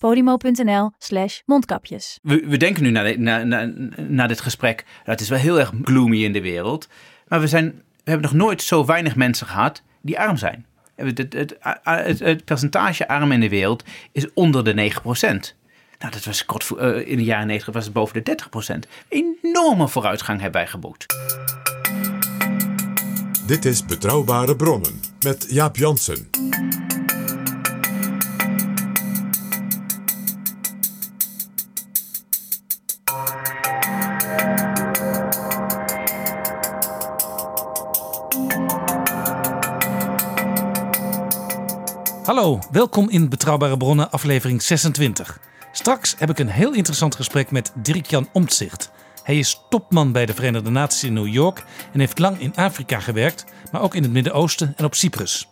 podimo.nl slash mondkapjes. We, we denken nu na, dit- na, na, na dit gesprek, nou, het is wel heel erg gloomy in de wereld. Maar we, zijn, we hebben nog nooit zo weinig mensen gehad die arm zijn. Het, het, het, het, het percentage armen in de wereld is onder de 9%. Nou, dat was kort voor- eh, in de jaren 90 was het boven de 30%. Enorme vooruitgang hebben wij geboekt. Dit is Betrouwbare Bronnen met Jaap Jansen. Hallo, welkom in Betrouwbare Bronnen, aflevering 26. Straks heb ik een heel interessant gesprek met Dirk-Jan Omtzigt. Hij is topman bij de Verenigde Naties in New York en heeft lang in Afrika gewerkt, maar ook in het Midden-Oosten en op Cyprus.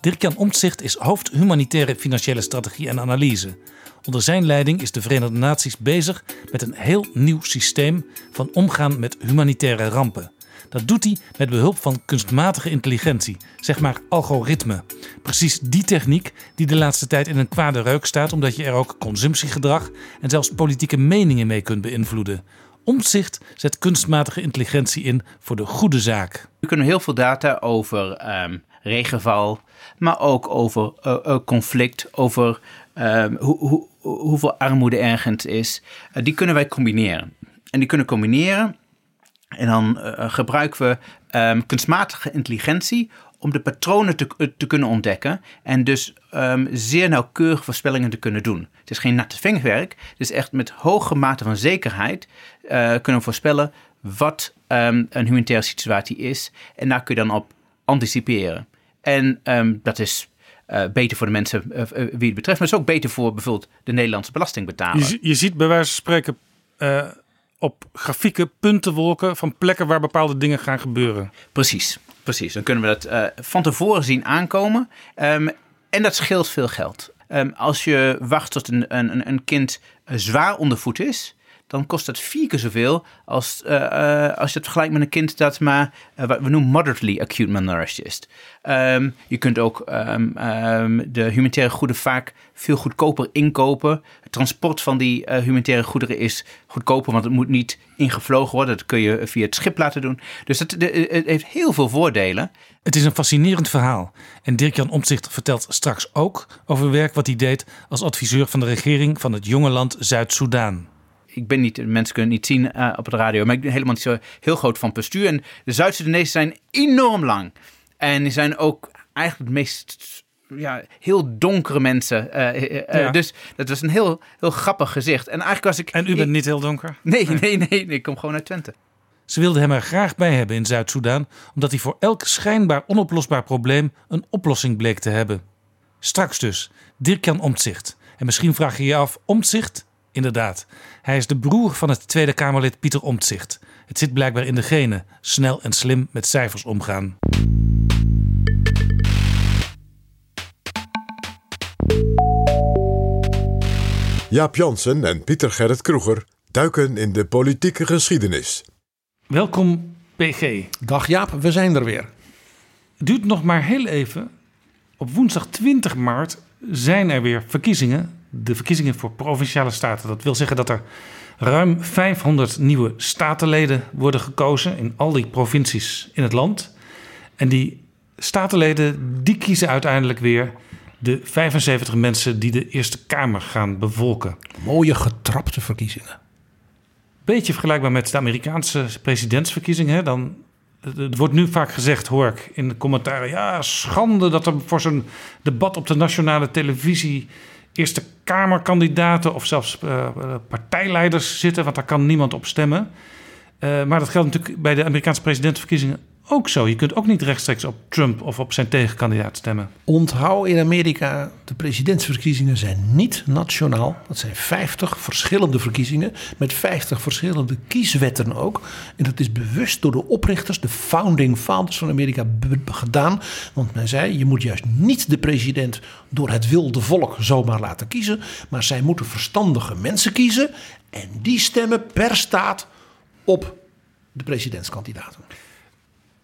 Dirk-Jan Omtzigt is hoofd humanitaire financiële strategie en analyse. Onder zijn leiding is de Verenigde Naties bezig met een heel nieuw systeem van omgaan met humanitaire rampen. Dat doet hij met behulp van kunstmatige intelligentie, zeg maar algoritme. Precies die techniek die de laatste tijd in een kwade reuk staat, omdat je er ook consumptiegedrag en zelfs politieke meningen mee kunt beïnvloeden. Omzicht zet kunstmatige intelligentie in voor de goede zaak. We kunnen heel veel data over ehm, regenval, maar ook over eh, eh, conflict, over ehm, hoe, hoe, hoeveel armoede ergens is. Eh, die kunnen wij combineren. En die kunnen combineren en dan eh, gebruiken we ehm, kunstmatige intelligentie om de patronen te, eh, te kunnen ontdekken en dus ehm, zeer nauwkeurig voorspellingen te kunnen doen. Het is geen natte vingerwerk, het is echt met hoge mate van zekerheid eh, kunnen voorspellen wat ehm, een humanitaire situatie is en daar kun je dan op anticiperen. En dat is beter voor de mensen wie het betreft, maar het is ook beter voor bijvoorbeeld de Nederlandse belastingbetaler. Je, je ziet bij wijze van spreken op grafieken puntenwolken van plekken waar bepaalde dingen gaan gebeuren. Precies, precies. Dan kunnen we dat eh, van tevoren zien aankomen. Ehm, en dat scheelt veel geld. Ehm, als je wacht tot een, een, een kind eh, zwaar ondervoed is, dan kost dat vier keer zoveel als, eh, eh, als je het vergelijkt met een kind dat maar, eh, wat we noemen moderately acute malnourished is. Ehm, je kunt ook ehm, ehm, de humanitaire goederen vaak veel goedkoper inkopen. Het transport van die humanitaire goederen is goedkoper, want het moet niet ingevlogen worden. Dat kun je via het schip laten doen. Dus het heeft heel veel voordelen. Het is een fascinerend verhaal. En Dirk-Jan Omtzigt vertelt straks ook over werk wat hij deed als adviseur van de regering van het jonge land Zuid-Soedan. Ik ben niet, mensen kunnen het niet zien eh, op de radio, maar ik ben helemaal niet zo heel groot van postuur. En de Zuid-Sudanezen zijn enorm lang. En die zijn ook eigenlijk de meest, ja, heel donkere mensen. eh, eh, Ja. Dus dat was een heel, heel grappig gezicht. En eigenlijk was ik... En u bent niet heel donker? Nee, nee, nee, nee, ik kom gewoon uit Twente. Ze wilden hem er graag bij hebben in Zuid-Soedan, omdat hij voor elk schijnbaar onoplosbaar probleem een oplossing bleek te hebben. Straks dus, Dirk-Jan Omtzigt. En misschien vraag je je af, Omtzigt? Inderdaad, hij is de broer van het Tweede Kamerlid Pieter Omtzigt. Het zit blijkbaar in de genen, snel en slim met cijfers omgaan. Jaap Jansen en Pieter Gerrit Kroeger duiken in de politieke geschiedenis. Welkom, PG. Dag Jaap, we zijn er weer. Het duurt nog maar heel even. Op woensdag 20 maart zijn er weer verkiezingen. De verkiezingen voor provinciale staten. Dat wil zeggen dat er ruim 500 nieuwe statenleden worden gekozen in al die provincies in het land. En die statenleden die kiezen uiteindelijk weer de 75 mensen die de Eerste Kamer gaan bevolken. Mooie getrapte verkiezingen. Beetje vergelijkbaar met de Amerikaanse presidentsverkiezingen. Dan, het wordt nu vaak gezegd, hoor ik in de commentaren... ja, schande dat er voor zo'n debat op de nationale televisie... Eerste Kamerkandidaten of zelfs uh, partijleiders zitten... want daar kan niemand op stemmen. Uh, maar dat geldt natuurlijk bij de Amerikaanse presidentsverkiezingen ook zo. Je kunt ook niet rechtstreeks op Trump of op zijn tegenkandidaat stemmen. Onthoud in Amerika, de presidentsverkiezingen zijn niet nationaal. Dat zijn 50 verschillende verkiezingen met 50 verschillende kieswetten ook. En dat is bewust door de oprichters, de founding fathers van Amerika gedaan. Want men zei, je moet juist niet de president door het wilde volk zomaar laten kiezen. Maar zij moeten verstandige mensen kiezen. En die stemmen per staat op de presidentskandidaten.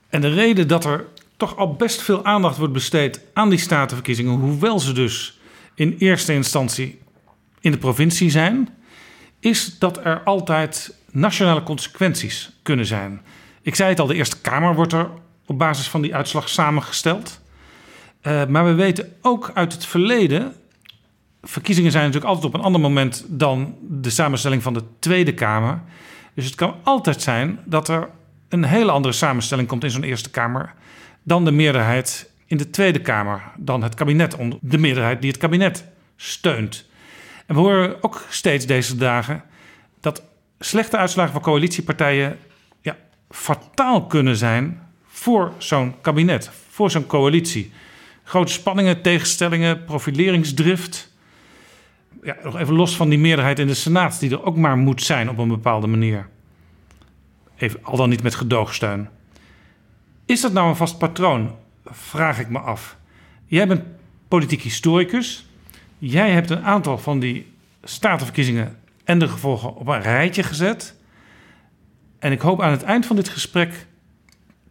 En de reden dat er toch al best veel aandacht wordt besteed aan die statenverkiezingen, hoewel ze dus in eerste instantie in de provincie zijn, is dat er altijd nationale consequenties kunnen zijn. Ik zei het al, de Eerste Kamer wordt er op basis van die uitslag samengesteld. Uh, maar we weten ook uit het verleden. Verkiezingen zijn natuurlijk altijd op een ander moment dan de samenstelling van de Tweede Kamer. Dus het kan altijd zijn dat er een hele andere samenstelling komt in zo'n Eerste Kamer dan de meerderheid in de Tweede Kamer, dan het kabinet, de meerderheid die het kabinet steunt. En we horen ook steeds deze dagen dat slechte uitslagen van coalitiepartijen ja, fataal kunnen zijn voor zo'n kabinet, voor zo'n coalitie. Grote spanningen, tegenstellingen, profileringsdrift. Ja, nog even los van die meerderheid in de Senaat, die er ook maar moet zijn op een bepaalde manier. Even, al dan niet met gedoogsteun. Is dat nou een vast patroon? Vraag ik me af. Jij bent politiek historicus. Jij hebt een aantal van die statenverkiezingen en de gevolgen op een rijtje gezet. En ik hoop aan het eind van dit gesprek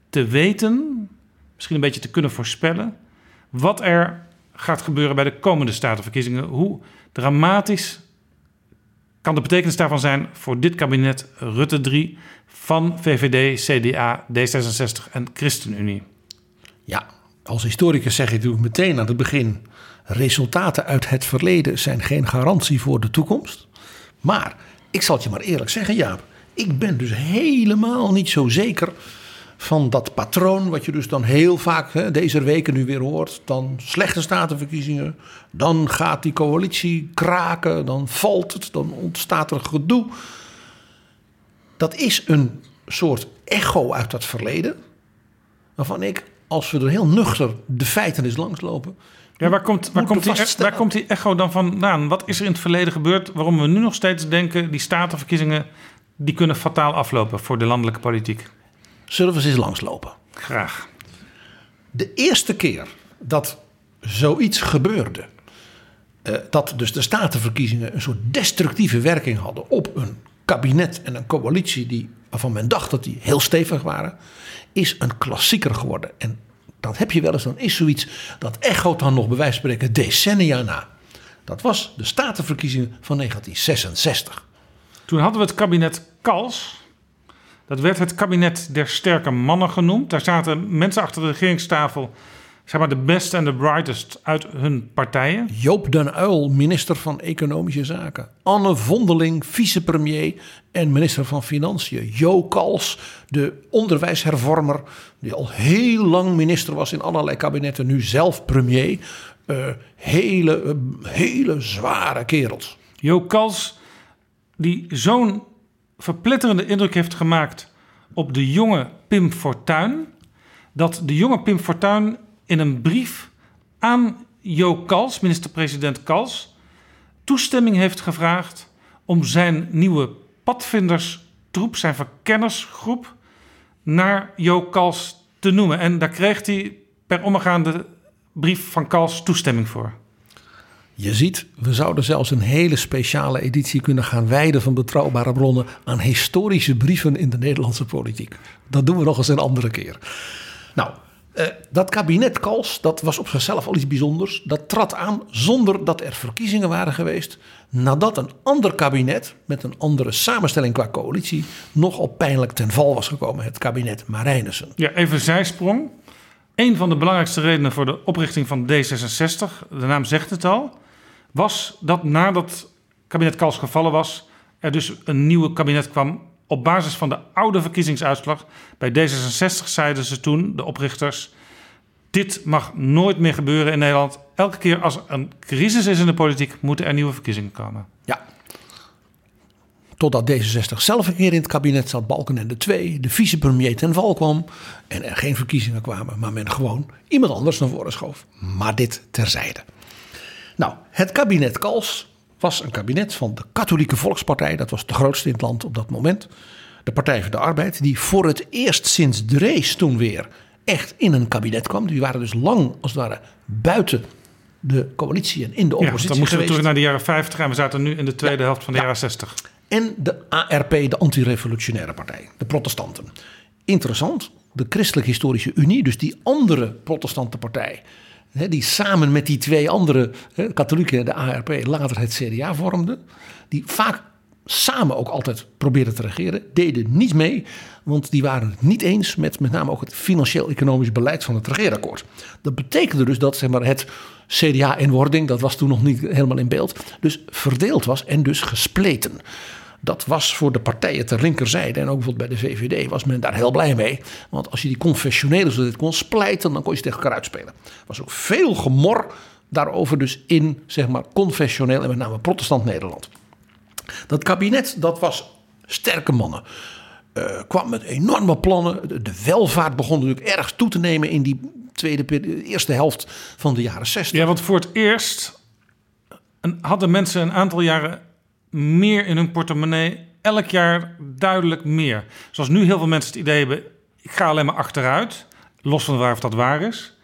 te weten, misschien een beetje te kunnen voorspellen, wat er gaat gebeuren bij de komende statenverkiezingen. Hoe dramatisch kan de betekenis daarvan zijn voor dit kabinet Rutte 3 van VVD, CDA, D66 en ChristenUnie? Ja, als historicus zeg ik natuurlijk meteen aan het begin: resultaten uit het verleden zijn geen garantie voor de toekomst. Maar ik zal het je maar eerlijk zeggen, Jaap. Ik ben dus helemaal niet zo zeker van dat patroon, wat je dus dan heel vaak hè, deze weken nu weer hoort. Dan slechte statenverkiezingen, dan gaat die coalitie kraken, dan valt het, dan ontstaat er gedoe. Dat is een soort echo uit dat verleden, waarvan ik, als we er heel nuchter de feiten eens langslopen. Ja, waar komt, waar, komt die, waar komt die echo dan vandaan? Wat is er in het verleden gebeurd waarom we nu nog steeds denken die statenverkiezingen die kunnen fataal aflopen voor de landelijke politiek? Zullen we eens langslopen? Graag. De eerste keer dat zoiets gebeurde, uh, dat dus de statenverkiezingen een soort destructieve werking hadden op een kabinet en een coalitie die, waarvan men dacht dat die heel stevig waren, is een klassieker geworden. En dat heb je wel eens, dan is zoiets, dat echoot dan nog bij wijze van spreken decennia na. Dat was de statenverkiezingen van 1966. Toen hadden we het kabinet Kals. Dat werd het kabinet der sterke mannen genoemd. Daar zaten mensen achter de regeringstafel, zeg maar de best en de brightest uit hun partijen. Joop den Uyl, minister van Economische Zaken. Anne Vondeling, vicepremier en minister van Financiën. Jo Kals, de onderwijshervormer, die al heel lang minister was in allerlei kabinetten, nu zelf premier. Uh, hele, uh, hele zware kerels. Jo Kals, die zo'n verpletterende indruk heeft gemaakt op de jonge Pim Fortuyn. Dat de jonge Pim Fortuyn in een brief aan Jo Kals, minister-president Kals, toestemming heeft gevraagd om zijn nieuwe padvinderstroep, zijn verkennersgroep, naar Jo Kals te noemen. En daar kreeg hij per omgaande brief van Kals toestemming voor. Je ziet, we zouden zelfs een hele speciale editie kunnen gaan wijden van betrouwbare bronnen aan historische brieven in de Nederlandse politiek. Dat doen we nog eens een andere keer. Nou, eh, dat kabinet Kals, dat was op zichzelf al iets bijzonders. Dat trad aan zonder dat er verkiezingen waren geweest. Nadat een ander kabinet met een andere samenstelling qua coalitie nogal pijnlijk ten val was gekomen. Het kabinet Marijnissen. Ja, even zijsprong. Een van de belangrijkste redenen voor de oprichting van D66, de naam zegt het al, was dat nadat kabinet Kals gevallen was, er dus een nieuwe kabinet kwam op basis van de oude verkiezingsuitslag. Bij D66 zeiden ze toen, de oprichters, dit mag nooit meer gebeuren in Nederland. Elke keer als er een crisis is in de politiek, moeten er nieuwe verkiezingen komen. Ja. Totdat D66 zelf een keer in het kabinet zat, Balkenende 2, de vicepremier ten val kwam en er geen verkiezingen kwamen, maar men gewoon iemand anders naar voren schoof. Maar dit terzijde. Nou, het kabinet Kals was een kabinet van de Katholieke Volkspartij, dat was de grootste in het land op dat moment. De Partij voor de Arbeid, die voor het eerst sinds Drees toen weer echt in een kabinet kwam. Die waren dus lang als het ware buiten de coalitie en in de Ja, oppositie dan moeten we terug naar de jaren 50 en we zaten nu in de tweede helft van de Ja. jaren 60. En de ARP, de antirevolutionaire partij, de protestanten. Interessant, de Christelijk Historische Unie, dus die andere protestante partij... die samen met die twee andere katholieken, de ARP, later het CDA vormde... die vaak samen ook altijd probeerden te regeren, deden niet mee... want die waren het niet eens met met name ook het financieel-economisch beleid van het regeerakkoord. Dat betekende dus dat zeg maar, het CDA in wording, dat was toen nog niet helemaal in beeld... dus verdeeld was en dus gespleten. Dat was voor de partijen ter linkerzijde en ook bijvoorbeeld bij de VVD was men daar heel blij mee. Want als je die confessionelen zo dit kon splijten, dan kon je ze tegen elkaar uitspelen. Er was ook veel gemor daarover dus in zeg maar confessioneel en met name protestant Nederland. Dat kabinet, dat was sterke mannen. Eh, kwam met enorme plannen. De, welvaart begon natuurlijk erg toe te nemen in die tweede, eerste helft van de jaren 60. Ja, want voor het eerst hadden mensen een aantal jaren meer in hun portemonnee. Elk jaar duidelijk meer. Zoals nu heel veel mensen het idee hebben: ik ga alleen maar achteruit. Los van waar of dat waar is.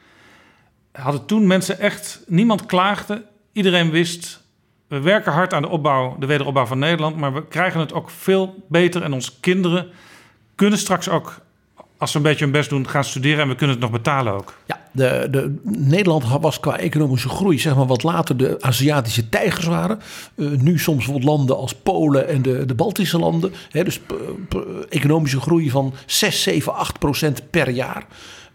Hadden toen mensen echt. Niemand klaagde. Iedereen wist. We werken hard aan de opbouw, de wederopbouw van Nederland. Maar we krijgen het ook veel beter. En onze kinderen kunnen straks ook, als ze een beetje hun best doen, gaan studeren. En we kunnen het nog betalen ook. Ja, de, de, Nederland was qua economische groei, zeg maar wat later de Aziatische tijgers waren. Eh, nu soms bijvoorbeeld landen als Polen en de, de Baltische landen. Dus p- economische groei van 6, 7, 8 procent per jaar.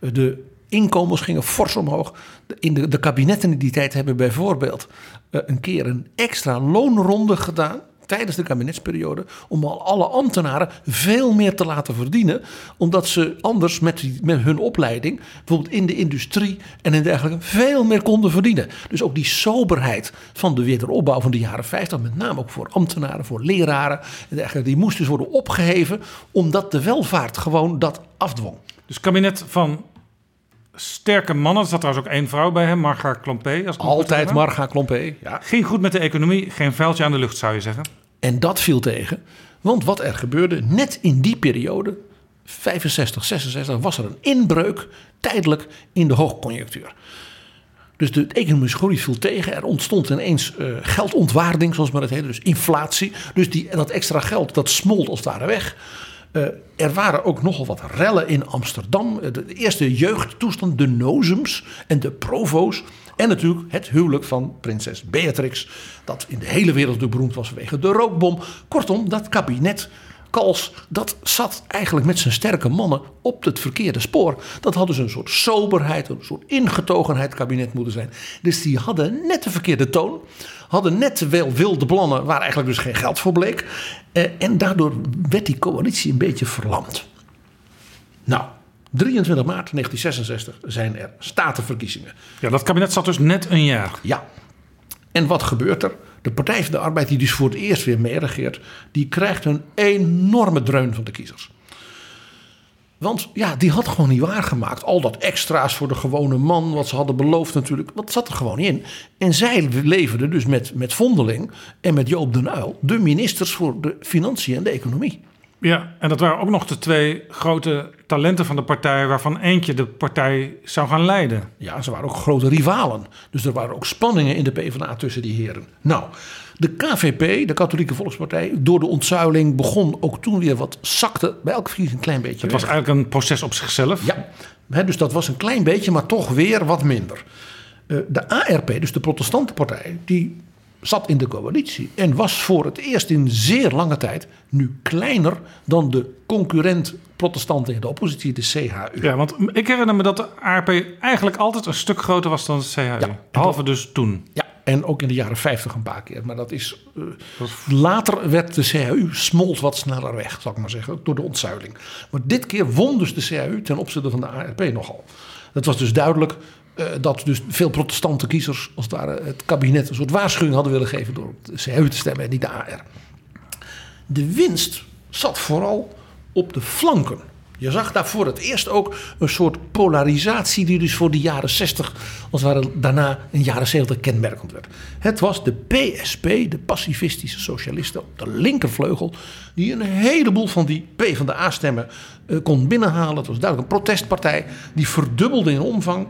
Eh, de inkomens gingen fors omhoog. In de, de kabinetten in die tijd hebben bijvoorbeeld eh, een keer een extra loonronde gedaan tijdens de kabinetsperiode om al alle ambtenaren veel meer te laten verdienen. Omdat ze anders met, met hun opleiding, bijvoorbeeld in de industrie en in dergelijke, veel meer konden verdienen. Dus ook die soberheid van de wederopbouw van de jaren 50, met name ook voor ambtenaren, voor leraren en dergelijke, die moest dus worden opgeheven omdat de welvaart gewoon dat afdwong. Dus kabinet van sterke mannen. Er zat trouwens ook één vrouw bij hem, Marga Klompé. Als Altijd. Marga Klompé. Ja. Ging goed met de economie, geen vuiltje aan de lucht zou je zeggen. En dat viel tegen. Want wat er gebeurde, net in die periode, 65, 66, was er een inbreuk tijdelijk in de hoogconjunctuur. Dus de economische groei viel tegen. Er ontstond ineens eh, geldontwaarding, zoals men het heette, dus inflatie. Dus die, dat extra geld, dat smolt als het ware weg. Eh, er waren ook nogal wat rellen in Amsterdam. Eh, De eerste jeugdtoestand, de nozems en de provo's. En natuurlijk het huwelijk van prinses Beatrix. Dat in de hele wereld beroemd was vanwege de rookbom. Kortom, dat kabinet Kals, dat zat eigenlijk met zijn sterke mannen op het verkeerde spoor. Dat had dus een soort soberheid, een soort ingetogenheid kabinet moeten zijn. Dus die hadden net de verkeerde toon. Hadden net veel wilde plannen waar eigenlijk dus geen geld voor bleek. Eh, en daardoor werd die coalitie een beetje verlamd. Nou, 23 maart 1966 zijn er statenverkiezingen. Ja, dat kabinet zat dus net een jaar. Ja. En wat gebeurt er? De Partij van de Arbeid, die dus voor het eerst weer meeregeert, die krijgt een enorme dreun van de kiezers. Want ja, die had gewoon niet waargemaakt. Al dat extra's voor de gewone man, wat ze hadden beloofd natuurlijk, dat zat er gewoon in. En zij leverden dus met, met Vondeling en met Joop den Uyl de ministers voor de financiën en de economie. Ja, en dat waren ook nog de twee grote talenten van de partij, waarvan eentje de partij zou gaan leiden. Ja, ze waren ook grote rivalen. Dus er waren ook spanningen in de PvdA tussen die heren. Nou, de KVP, de Katholieke Volkspartij, door de ontzuiling begon ook toen weer wat zakte bij elke verkiezing een klein beetje Het was eigenlijk een proces op zichzelf. Ja, hè, dus dat was een klein beetje, maar toch weer wat minder. Eh, de ARP, dus de protestante partij, die zat in de coalitie en was voor het eerst in zeer lange tijd nu kleiner dan de concurrent protestanten in de oppositie, de CHU. Ja, want ik herinner me dat de ARP eigenlijk altijd een stuk groter was dan het CHU. Ja. Behalve dus toen. Ja, En ook in de jaren 50 een paar keer. Maar dat is. eh, later werd de CAU smolt wat sneller weg, zal ik maar zeggen, door de ontzuiling. Maar dit keer won dus de CAU ten opzichte van de ARP nogal. Het was dus duidelijk dat dus veel protestante kiezers, als het ware, het kabinet een soort waarschuwing hadden willen geven door op de te stemmen en niet de AR. De winst zat vooral op de flanken. Je zag daar voor het eerst ook een soort polarisatie die dus voor de jaren 60, als het ware daarna in jaren 70 kenmerkend werd. Het was de PSP, de pacifistische socialisten op de linkervleugel, die een heleboel van die P van de A-stemmen eh, kon binnenhalen. Het was duidelijk een protestpartij die verdubbelde in omvang.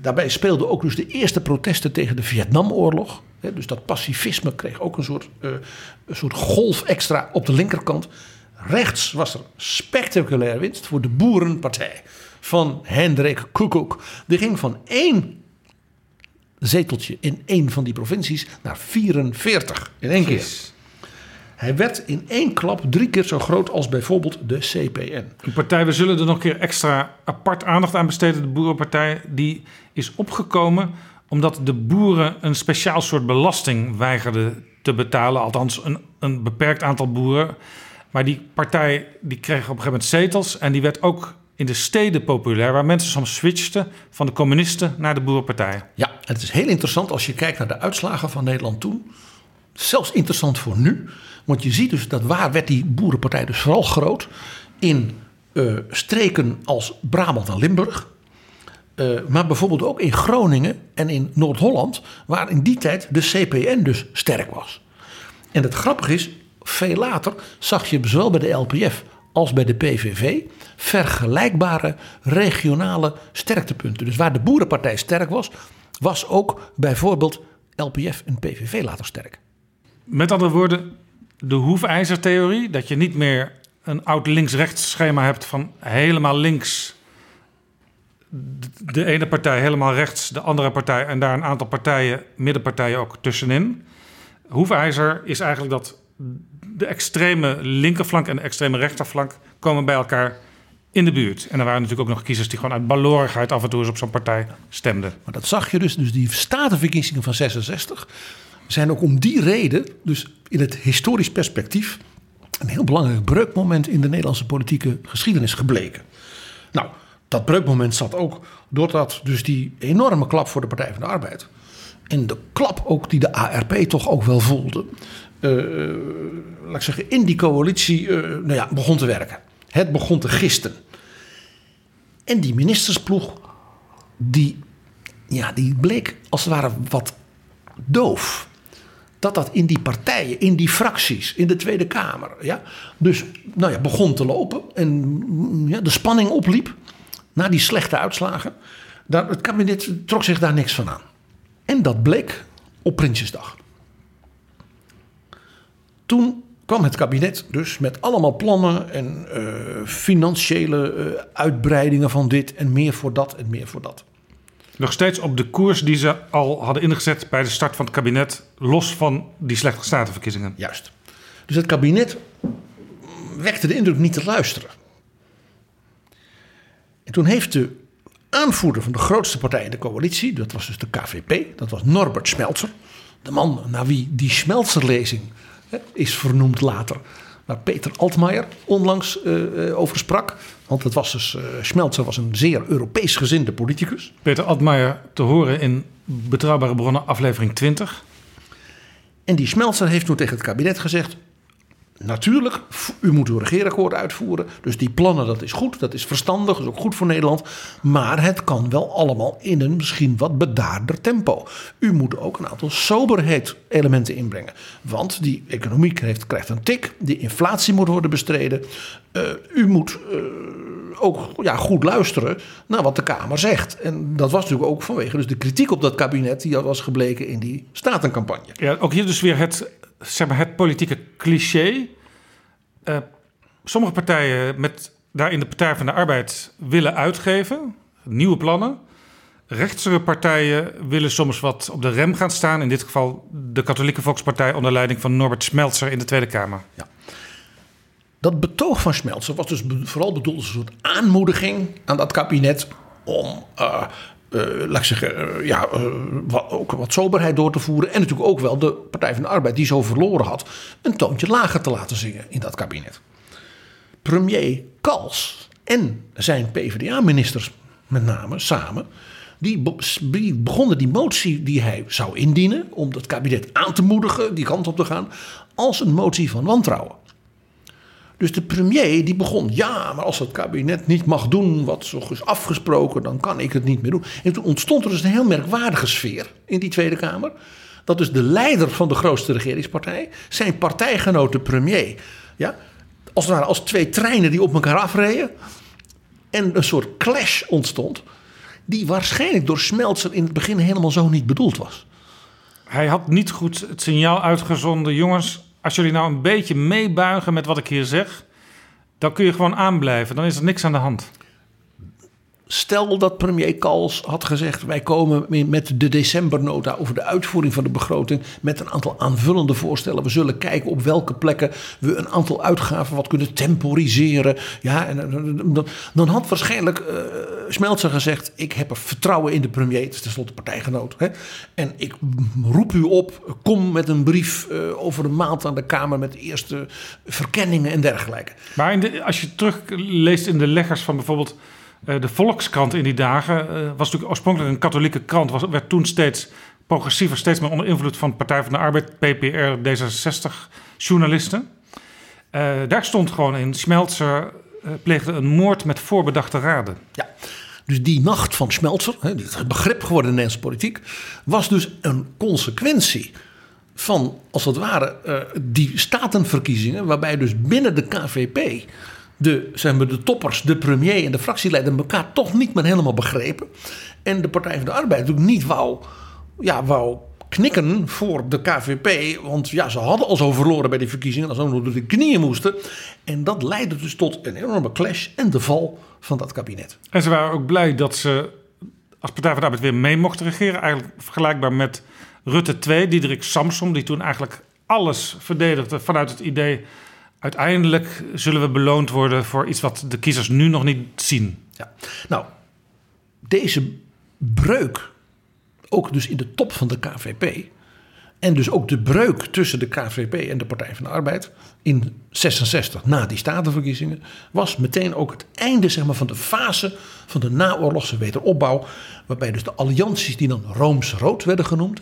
Daarbij speelden ook dus de eerste protesten tegen de Vietnamoorlog. Dus dat pacifisme kreeg ook een soort, eh, een soort golf extra op de linkerkant. Rechts was er spectaculair winst voor de Boerenpartij van Hendrik Koekoek. Die ging van één zeteltje in één van die provincies naar 44 in één keer. Hij werd in één klap drie keer zo groot als bijvoorbeeld de CPN. Een partij, we zullen er nog een keer extra apart aandacht aan besteden. De Boerenpartij, die is opgekomen omdat de boeren een speciaal soort belasting weigerden te betalen. Althans, een, een beperkt aantal boeren. Maar die partij die kreeg op een gegeven moment zetels. En die werd ook in de steden populair. Waar mensen soms switchten van de communisten naar de Boerenpartij. Ja, en het is heel interessant als je kijkt naar de uitslagen van Nederland toen. Zelfs interessant voor nu. Want je ziet dus dat waar werd die boerenpartij dus vooral groot. In eh, streken als Brabant en Limburg. Eh, maar bijvoorbeeld ook in Groningen en in Noord-Holland. Waar in die tijd de CPN dus sterk was. En het grappige is, veel later zag je zowel bij de LPF als bij de PVV vergelijkbare regionale sterktepunten. Dus waar de boerenpartij sterk was, was ook bijvoorbeeld LPF en PVV later sterk. Met andere woorden, de hoefijzertheorie. Dat je niet meer een oud links-rechts schema hebt van helemaal links. De ene partij helemaal rechts, de andere partij en daar een aantal partijen, middenpartijen ook tussenin. Hoefijzer is eigenlijk dat de extreme linkerflank en de extreme rechterflank komen bij elkaar in de buurt. En er waren natuurlijk ook nog kiezers die gewoon uit balorigheid af en toe eens op zo'n partij stemden. Maar dat zag je dus, dus die statenverkiezingen van 66 zijn ook om die reden, dus in het historisch perspectief, een heel belangrijk breukmoment in de Nederlandse politieke geschiedenis gebleken. Nou, dat breukmoment zat ook doordat dus die enorme klap voor de Partij van de Arbeid en de klap ook die de ARP toch ook wel voelde, eh, laat ik zeggen, in die coalitie eh, nou ja, begon te werken. Het begon te gisten. En die ministersploeg, die, ja, die bleek als het ware wat doof. Dat dat in die partijen, in die fracties, in de Tweede Kamer, ja, dus nou ja, begon te lopen en mm, ja, de spanning opliep na die slechte uitslagen. Daar, het kabinet trok zich daar niks van aan. En dat bleek op Prinsjesdag. Toen kwam het kabinet dus met allemaal plannen en eh, financiële eh, uitbreidingen van dit en meer voor dat en meer voor dat. Nog steeds op de koers die ze al hadden ingezet bij de start van het kabinet, los van die slechte statenverkiezingen. Juist. Dus het kabinet wekte de indruk niet te luisteren. En toen heeft de aanvoerder van de grootste partij in de coalitie, dat was dus de KVP, dat was Norbert Smeltzer. De man naar wie die Smeltzer-lezing is vernoemd later. Waar Peter Altmaier onlangs eh, over sprak. Want het was dus, eh, Smeltzer was een zeer Europees gezinde politicus. Peter Altmaier te horen in Betrouwbare Bronnen, aflevering 20. En die Smeltzer heeft toen tegen het kabinet gezegd... Natuurlijk, u moet uw regeerakkoord uitvoeren. Dus die plannen, dat is goed, dat is verstandig, dat is ook goed voor Nederland. Maar het kan wel allemaal in een misschien wat bedaarder tempo. U moet ook een aantal soberheid-elementen inbrengen. Want die economie krijgt, krijgt een tik, die inflatie moet worden bestreden. Uh, u moet uh, ook ja, goed luisteren naar wat de Kamer zegt. En dat was natuurlijk ook vanwege dus de kritiek op dat kabinet... die was gebleken in die statencampagne. Ja, ook hier dus weer het zeg maar, het politieke cliché. Uh, sommige partijen met daarin de Partij van de Arbeid willen uitgeven, nieuwe plannen. Rechtsere partijen willen soms wat op de rem gaan staan. In dit geval de Katholieke Volkspartij onder leiding van Norbert Smeltzer in de Tweede Kamer. Ja. Dat betoog van Smeltzer was dus vooral bedoeld als een soort aanmoediging aan dat kabinet om eh, laat ik zeggen, eh, ja, eh, wat, ook wat soberheid door te voeren. En natuurlijk ook wel de Partij van de Arbeid, die zo verloren had, een toontje lager te laten zingen in dat kabinet. Premier Kals en zijn PvdA-ministers met name samen, die begonnen die motie die hij zou indienen om dat kabinet aan te moedigen die kant op te gaan, als een motie van wantrouwen. Dus de premier die begon, ja, maar als het kabinet niet mag doen wat zo is afgesproken, dan kan ik het niet meer doen. En toen ontstond er dus een heel merkwaardige sfeer in die Tweede Kamer. Dat dus de leider van de grootste regeringspartij, zijn partijgenoot de premier, ja, als het ware als twee treinen die op elkaar afreden. En een soort clash ontstond, die waarschijnlijk door Smeltzer in het begin helemaal zo niet bedoeld was. Hij had niet goed het signaal uitgezonden. Jongens, als jullie nou een beetje meebuigen met wat ik hier zeg, dan kun je gewoon aanblijven. Dan is er niks aan de hand. Stel dat premier Kals had gezegd: wij komen met de decembernota over de uitvoering van de begroting met een aantal aanvullende voorstellen. We zullen kijken op welke plekken we een aantal uitgaven wat kunnen temporiseren. Ja, en eh, dan, dan had waarschijnlijk uh, Smeltzer gezegd: ik heb er vertrouwen in de premier, het is tenslotte partijgenoot. Hè, en ik roep u op, kom met een brief uh, over een maand aan de Kamer met eerste verkenningen en dergelijke. Maar in als je terugleest in de leggers van bijvoorbeeld. Uh, de Volkskrant in die dagen uh, was natuurlijk oorspronkelijk een katholieke krant. Was, werd toen steeds progressiever, steeds meer onder invloed van Partij van de Arbeid, PPR, D66 journalisten. Uh, daar stond gewoon in: Smeltzer pleegde een moord met voorbedachte raden. Ja. Dus die nacht van Smeltzer, het begrip geworden in de Nederlandse politiek, was dus een consequentie van, als het ware, die statenverkiezingen, waarbij dus binnen de KVP de, zeg maar, de toppers, de premier en de fractieleider elkaar toch niet meer helemaal begrepen. En de Partij van de Arbeid natuurlijk niet wou, ja, wou knikken voor de KVP. Want ja, ze hadden al zo verloren bij die verkiezingen. Dat ze door de knieën moesten. En dat leidde dus tot een enorme clash en de val van dat kabinet. En ze waren ook blij dat ze als Partij van de Arbeid weer mee mochten regeren. Eigenlijk vergelijkbaar met Rutte 2, Diederik Samsom, die toen eigenlijk alles verdedigde vanuit het idee uiteindelijk zullen we beloond worden voor iets wat de kiezers nu nog niet zien. Ja. Nou, deze breuk, ook dus in de top van de KVP. En dus ook de breuk tussen de KVP en de Partij van de Arbeid in 66 na die statenverkiezingen was meteen ook het einde zeg maar, van de fase van de naoorlogse wederopbouw. Waarbij dus de allianties die dan Rooms-Rood werden genoemd,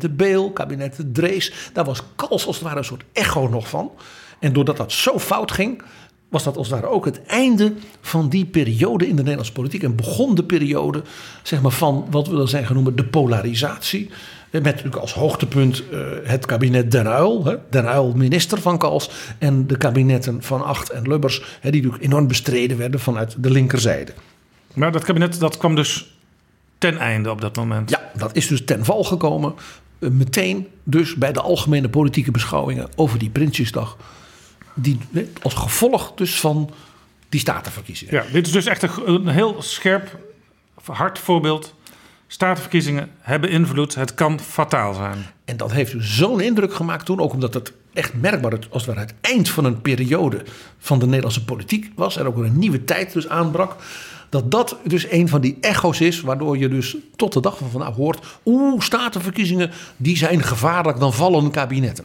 de Beel, kabinet de Drees, daar was Kals als het ware een soort echo nog van. En doordat dat zo fout ging, was dat als het ware ook het einde van die periode in de Nederlandse politiek. En begon de periode zeg maar, van wat we dan zijn genoemd de polarisatie. Met natuurlijk als hoogtepunt uh, het kabinet Den Uyl. Hè, Den Uyl minister van Kals. En de kabinetten van Acht en Lubbers. Hè, die natuurlijk enorm bestreden werden vanuit de linkerzijde. Maar dat kabinet dat kwam dus ten einde op dat moment. Ja, dat is dus ten val gekomen. Uh, meteen dus bij de algemene politieke beschouwingen over die Prinsjesdag die, als gevolg dus van die statenverkiezingen. Ja, dit is dus echt een, een heel scherp, hard voorbeeld. Statenverkiezingen hebben invloed, het kan fataal zijn. En dat heeft zo'n indruk gemaakt toen, ook omdat het echt merkbaar het, als het ware het eind van een periode van de Nederlandse politiek was. En ook een nieuwe tijd dus aanbrak. Dat dat dus een van die echo's is, waardoor je dus tot de dag van vandaag hoort. Oeh, statenverkiezingen, die zijn gevaarlijk, dan vallen kabinetten.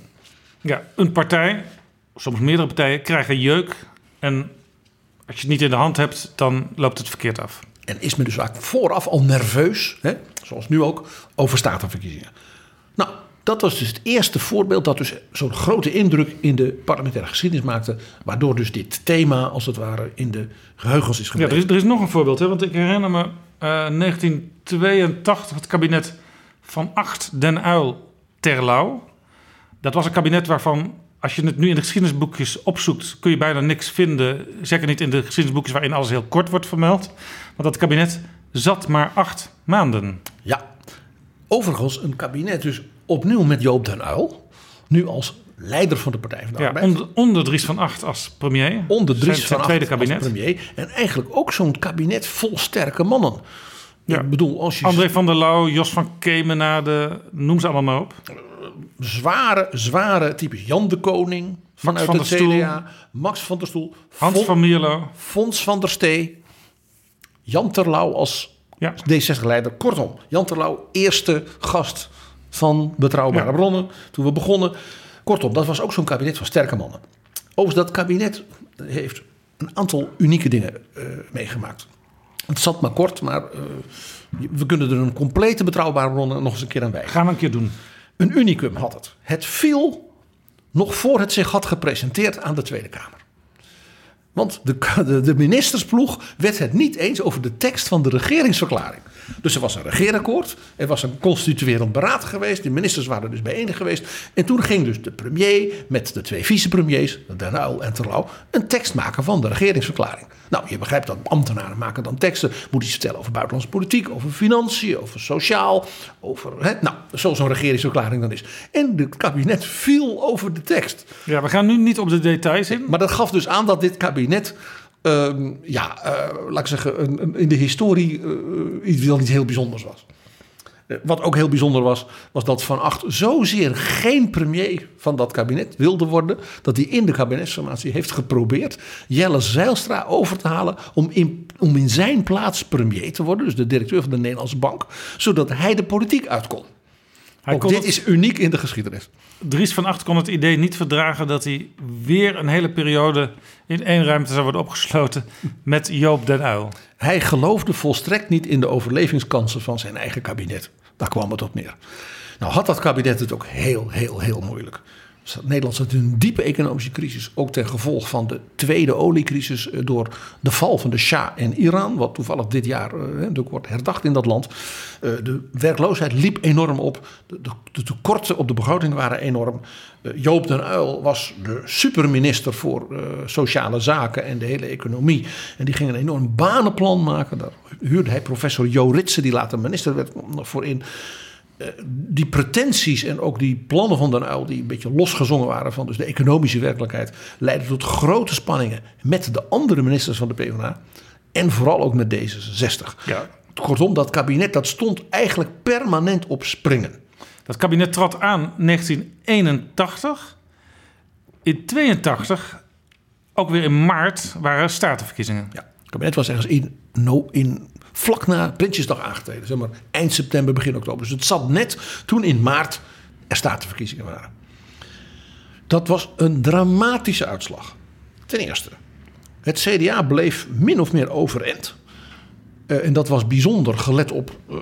Ja, een partij soms meerdere partijen krijgen jeuk. En als je het niet in de hand hebt, dan loopt het verkeerd af. En is men dus vaak vooraf al nerveus, hè, zoals nu ook, over statenverkiezingen. Nou, dat was dus het eerste voorbeeld dat dus zo'n grote indruk in de parlementaire geschiedenis maakte. Waardoor dus dit thema, als het ware, in de geheugens is gebleven. Ja, er is, er is nog een voorbeeld, hè, want ik herinner me uh, 1982 het kabinet van Acht Den Uil Terlouw. Dat was een kabinet waarvan als je het nu in de geschiedenisboekjes opzoekt, kun je bijna niks vinden. Zeker niet in de geschiedenisboekjes waarin alles heel kort wordt vermeld. Want dat kabinet zat maar acht maanden. Ja, overigens een kabinet dus opnieuw met Joop den Uyl. Nu als leider van de Partij van de ja, Arbeid. Onder, onder Dries van Acht als premier. Onder Dries zijn, van zijn tweede Acht kabinet. als premier. En eigenlijk ook zo'n kabinet vol sterke mannen. Ja. Ik bedoel, als je André van der Lauw, Jos van Kemenade, noem ze allemaal maar op. zware, zware types. Jan de Koning vanuit van het Stoel. CDA. Max van der Stoel. Hans van Mierlo. Fons van der Stee. Jan Terlouw als Ja. D60-leider. Kortom, Jan Terlouw, eerste gast van Betrouwbare Ja. Bronnen toen we begonnen. Kortom, dat was ook zo'n kabinet van sterke mannen. Overigens, dat kabinet heeft een aantal unieke dingen eh, meegemaakt. Het zat maar kort, maar eh, we kunnen er een complete Betrouwbare Bronnen nog eens een keer aan wijzen. Gaan we een keer doen. Een unicum had het. Het viel nog voor het zich had gepresenteerd aan de Tweede Kamer. Want de, de, ministersploeg werd het niet eens over de tekst van de regeringsverklaring. Dus er was een regeerakkoord, er was een constituerend beraad geweest, de ministers waren dus bijeen geweest. En toen ging dus de premier met de twee vicepremiers, Den Uyl en Terlouw, een tekst maken van de regeringsverklaring. Nou, je begrijpt dat ambtenaren maken dan teksten, moeten iets vertellen over buitenlandse politiek, over financiën, over sociaal, over, hè, nou, zoals een regeringsverklaring dan is. En het kabinet viel over de tekst. Ja, we gaan nu niet op de details in. Maar dat gaf dus aan dat dit kabinet, ehm, ja, eh, laat ik zeggen, in de historie eh, iets wel niet heel bijzonders was. Eh, Wat ook heel bijzonder was, was dat Van Acht zozeer geen premier van dat kabinet wilde worden, dat hij in de kabinetsformatie heeft geprobeerd Jelle Zijlstra over te halen om in, om in zijn plaats premier te worden, dus de directeur van de Nederlandse Bank, zodat hij de politiek uit kon. Hij Ook kon dit het- is uniek in de geschiedenis. Dries van Acht kon het idee niet verdragen dat hij weer een hele periode in één ruimte zou worden opgesloten met Joop den Uyl. Hij geloofde volstrekt niet in de overlevingskansen van zijn eigen kabinet. Daar kwam het op neer. Nou had dat kabinet het ook heel, heel, heel moeilijk. Nederland zat in een diepe economische crisis. Ook ten gevolge van de tweede oliecrisis eh, door de val van de Shah in Iran. Wat toevallig dit jaar eh, ook wordt herdacht in dat land. Eh, De werkloosheid liep enorm op. De, tekorten op de begroting waren enorm. Joop den Uyl was de superminister voor sociale zaken en de hele economie. En die ging een enorm banenplan maken. Daar huurde hij professor Jo Ritsen, die later minister werd, voor in. Eh, die pretenties en ook die plannen van Den Uyl, die een beetje losgezongen waren van dus de economische werkelijkheid, leidden tot grote spanningen met de andere ministers van de PvdA. En vooral ook met D66. Ja. Kortom, dat kabinet dat stond eigenlijk permanent op springen. Dat kabinet trad aan 1981. In 82, ook weer in maart, waren er statenverkiezingen. Ja, het kabinet was ergens in, no, in vlak na Prinsjesdag aangetreden. Zeg maar eind september, begin oktober. Dus het zat net toen in maart er statenverkiezingen waren. Dat was een dramatische uitslag. Ten eerste, het CDA bleef min of meer overeind. Eh, en dat was bijzonder gelet op eh,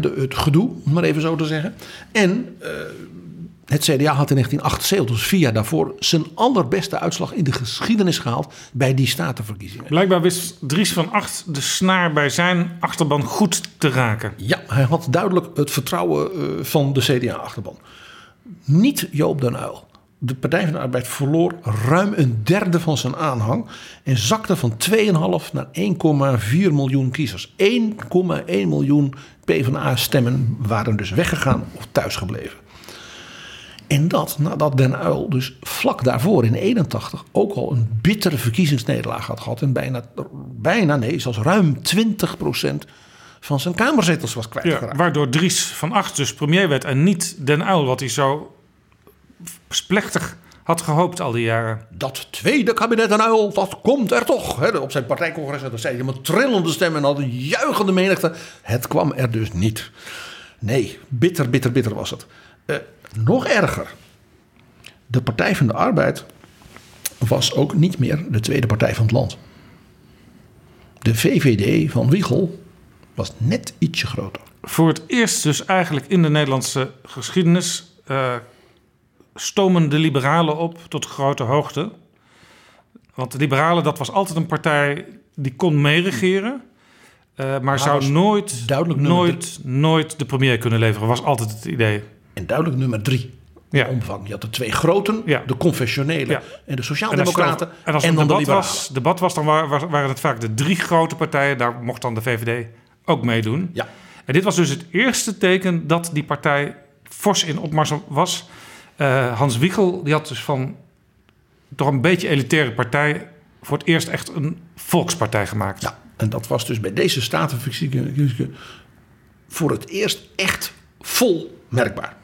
de, het gedoe, om maar even zo te zeggen. En eh, het CDA had in 1978, dus vier jaar daarvoor, zijn allerbeste uitslag in de geschiedenis gehaald bij die statenverkiezingen. Blijkbaar wist Dries van Acht de snaar bij zijn achterban goed te raken. Ja, hij had duidelijk het vertrouwen eh, van de CDA-achterban. Niet Joop den Uyl. De Partij van de Arbeid verloor ruim een derde van zijn aanhang en zakte van 2,5 naar 1,4 miljoen kiezers. 1,1 miljoen PvdA-stemmen waren dus weggegaan of thuisgebleven. En dat nadat Den Uyl dus vlak daarvoor in 81 ook al een bittere verkiezingsnederlaag had gehad. En bijna, bijna nee, zelfs ruim 20% van zijn kamerzetels was Ja, kwijtgeraakt. waardoor Dries van Acht dus premier werd en niet Den Uyl, wat hij zo plechtig had gehoopt al die jaren. Dat tweede kabinet Den Uyl, dat komt er toch. Hè, op zijn partijcongres dat zei hij met trillende stemmen en had een juichende menigte. Het kwam er dus niet. Nee, bitter, bitter, bitter was het. Eh, nog erger. De Partij van de Arbeid was ook niet meer de tweede partij van het land. De VVD van Wiegel was net ietsje groter. Voor het eerst dus eigenlijk in de Nederlandse geschiedenis eh, stomen de liberalen op tot grote hoogte. Want de liberalen, dat was altijd een partij die kon meeregeren. eh, maar zou nooit, duidelijk nooit, nooit de premier kunnen leveren. Was altijd het idee. En duidelijk nummer drie. Ja. Omvang. Je had de twee groten, Ja. de confessionele Ja. en de sociaaldemocraten. en als en het dan de debat was, debat was, dan wa- wa- waren het vaak de drie grote partijen. Daar mocht dan de VVD ook meedoen. Ja. En dit was dus het eerste teken dat die partij fors in opmars was. Eh, Hans Wiegel die had dus van toch een beetje elitaire partij... voor het eerst echt een volkspartij gemaakt. Ja, en dat was dus bij deze statenverkiezingen voor het eerst echt vol merkbaar.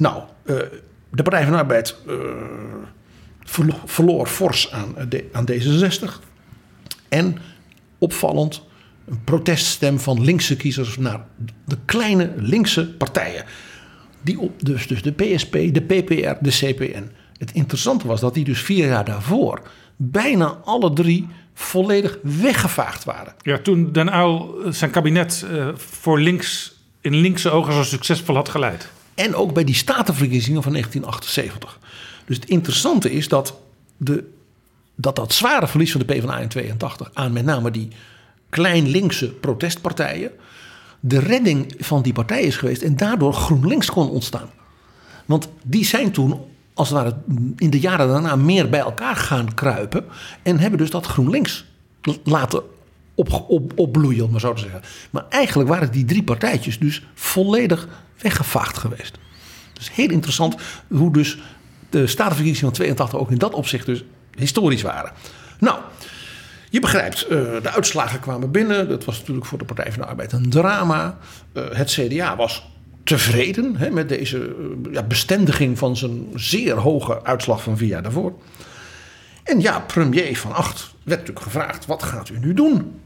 Nou, eh, de Partij van de Arbeid eh, verlo- verloor fors aan, eh, aan D66. En opvallend, een proteststem van linkse kiezers naar de kleine linkse partijen. Die op, dus, dus de PSP, de PPR, de CPN. Het interessante was dat die dus vier jaar daarvoor bijna alle drie volledig weggevaagd waren. Ja, toen Den Uyl zijn kabinet voor links, in linkse ogen zo succesvol had geleid. En ook bij die statenverkiezingen van 1978. Dus het interessante is dat de, dat, dat zware verlies van de PvdA in 82 aan met name die klein linkse protestpartijen de redding van die partij is geweest en daardoor GroenLinks kon ontstaan. Want die zijn toen als het ware in de jaren daarna meer bij elkaar gaan kruipen en hebben dus dat GroenLinks laten op, op, opbloeien, om maar zo te zeggen. Maar eigenlijk waren die drie partijtjes dus volledig weggevaagd geweest. Dus heel interessant hoe dus de statenverkiezingen van 82 ook in dat opzicht dus historisch waren. Nou, je begrijpt, eh, de uitslagen kwamen binnen. Dat was natuurlijk voor de Partij van de Arbeid een drama. Eh, het CDA was tevreden met deze eh, bestendiging van zijn zeer hoge uitslag van vier jaar daarvoor. En ja, premier Van Acht werd natuurlijk gevraagd: wat gaat u nu doen?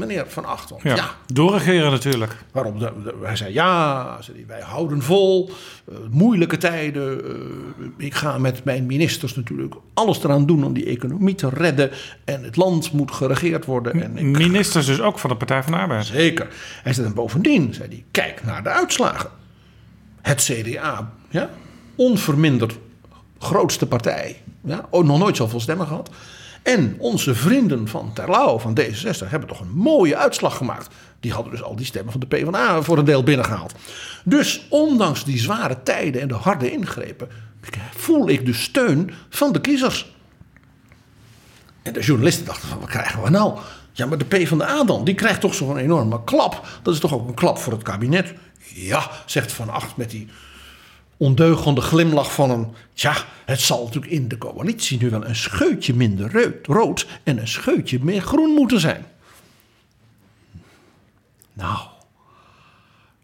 Meneer Van Acht. Ja, ja, doorregeren natuurlijk. Waarop de, hij zei, ja, wij houden vol, uh, moeilijke tijden. Uh, ik ga met mijn ministers natuurlijk alles eraan doen om die economie te redden. En het land moet geregeerd worden. En ik, ministers dus ook van de Partij van de Arbeid. Zeker. Hij zei, en bovendien, zei hij, kijk naar de uitslagen. Het CDA, ja, onverminderd grootste partij. Ja, ook nog nooit zoveel stemmen gehad. En onze vrienden van Terlouw, van D66, hebben toch een mooie uitslag gemaakt. Die hadden dus al die stemmen van de PvdA voor een deel binnengehaald. Dus ondanks die zware tijden en de harde ingrepen, voel ik de steun van de kiezers. En de journalisten dachten van, wat krijgen we nou? Ja, maar de PvdA dan, die krijgt toch zo'n enorme klap. Dat is toch ook een klap voor het kabinet? Ja, zegt Van Acht met die ondeugende glimlach van een. Ja, het zal natuurlijk in de coalitie nu wel een scheutje minder rood en een scheutje meer groen moeten zijn. Nou,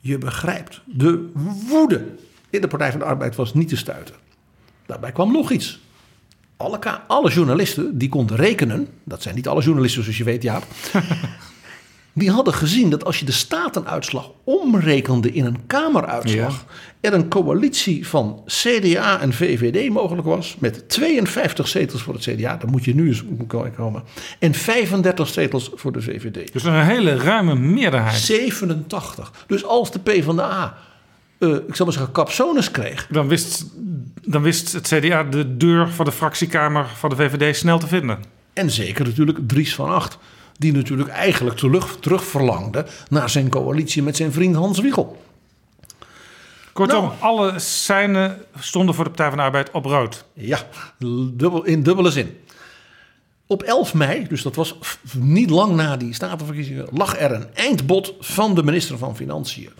je begrijpt, de woede in de Partij van de Arbeid was niet te stuiten. Daarbij kwam nog iets. Alle, alle journalisten die konden rekenen, dat zijn niet alle journalisten zoals je weet, Jaap. die hadden gezien dat als je de statenuitslag omrekende in een kameruitslag, er een coalitie van CDA en VVD mogelijk was met 52 zetels voor het CDA, dan moet je nu eens komen, en 35 zetels voor de VVD. Dus een hele ruime meerderheid. 87. Dus als de PvdA, uh, ik zal maar zeggen, capsones kreeg. Dan wist, dan wist het CDA de deur van de fractiekamer van de VVD snel te vinden. En zeker natuurlijk Dries van Acht die natuurlijk eigenlijk terug, terug verlangde naar zijn coalitie met zijn vriend Hans Wiegel. Kortom, nou. alle seinen stonden voor de Partij van de Arbeid op rood. Ja, dubbel, in dubbele zin. Op 11 mei, dus dat was niet lang na die statenverkiezingen, lag er een eindbod van de minister van Financiën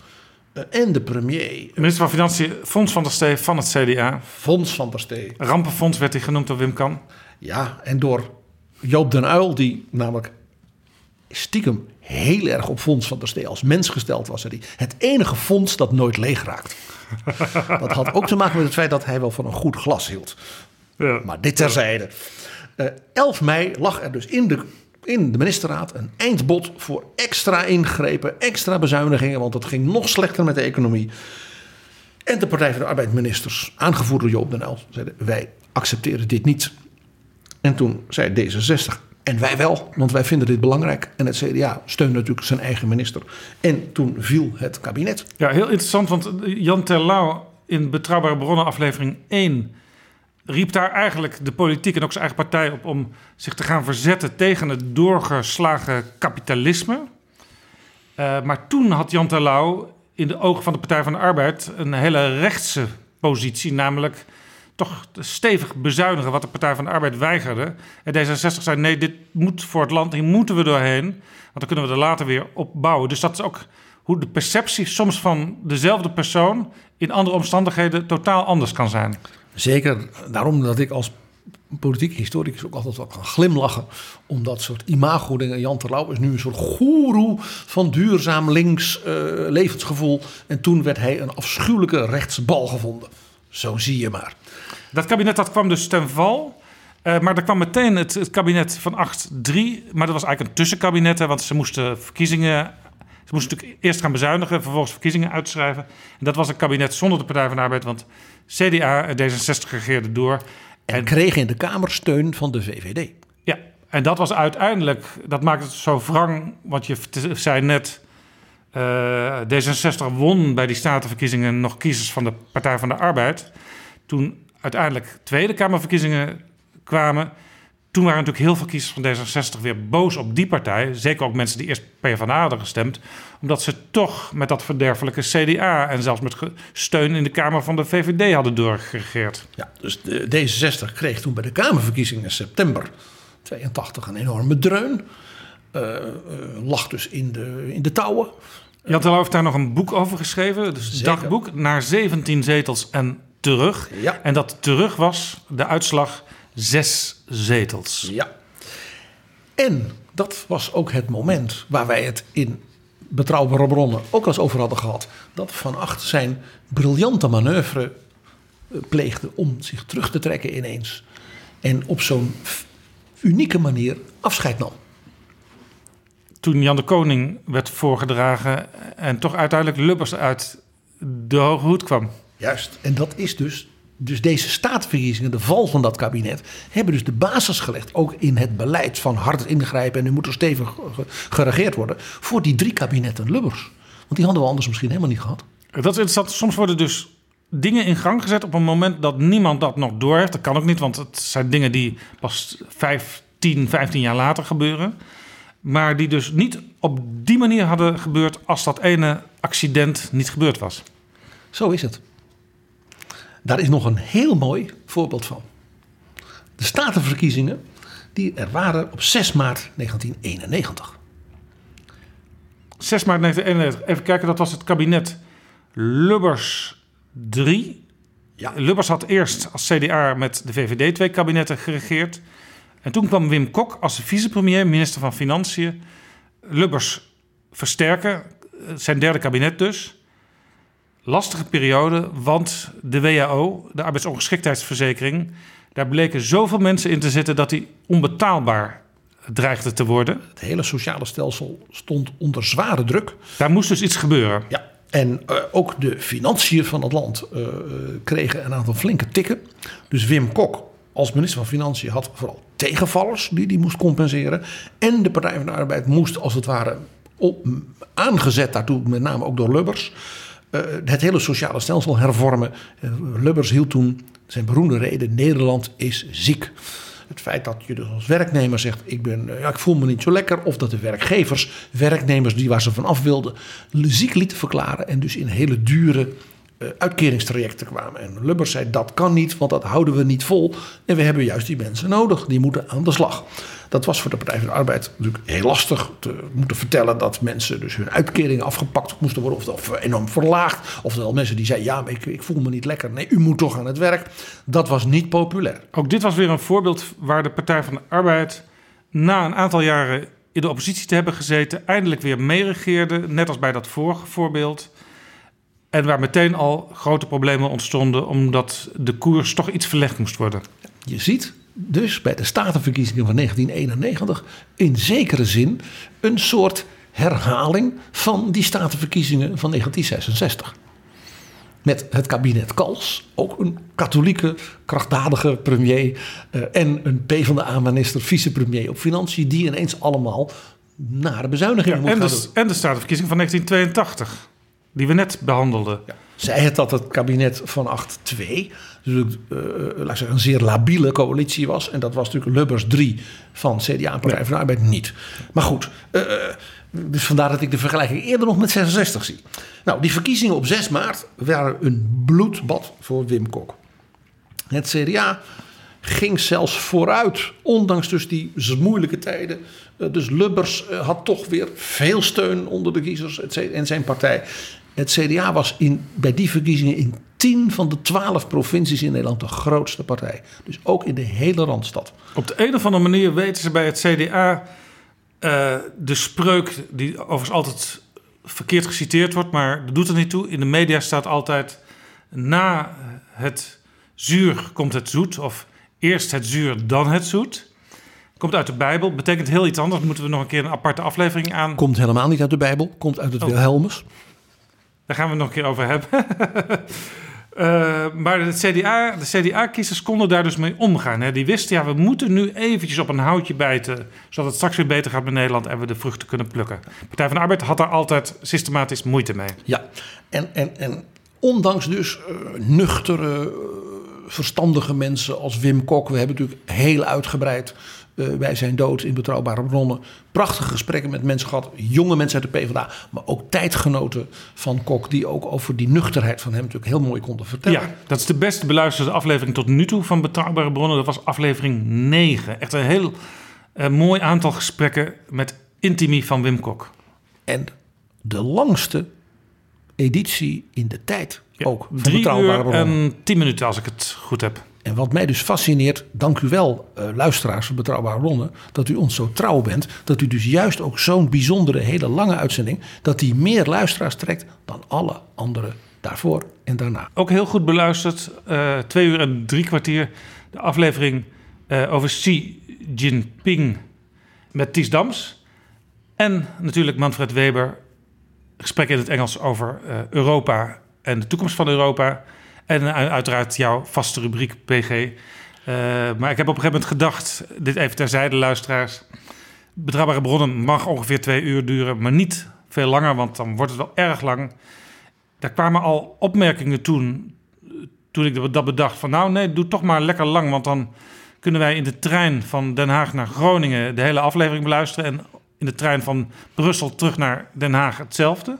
eh, en de premier. De minister van Financiën, Fons van der Stee van het CDA. Fons van der Stee. Rampenfonds werd hij genoemd door Wim Kan. Ja, en door Joop den Uyl, die namelijk stiekem heel erg op Fons van der Stee als mens gesteld was. Hij het enige fonds dat nooit leeg raakt. dat had ook te maken met het feit dat hij wel van een goed glas hield. Ja. Maar dit terzijde. Uh, eh, 11 mei lag er dus in de, in de ministerraad een eindbod voor extra ingrepen, extra bezuinigingen, want het ging nog slechter met de economie. En de Partij van de Arbeidministers, aangevoerd door Joop den Uyl, zeiden wij accepteren dit niet. En toen zei D66, en wij wel, want wij vinden dit belangrijk. En het CDA steunt natuurlijk zijn eigen minister. En toen viel het kabinet. Ja, heel interessant, want Jan Terlouw in Betrouwbare Bronnen aflevering 1 riep daar eigenlijk de politiek en ook zijn eigen partij op om zich te gaan verzetten tegen het doorgeslagen kapitalisme. Uh, maar toen had Jan Terlouw in de ogen van de Partij van de Arbeid een hele rechtse positie, namelijk toch stevig bezuinigen wat de Partij van de Arbeid weigerde. En D66 zei nee, dit moet voor het land, hier moeten we doorheen. Want dan kunnen we er later weer op bouwen. Dus dat is ook hoe de perceptie soms van dezelfde persoon in andere omstandigheden totaal anders kan zijn. Zeker, daarom dat ik als politiek historicus ook altijd wel kan glimlachen. Om dat soort imago-dingen. Jan Terlouw is nu een soort goeroe van duurzaam links uh, levensgevoel. En toen werd hij een afschuwelijke rechtsbal gevonden. Zo zie je maar. Dat kabinet dat kwam dus ten val. Eh, maar er kwam meteen het, het kabinet van 8-3. Maar dat was eigenlijk een tussenkabinet. Hè, want ze moesten verkiezingen... Ze moesten natuurlijk eerst gaan bezuinigen, vervolgens verkiezingen uitschrijven. En dat was een kabinet zonder de Partij van de Arbeid. Want CDA en D66 regeerden door. En kregen in de Kamer steun van de VVD. Ja, en dat was uiteindelijk... Dat maakt het zo wrang, want je zei net... eh, D66 won bij die statenverkiezingen nog kiezers van de Partij van de Arbeid. Toen uiteindelijk Tweede Kamerverkiezingen kwamen... Toen waren natuurlijk heel veel kiezers van D66 weer boos op die partij. Zeker ook mensen die eerst PvdA hadden gestemd. Omdat ze toch met dat verderfelijke CDA... en zelfs met steun in de Kamer van de VVD hadden doorgeregeerd. Ja, dus de D66 kreeg toen bij de Kamerverkiezingen in september 82 een enorme dreun. Eh, lag dus in de, in de touwen. Jan Terlouw heeft daar nog een boek over geschreven. Dus Zeker. dagboek naar 17 zetels en terug. Ja. En dat terug was de uitslag zes zetels. Ja. En dat was ook het moment waar wij het in betrouwbare bronnen ook al eens over hadden gehad. Dat Van Acht zijn briljante manoeuvre eh, pleegde om zich terug te trekken ineens. En op zo'n unieke manier afscheid nam. Toen Jan de Koning werd voorgedragen en toch uiteindelijk Lubbers uit de hoge hoed kwam. Juist. En dat is dus. Dus deze staatsverkiezingen, de val van dat kabinet, hebben dus de basis gelegd, ook in het beleid van hard ingrijpen en nu moet er stevig ge- geregeerd worden, voor die drie kabinetten Lubbers. Want die hadden we anders misschien helemaal niet gehad. Dat is interessant. Soms worden dus dingen in gang gezet op een moment dat niemand dat nog doorheeft. Dat kan ook niet, want het zijn dingen die pas 5, 10, 15 jaar later gebeuren. Maar die dus niet op die manier hadden gebeurd als dat ene accident niet gebeurd was. Zo is het. Daar is nog een heel mooi voorbeeld van. De statenverkiezingen die er waren op 6 maart 1991. 6 maart 1991, even kijken, dat was het kabinet Lubbers 3. Ja. Lubbers had eerst als CDA met de VVD twee kabinetten geregeerd. En toen kwam Wim Kok als vicepremier, minister van Financiën. Lubbers versterken, zijn derde kabinet dus. Lastige periode, want de WHO, de arbeidsongeschiktheidsverzekering... daar bleken zoveel mensen in te zitten dat die onbetaalbaar dreigde te worden. Het hele sociale stelsel stond onder zware druk. Daar moest dus iets gebeuren. Ja. En eh, ook de financiën van het land eh, eh, kregen een aantal flinke tikken. Dus Wim Kok als minister van Financiën had vooral tegenvallers die die moest compenseren. En de Partij van de Arbeid moest als het ware op, aangezet daartoe, met name ook door Lubbers, eh, het hele sociale stelsel hervormen. Eh, Lubbers hield toen zijn beroemde reden: Nederland is ziek. Het feit dat je dus als werknemer zegt: ik, ben, eh, ja, ik voel me niet zo lekker. Of dat de werkgevers, werknemers die waar ze vanaf wilden, ziek lieten verklaren. En dus in hele dure uitkeringstrajecten kwamen. En Lubbers zei: dat kan niet, want dat houden we niet vol. En we hebben juist die mensen nodig, die moeten aan de slag. Dat was voor de Partij van de Arbeid natuurlijk heel lastig te moeten vertellen dat mensen dus hun uitkeringen afgepakt moesten worden of, of enorm verlaagd. Oftewel mensen die zeiden: ja, maar ik, ik voel me niet lekker. Nee, u moet toch aan het werk. Dat was niet populair. Ook dit was weer een voorbeeld waar de Partij van de Arbeid na een aantal jaren in de oppositie te hebben gezeten, eindelijk weer meeregeerde, net als bij dat vorige voorbeeld. En waar meteen al grote problemen ontstonden, omdat de koers toch iets verlegd moest worden. Je ziet dus bij de statenverkiezingen van 1991 in zekere zin een soort herhaling van die statenverkiezingen van 1966. Met het kabinet Kals, ook een katholieke, krachtdadige premier eh, en een PvdA-minister, vicepremier op financiën, die ineens allemaal nare bezuinigingen Ja, moeten en, gaan de, doen. en de statenverkiezing van 1982, die we net behandelden. Zij het dat het kabinet van 8-2 dus, eh, laat ik zeggen, een zeer labiele coalitie was. En dat was natuurlijk Lubbers 3 van CDA en Partij van de Arbeid niet. Maar goed, eh, dus vandaar dat ik de vergelijking eerder nog met 66 zie. Nou, die verkiezingen op 6 maart waren een bloedbad voor Wim Kok. Het CDA ging zelfs vooruit, ondanks dus die moeilijke tijden. Eh, Dus Lubbers eh, had toch weer veel steun onder de kiezers en zijn partij. Het CDA was in, bij die verkiezingen in 10 van de 12 provincies in Nederland de grootste partij. Dus ook in de hele Randstad. Op de een of andere manier weten ze bij het CDA eh, de spreuk, die overigens altijd verkeerd geciteerd wordt, maar dat doet er niet toe. In de media staat altijd: na het zuur komt het zoet, of Eerst het zuur, dan het zoet. Komt uit de Bijbel. Betekent heel iets anders. Moeten we nog een keer een aparte aflevering aan. Komt helemaal niet uit de Bijbel, komt uit het Oh. Wilhelmus. Daar gaan we het nog een keer over hebben. Eh, maar de CDA, de CDA-kiezers konden daar dus mee omgaan. Hè. Die wisten, ja, we moeten nu eventjes op een houtje bijten... zodat het straks weer beter gaat met Nederland... en we de vruchten kunnen plukken. Partij van de Arbeid had daar altijd systematisch moeite mee. Ja, en, en, en ondanks dus eh, nuchtere, eh, verstandige mensen als Wim Kok... we hebben natuurlijk heel uitgebreid eh, bij zijn dood in Betrouwbare Bronnen... prachtige gesprekken met mensen gehad, jonge mensen uit de PvdA... maar ook tijdgenoten van Kok... die ook over die nuchterheid van hem natuurlijk heel mooi konden vertellen. Ja, dat is de best beluisterde aflevering tot nu toe van Betrouwbare Bronnen. Dat was aflevering 9. Echt een heel eh, mooi aantal gesprekken met Intimi van Wim Kok. En de langste editie in de tijd ook van Drie Betrouwbare uur Bronnen. en tien minuten als ik het goed heb. En wat mij dus fascineert, dank u wel, eh, luisteraars van Betrouwbare Bronnen, dat u ons zo trouw bent. Dat u dus juist ook zo'n bijzondere, hele lange uitzending, dat die meer luisteraars trekt dan alle andere daarvoor en daarna. Ook heel goed beluisterd. eh, twee uur en drie kwartier. De aflevering eh, over Xi Jinping met Ties Dams. En natuurlijk Manfred Weber. Gesprek in het Engels over Europa en de toekomst van Europa. En u- uiteraard jouw vaste rubriek PG. Eh, maar ik heb op een gegeven moment gedacht, dit even terzijde luisteraars. Betrouwbare bronnen mag ongeveer twee uur duren, maar niet veel langer, want dan wordt het wel erg lang. Daar kwamen al opmerkingen toen, toen ik dat bedacht. Van nou nee, doe toch maar lekker lang, want dan kunnen wij in de trein van Den Haag naar Groningen de hele aflevering beluisteren. En in de trein van Brussel terug naar Den Haag hetzelfde.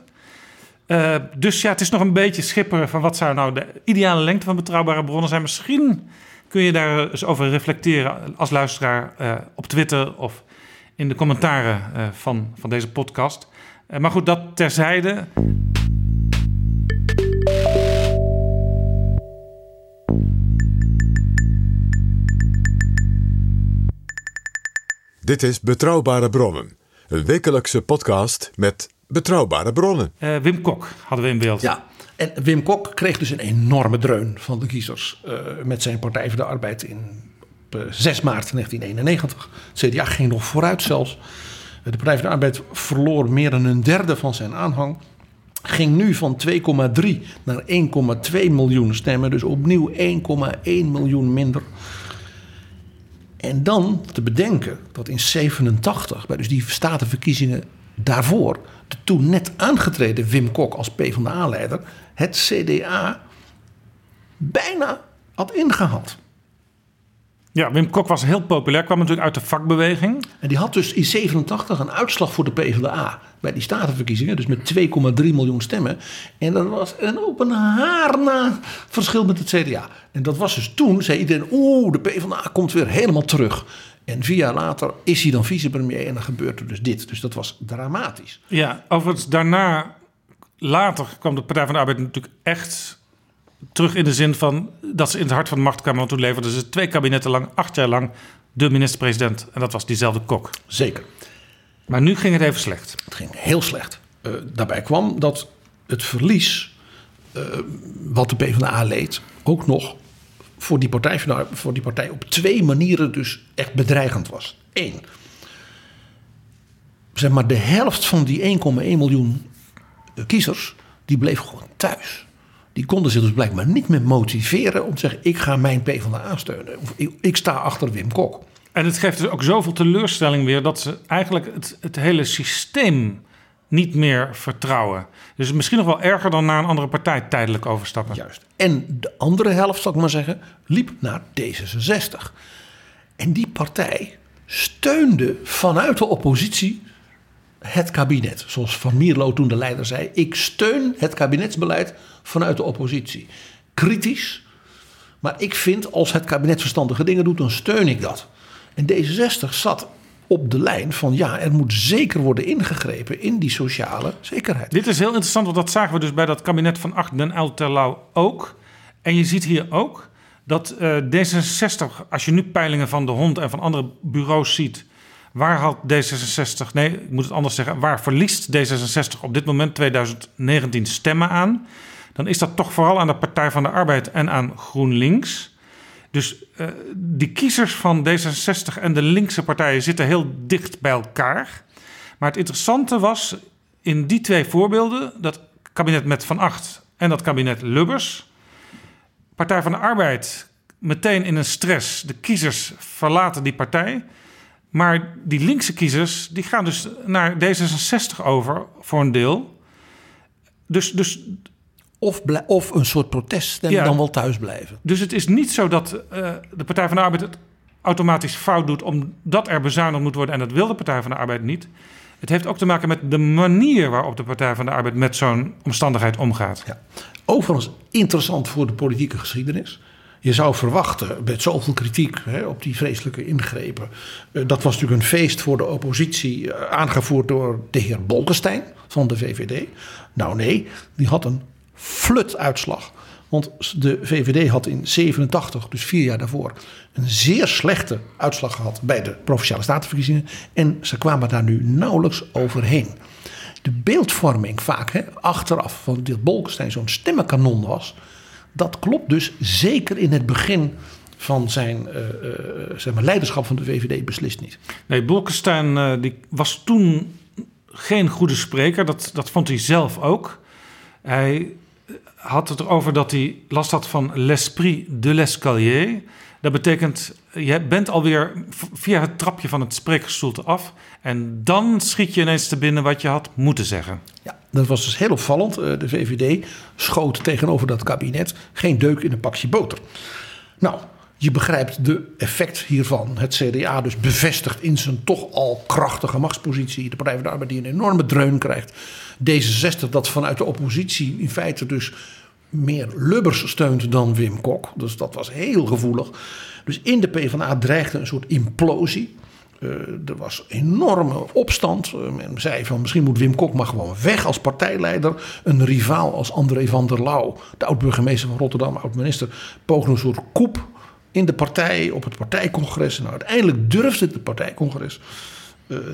Eh, dus ja, het is nog een beetje schipperen van wat zou nou de ideale lengte van betrouwbare bronnen zijn. Misschien kun je daar eens over reflecteren als luisteraar eh, op Twitter of in de commentaren eh, van, van deze podcast. Maar goed, dat terzijde. Dit is Betrouwbare Bronnen, een wekelijkse podcast met betrouwbare bronnen. Eh, Wim Kok hadden we in beeld. Ja, en Wim Kok kreeg dus een enorme dreun van de kiezers eh, met zijn Partij voor de Arbeid in op, eh, 6 maart 1991. Het CDA ging nog vooruit zelfs. De Partij voor de Arbeid verloor meer dan een derde van zijn aanhang. Ging nu van 2,3 naar 1,2 miljoen stemmen. Dus opnieuw 1,1 miljoen minder. En dan te bedenken dat in 87, bij dus die statenverkiezingen daarvoor, de toen net aangetreden Wim Kok als PvdA-leider, het CDA bijna had ingehaald. Ja, Wim Kok was heel populair, kwam natuurlijk uit de vakbeweging. En die had dus in 87 een uitslag voor de PvdA bij die statenverkiezingen, dus met 2,3 miljoen stemmen. En dat was een op een haar na verschil met het CDA. En dat was dus toen, zei iedereen, oeh, de PvdA komt weer helemaal terug. En vier jaar later is hij dan vicepremier en dan gebeurt er dus dit. Dus dat was dramatisch. Ja, overigens daarna, later kwam de Partij van de Arbeid natuurlijk echt terug in de zin van dat ze in het hart van de macht kwamen. Want toen leverden ze twee kabinetten lang, acht jaar lang, de minister-president. En dat was diezelfde Kok. Zeker. Maar nu ging het even slecht. Het ging heel slecht. Eh, daarbij kwam dat het verlies eh, wat de PvdA leed ook nog voor die, partij, voor die partij op twee manieren dus echt bedreigend was. Eén, zeg maar de helft van die 1,1 miljoen eh, kiezers, die bleef gewoon thuis. Die konden zich dus blijkbaar niet meer motiveren om te zeggen: ik ga mijn PvdA steunen. Of ik, ik sta achter Wim Kok. En het geeft dus ook zoveel teleurstelling weer dat ze eigenlijk het, het hele systeem niet meer vertrouwen. Dus misschien nog wel erger dan naar een andere partij tijdelijk overstappen. Juist. En de andere helft, zal ik maar zeggen, liep naar D66. En die partij steunde vanuit de oppositie het kabinet. Zoals Van Mierlo toen de leider zei: Ik steun het kabinetsbeleid vanuit de oppositie. Kritisch, maar ik vind als het kabinet verstandige dingen doet, dan steun ik dat. En D66 zat op de lijn van ja, er moet zeker worden ingegrepen in die sociale zekerheid. Dit is heel interessant, want dat zagen we dus bij dat kabinet van Acht den El Terlouw ook. En je ziet hier ook dat eh, D66, als je nu peilingen van de Hond en van andere bureaus ziet, waar had D66, nee, ik moet het anders zeggen, waar verliest D66 op dit moment 2019 stemmen aan? Dan is dat toch vooral aan de Partij van de Arbeid en aan GroenLinks. Dus uh, die kiezers van D66 en de linkse partijen zitten heel dicht bij elkaar. Maar het interessante was in die twee voorbeelden, dat kabinet met Van Acht en dat kabinet Lubbers. Partij van de Arbeid meteen in een stress. De kiezers verlaten die partij. Maar die linkse kiezers die gaan dus naar D66 over voor een deel. Dus, dus of, of een soort protest en dan wel thuis blijven. Dus het is niet zo dat uh, de Partij van de Arbeid het automatisch fout doet omdat er bezuinigd moet worden en dat wil de Partij van de Arbeid niet. Het heeft ook te maken met de manier waarop de Partij van de Arbeid met zo'n omstandigheid omgaat. Ja. Overigens interessant voor de politieke geschiedenis. Je zou verwachten, met zoveel kritiek hè, op die vreselijke ingrepen. Uh, dat was natuurlijk een feest voor de oppositie, uh, aangevoerd door de heer Bolkestein van de VVD. Nou nee, die had een flutuitslag. Want de VVD had in 87, dus vier jaar daarvoor, een zeer slechte uitslag gehad bij de provinciale statenverkiezingen. En ze kwamen daar nu nauwelijks overheen. De beeldvorming vaak hè, achteraf van dit Bolkestein zo'n stemmenkanon was. Dat klopt dus zeker in het begin van zijn uh, uh, zeg maar, leiderschap van de VVD beslist niet. Nee, Bolkestein uh, die was toen geen goede spreker. Dat, dat vond hij zelf ook. Hij had het erover dat hij last had van l'esprit de l'escalier. Dat betekent, je bent alweer via het trapje van het spreekgestoelte af. En dan schiet je ineens te binnen wat je had moeten zeggen. Ja, dat was dus heel opvallend. Eh, de VVD schoot tegenover dat kabinet geen deuk in een pakje boter. Nou, je begrijpt de effect hiervan. Het CDA dus bevestigt in zijn toch al krachtige machtspositie. De Partij van de Arbeid die een enorme dreun krijgt. D66 dat vanuit de oppositie in feite dus meer Lubbers steunt dan Wim Kok. Dus dat was heel gevoelig. Dus in de PvdA dreigde een soort implosie. Uh, er was enorme opstand. Uh, men zei van misschien moet Wim Kok maar gewoon weg als partijleider. Een rivaal als André van der Lauw, de oud-burgemeester van Rotterdam, oud-minister, poogde een soort koep in de partij, op het partijcongres. Nou, uiteindelijk durfde het partijcongres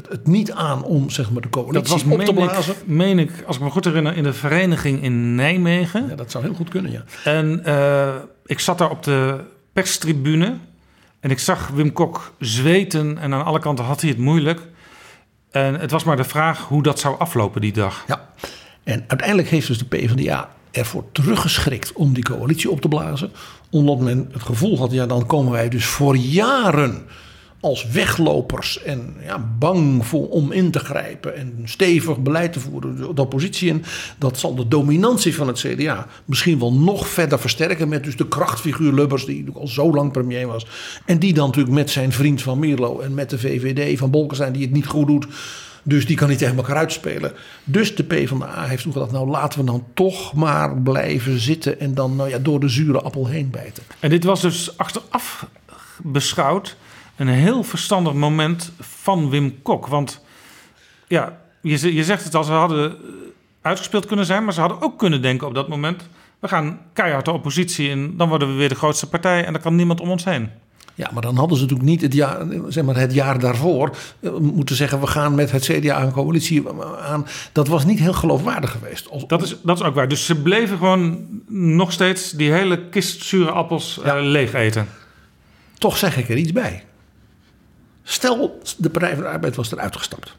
het niet aan om zeg maar, de coalitie dat was, op te blazen. Ik, meen ik, als ik me goed herinner, in de vereniging in Nijmegen. Ja, dat zou heel goed kunnen, ja. En uh, ik zat daar op de perstribune en ik zag Wim Kok zweten en aan alle kanten had hij het moeilijk. En het was maar de vraag hoe dat zou aflopen die dag. Ja, en uiteindelijk heeft dus de PvdA ervoor teruggeschrikt om die coalitie op te blazen. Omdat men het gevoel had, ja dan komen wij dus voor jaren als weglopers en ja, bang voor om in te grijpen en stevig beleid te voeren, de, oppositie in. Dat zal de dominantie van het CDA misschien wel nog verder versterken met dus de krachtfiguur Lubbers, die al zo lang premier was. En die dan natuurlijk met zijn vriend van Mierlo en met de VVD van Bolkestein, die het niet goed doet. Dus die kan niet tegen elkaar uitspelen. Dus de PvdA heeft toen gedacht, nou laten we dan toch maar blijven zitten en dan nou ja, door de zure appel heen bijten. En dit was dus achteraf beschouwd een heel verstandig moment van Wim Kok. Want ja, je, je zegt het al, ze hadden uitgespeeld kunnen zijn, maar ze hadden ook kunnen denken op dat moment: we gaan keihard de oppositie in, dan worden we weer de grootste partij en dan kan niemand om ons heen. Ja, maar dan hadden ze natuurlijk niet het jaar, zeg maar het jaar daarvoor eh, moeten zeggen: we gaan met het CDA een coalitie aan. Dat was niet heel geloofwaardig geweest. Dat, is, dat is ook waar. Dus ze bleven gewoon nog steeds die hele kist zure appels ja. leeg eten. Toch zeg ik er iets bij. Stel, de Partij van de Arbeid was eruit gestapt.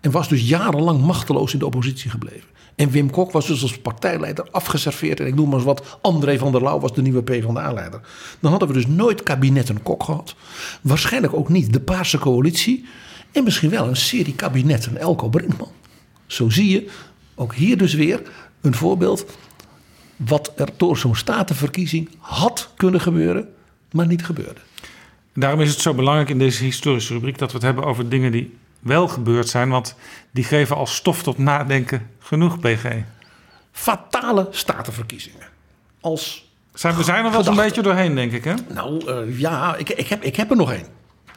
En was dus jarenlang machteloos in de oppositie gebleven. En Wim Kok was dus als partijleider afgeserveerd. En ik noem maar eens wat, André van der Lauw was de nieuwe PvdA-leider. Dan hadden we dus nooit kabinetten Kok gehad. Waarschijnlijk ook niet de Paarse coalitie. En misschien wel een serie kabinetten Elko Brinkman. Zo zie je, ook hier dus weer een voorbeeld... wat er door zo'n statenverkiezing had kunnen gebeuren, maar niet gebeurde. Daarom is het zo belangrijk in deze historische rubriek dat we het hebben over dingen die wel gebeurd zijn, want die geven als stof tot nadenken genoeg, PG. Fatale statenverkiezingen. Als zijn, we zijn er wel een beetje doorheen, denk ik, hè? Nou uh, ja, ik, ik, heb, ik heb er nog één.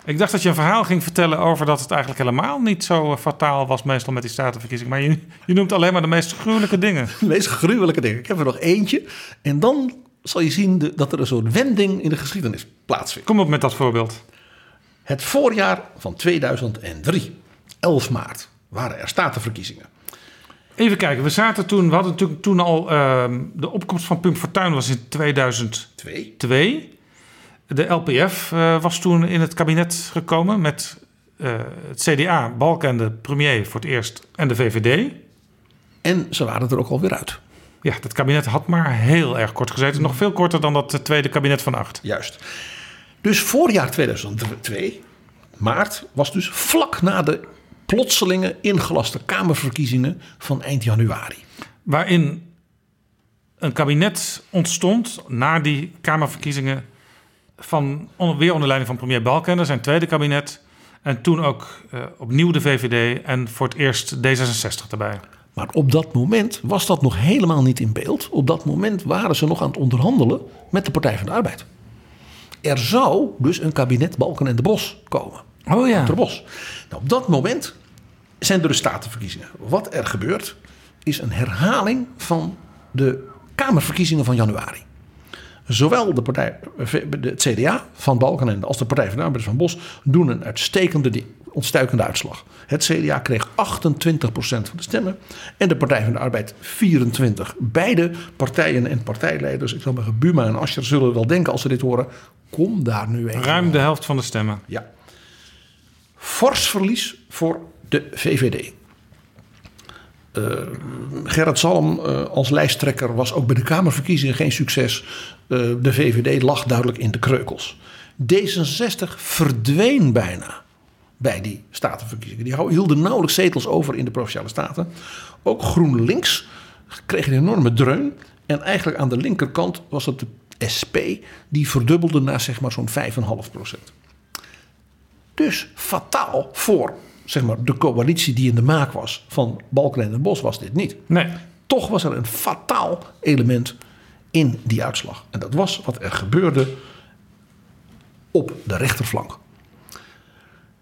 Ik dacht dat je een verhaal ging vertellen over dat het eigenlijk helemaal niet zo uh, fataal was, meestal met die statenverkiezingen. Maar je, je noemt alleen maar de meest gruwelijke dingen. De meest gruwelijke dingen. Ik heb er nog eentje. En dan zal je zien dat er een soort wending in de geschiedenis plaatsvindt. Kom op met dat voorbeeld. Het voorjaar van 2003, 11 maart, waren er statenverkiezingen. Even kijken, we zaten toen, we hadden natuurlijk toen al uh, de opkomst van Pum Fortuyn was in 2002. De LPF uh, was toen in het kabinet gekomen met uh, het CDA, Balken en de premier voor het eerst en de VVD. En ze waren er ook alweer uit. Ja, dat kabinet had maar heel erg kort gezeten. Nog veel korter dan dat tweede kabinet van acht. Juist. Dus voorjaar 2002, maart, was dus vlak na de plotselinge ingelaste Kamerverkiezingen van eind januari. Waarin een kabinet ontstond na die Kamerverkiezingen van weer onder leiding van premier Balkenende, zijn tweede kabinet. En toen ook uh, opnieuw de VVD en voor het eerst D66 erbij. Maar op dat moment was dat nog helemaal niet in beeld. Op dat moment waren ze nog aan het onderhandelen met de Partij van de Arbeid. Er zou dus een kabinet Balken en de Bos komen. Oh ja. De Bos. Nou, op dat moment zijn er de statenverkiezingen. Wat er gebeurt is een herhaling van de Kamerverkiezingen van januari. Zowel de partij, het CDA van Balkenende als de Partij van de Arbeid van Bos doen een uitstekende, ontstuikende uitslag. Het CDA kreeg 28% van de stemmen en de Partij van de Arbeid 24%. Beide partijen en partijleiders, ik zal zeggen Buma en Ascher, zullen wel denken als ze dit horen: kom daar nu even. Ruim de helft van de stemmen. Ja. Fors verlies voor de VVD. Uh, Gerrit Salm uh, als lijsttrekker was ook bij de Kamerverkiezingen geen succes. Uh, de VVD lag duidelijk in de kreukels. D66 verdween bijna bij die statenverkiezingen. Die hielden nauwelijks zetels over in de provinciale staten. Ook GroenLinks kreeg een enorme dreun. En eigenlijk aan de linkerkant was het de SP die verdubbelde naar zeg maar zo'n 5,5 procent. Dus fataal voor zeg maar, de coalitie die in de maak was van Balken en Bos was dit niet. Nee. Toch was er een fataal element in die uitslag. En dat was wat er gebeurde op de rechterflank.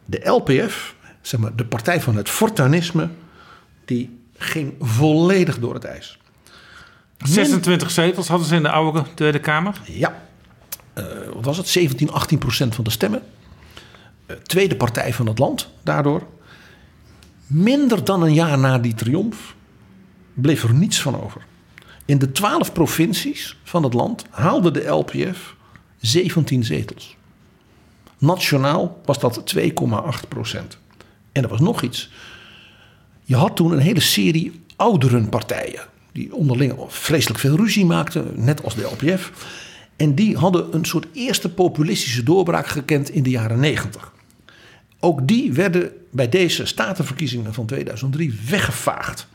De LPF, zeg maar, de partij van het fortuinisme, die ging volledig door het ijs. 26 zetels hadden ze in de oude Tweede Kamer. Ja. Uh, wat was het? 17, 18 procent van de stemmen. Uh, tweede partij van het land daardoor. Minder dan een jaar na die triomf bleef er niets van over. In de twaalf provincies van het land haalde de LPF 17 zetels. Nationaal was dat 2,8 procent. En er was nog iets. Je had toen een hele serie ouderenpartijen. Die onderling vreselijk veel ruzie maakten, net als de LPF. En die hadden een soort eerste populistische doorbraak gekend in de jaren 90. Ook die werden bij deze statenverkiezingen van 2003 weggevaagd.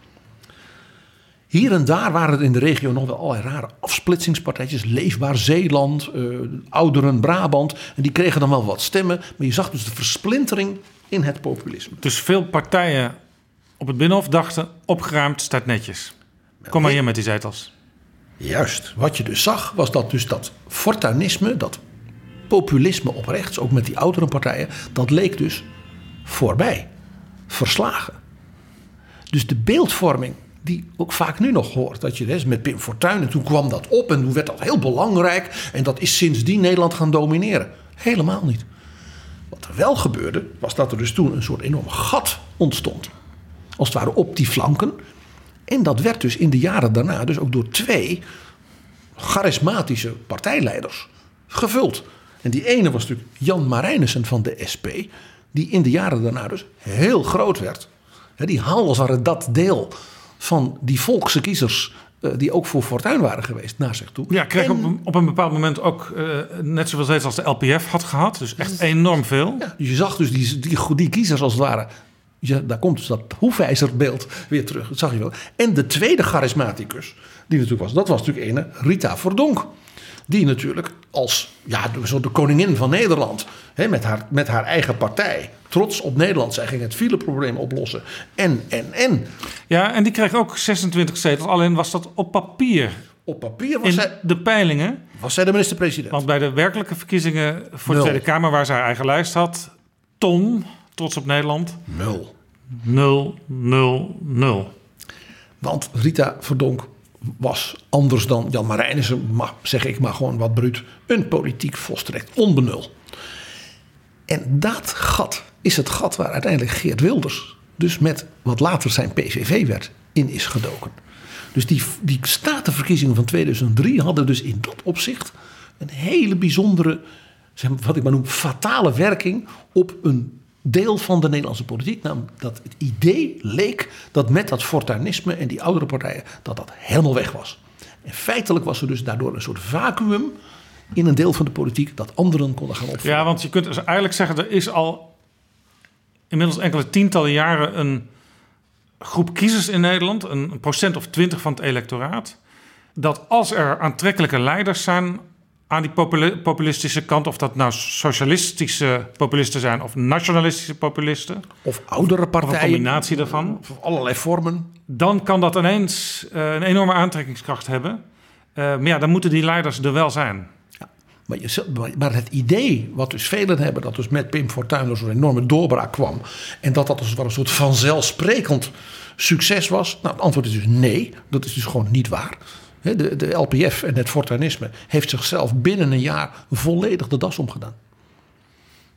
Hier en daar waren er in de regio nog wel allerlei rare afsplitsingspartijtjes. Leefbaar Zeeland, uh, Ouderen Brabant. En die kregen dan wel wat stemmen. Maar je zag dus de versplintering in het populisme. Dus veel partijen op het Binnenhof dachten... opgeruimd staat netjes. Kom maar hier met die zetels. Juist. Wat je dus zag was dat dus dat fortuinisme... dat populisme op rechts, ook met die oudere partijen... dat leek dus voorbij. Verslagen. Dus de beeldvorming die ook vaak nu nog hoort. Dat je dus met Pim Fortuyn, en toen kwam dat op en toen werd dat heel belangrijk. En dat is sindsdien Nederland gaan domineren. Helemaal niet. Wat er wel gebeurde, was dat er dus toen een soort enorm gat ontstond. Als het ware op die flanken. En dat werd dus in de jaren daarna dus ook door twee charismatische partijleiders gevuld. En die ene was natuurlijk Jan Marijnissen van de SP, die in de jaren daarna dus heel groot werd. Die haalde als het dat deel van die volkse kiezers. Uh, die ook voor Fortuin waren geweest naar zich toe. Ja, kreeg en, op, op, een bepaald moment ook uh, net zoveel zetels als de LPF had gehad. Dus echt enorm veel. Ja, je zag dus die, die, die kiezers als het ware. Ja, daar komt dus dat hoefijzerbeeld weer terug. Dat zag je wel. En de tweede charismaticus, die natuurlijk was, dat was natuurlijk ene Rita Verdonk. Die natuurlijk als ja, zo de koningin van Nederland, hè, met, haar, met haar eigen partij, trots op Nederland, zij ging het fileprobleem oplossen. En, en, en. Ja, en die kreeg ook 26 zetels, alleen was dat op papier. Op papier was In zij, de peilingen. was zij de minister-president. Want bij de werkelijke verkiezingen voor de Nul. Tweede Kamer, waar ze haar eigen lijst had, Ton, trots op Nederland, Nul. 0, 0, 0. Want Rita Verdonk was anders dan Jan Marijnissen, zeg ik maar gewoon wat bruut, een politiek volstrekt onbenul. En dat gat is het gat waar uiteindelijk Geert Wilders, dus met wat later zijn PVV werd, in is gedoken. Dus die, die statenverkiezingen van 2003 hadden dus in dat opzicht een hele bijzondere wat ik maar noem fatale werking op een deel van de Nederlandse politiek. Namelijk dat het idee leek dat met dat fortuinisme en die oudere partijen dat dat helemaal weg was. En feitelijk was er dus daardoor een soort vacuüm in een deel van de politiek dat anderen konden gaan opvullen. Ja, want je kunt dus eigenlijk zeggen, er is al inmiddels enkele tientallen jaren een groep kiezers in Nederland, een procent of twintig van het electoraat, dat als er aantrekkelijke leiders zijn aan die populi- populistische kant, of dat nou socialistische populisten zijn of nationalistische populisten, Of oudere of een partijen. combinatie daarvan, Of allerlei vormen. dan kan dat ineens eh, een enorme aantrekkingskracht hebben. Eh, maar ja, dan moeten die leiders er wel zijn. Maar, je, maar- het idee, wat dus velen hebben, dat dus met Pim Fortuyn er zo'n enorme doorbraak kwam. En dat dat als ware een soort vanzelfsprekend succes was. Nou, het antwoord is dus nee. Dat is dus gewoon niet waar. De, de LPF en het Fortuinisme heeft zichzelf binnen een jaar volledig de das omgedaan.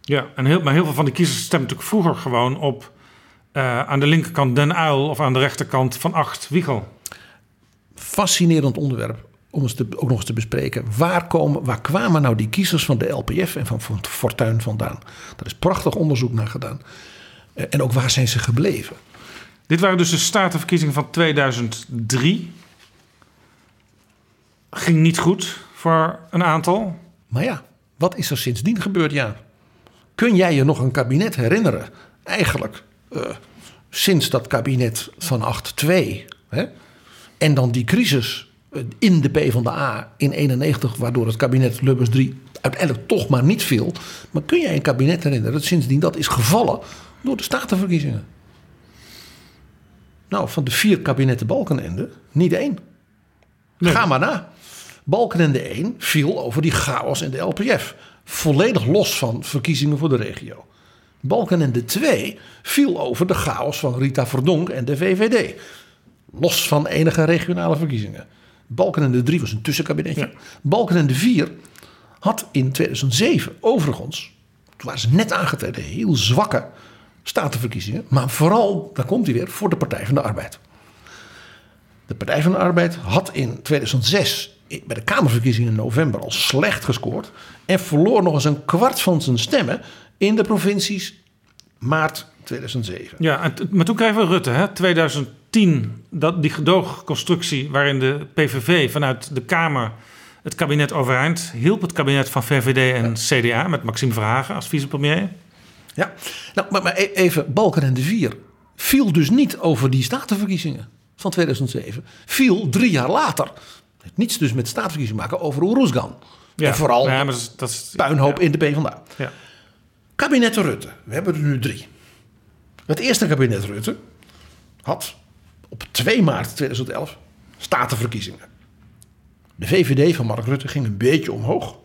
Ja, en heel, maar heel veel van die kiezers stemmen natuurlijk vroeger gewoon op eh, aan de linkerkant Den Uil of aan de rechterkant Van Acht Wiegel. Fascinerend onderwerp om eens te, ook nog eens te bespreken. Waar, komen, waar kwamen nou die kiezers van de LPF en van, van Fortuyn vandaan? Daar is prachtig onderzoek naar gedaan. Eh, En ook waar zijn ze gebleven? Dit waren dus de statenverkiezingen van 2003. Ging niet goed voor een aantal. Maar ja, wat is er sindsdien gebeurd? Ja. Kun jij je nog een kabinet herinneren? Eigenlijk eh, sinds dat kabinet van 8-2. Hè? En dan die crisis eh, in de PvdA in 91, waardoor het kabinet Lubbers 3 uiteindelijk toch maar niet viel. Maar kun jij een kabinet herinneren dat sindsdien dat is gevallen door de statenverkiezingen? Nou, van de vier kabinetten Balkenende, niet één. Nee. Ga maar na. Balkenende 1 viel over die chaos in de LPF. Volledig los van verkiezingen voor de regio. Balkenende 2 viel over de chaos van Rita Verdonk en de VVD. Los van enige regionale verkiezingen. Balkenende 3 was een tussenkabinetje. Balkenende 4 had in 2007 overigens, toen waren ze net aangetreden, heel zwakke statenverkiezingen. Maar vooral, daar komt hij weer, voor de Partij van de Arbeid. De Partij van de Arbeid had in 2006 bij de Kamerverkiezingen in november al slecht gescoord. En verloor nog eens een kwart van zijn stemmen in de provincies maart 2007. Ja, en maar toen kregen we Rutte, hè? 2010, dat, die gedoogconstructie waarin de PVV vanuit de Kamer het kabinet overeind hielp. Het kabinet van VVD en CDA met Maxime Verhagen als vicepremier. Ja, nou, maar, maar e- even, Balkenende 4 viel dus niet over die statenverkiezingen van 2007. Viel drie jaar later, heeft niets dus met statenverkiezingen maken, over Oeroesgan. En vooral ja, maar dat is, dat is- puinhoop ja. in de PvdA. Ja. Kabinetten Rutte, we hebben er nu drie. Het eerste kabinet Rutte had op 2 maart 2011 statenverkiezingen. De VVD van Mark Rutte ging een beetje omhoog.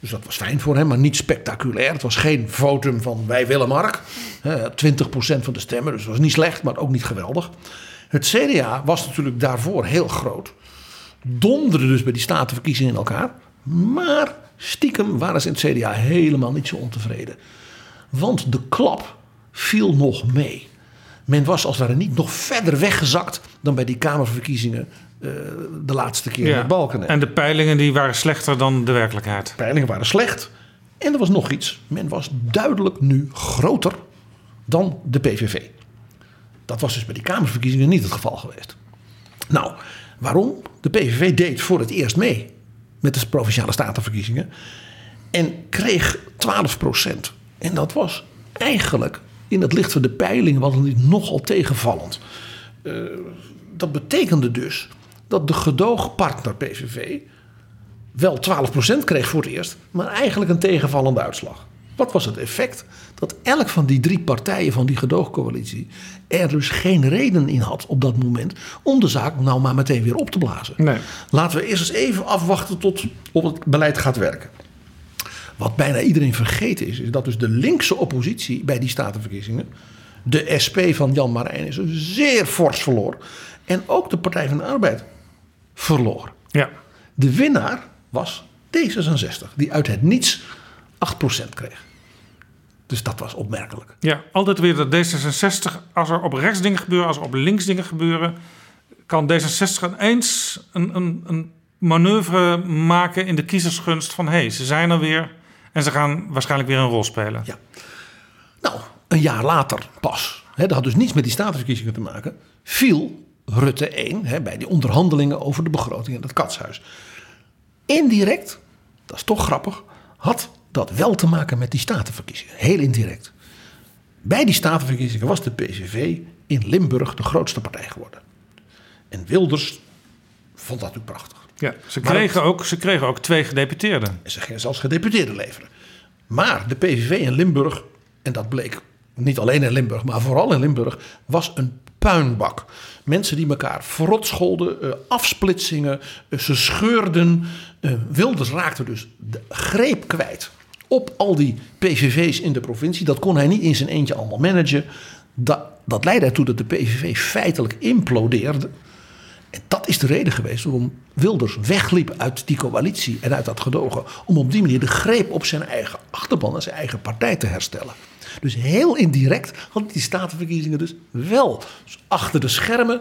Dus dat was fijn voor hem, maar niet spectaculair. Het was geen votum van wij willen Mark. Hè, 20% van de stemmen, dus het was niet slecht, maar ook niet geweldig. Het CDA was natuurlijk daarvoor heel groot. Donderde dus bij die statenverkiezingen in elkaar. Maar stiekem waren ze in het CDA helemaal niet zo ontevreden. Want de klap viel nog mee. Men was als het ware niet nog verder weggezakt dan bij die Kamerverkiezingen eh, de laatste keer Ja. met Balkenende. En de peilingen die waren slechter dan de werkelijkheid. peilingen waren slecht. En er was nog iets. Men was duidelijk nu groter dan de PVV. Dat was dus bij die Kamerverkiezingen niet het geval geweest. Nou, waarom? De PVV deed voor het eerst mee met de provinciale statenverkiezingen. En kreeg 12 procent. En dat was eigenlijk in het licht van de peilingen was het nogal tegenvallend. Eh, dat betekende dus dat de gedoogpartner PVV wel 12% kreeg voor het eerst, maar eigenlijk een tegenvallende uitslag. Wat was het effect? Dat elk van die drie partijen van die gedoogcoalitie er dus geen reden in had op dat moment om de zaak nou maar meteen weer op te blazen. Nee. Laten we eerst eens even afwachten tot op het beleid gaat werken. Wat bijna iedereen vergeten is, is dat dus de linkse oppositie bij die statenverkiezingen, de SP van Jan Marijnissen, zeer fors verloor. En ook de Partij van de Arbeid verloor. Ja. De winnaar was D66, die uit het niets 8% kreeg. Dus dat was opmerkelijk. ja, altijd weer dat D66, als er op rechts dingen gebeuren, als er op links dingen gebeuren, kan D66 ineens een, een, een manoeuvre maken in de kiezersgunst van hé, hey, ze zijn er weer En ze gaan waarschijnlijk weer een rol spelen. Ja. Nou, een jaar later pas, hè, dat had dus niets met die statenverkiezingen te maken, viel Rutte 1 hè, bij die onderhandelingen over de begroting in het katshuis. Indirect, dat is toch grappig, had dat wel te maken met die statenverkiezingen. Heel indirect. Bij die statenverkiezingen was de PVV in Limburg de grootste partij geworden. En Wilders vond dat natuurlijk prachtig. Ja, ze, kregen ook, ze kregen ook twee gedeputeerden. En ze gingen zelfs gedeputeerden leveren. Maar de PVV in Limburg, en dat bleek niet alleen in Limburg, maar vooral in Limburg, was een puinbak. Mensen die elkaar verrot scholden, eh, afsplitsingen, eh, ze scheurden. Eh, Wilders raakte dus de greep kwijt op al die PVV's in de provincie. Dat kon hij niet in zijn eentje allemaal managen. Dat, dat leidde ertoe dat de PVV feitelijk implodeerde. En dat is de reden geweest waarom Wilders wegliep uit die coalitie en uit dat gedogen. Om op die manier de greep op zijn eigen achterban en zijn eigen partij te herstellen. Dus heel indirect hadden die statenverkiezingen dus wel achter de schermen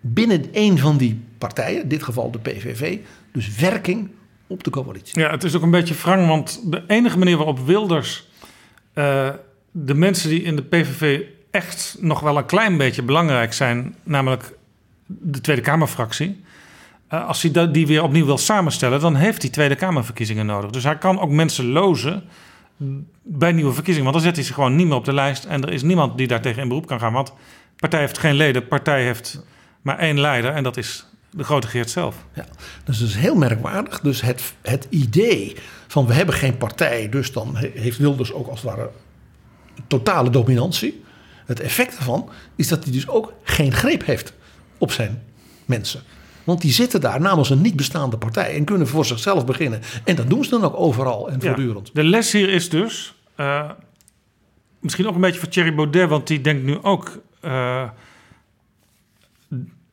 binnen een van die partijen, in dit geval de PVV, dus werking op de coalitie. Ja, het is ook een beetje wrang, want de enige manier waarop Wilders eh, de mensen die in de PVV echt nog wel een klein beetje belangrijk zijn, namelijk de Tweede Kamerfractie, eh, als hij die weer opnieuw wil samenstellen, dan heeft hij Tweede Kamerverkiezingen nodig. Dus hij kan ook mensen lozen bij nieuwe verkiezingen, want dan zet hij ze gewoon niet meer op de lijst en er is niemand die daartegen in beroep kan gaan, want partij heeft geen leden, de partij heeft maar één leider en dat is de grote Geert zelf. Ja, dus dat is heel merkwaardig. Dus het, het idee van we hebben geen partij, dus dan he- heeft Wilders ook als het ware totale dominantie. Het effect daarvan is dat hij dus ook geen greep heeft op zijn mensen. Want die zitten daar namens een niet bestaande partij en kunnen voor zichzelf beginnen. En dat doen ze dan ook overal en Ja. voortdurend. De les hier is dus, eh, misschien ook een beetje voor Thierry Baudet, want die denkt nu ook. eh,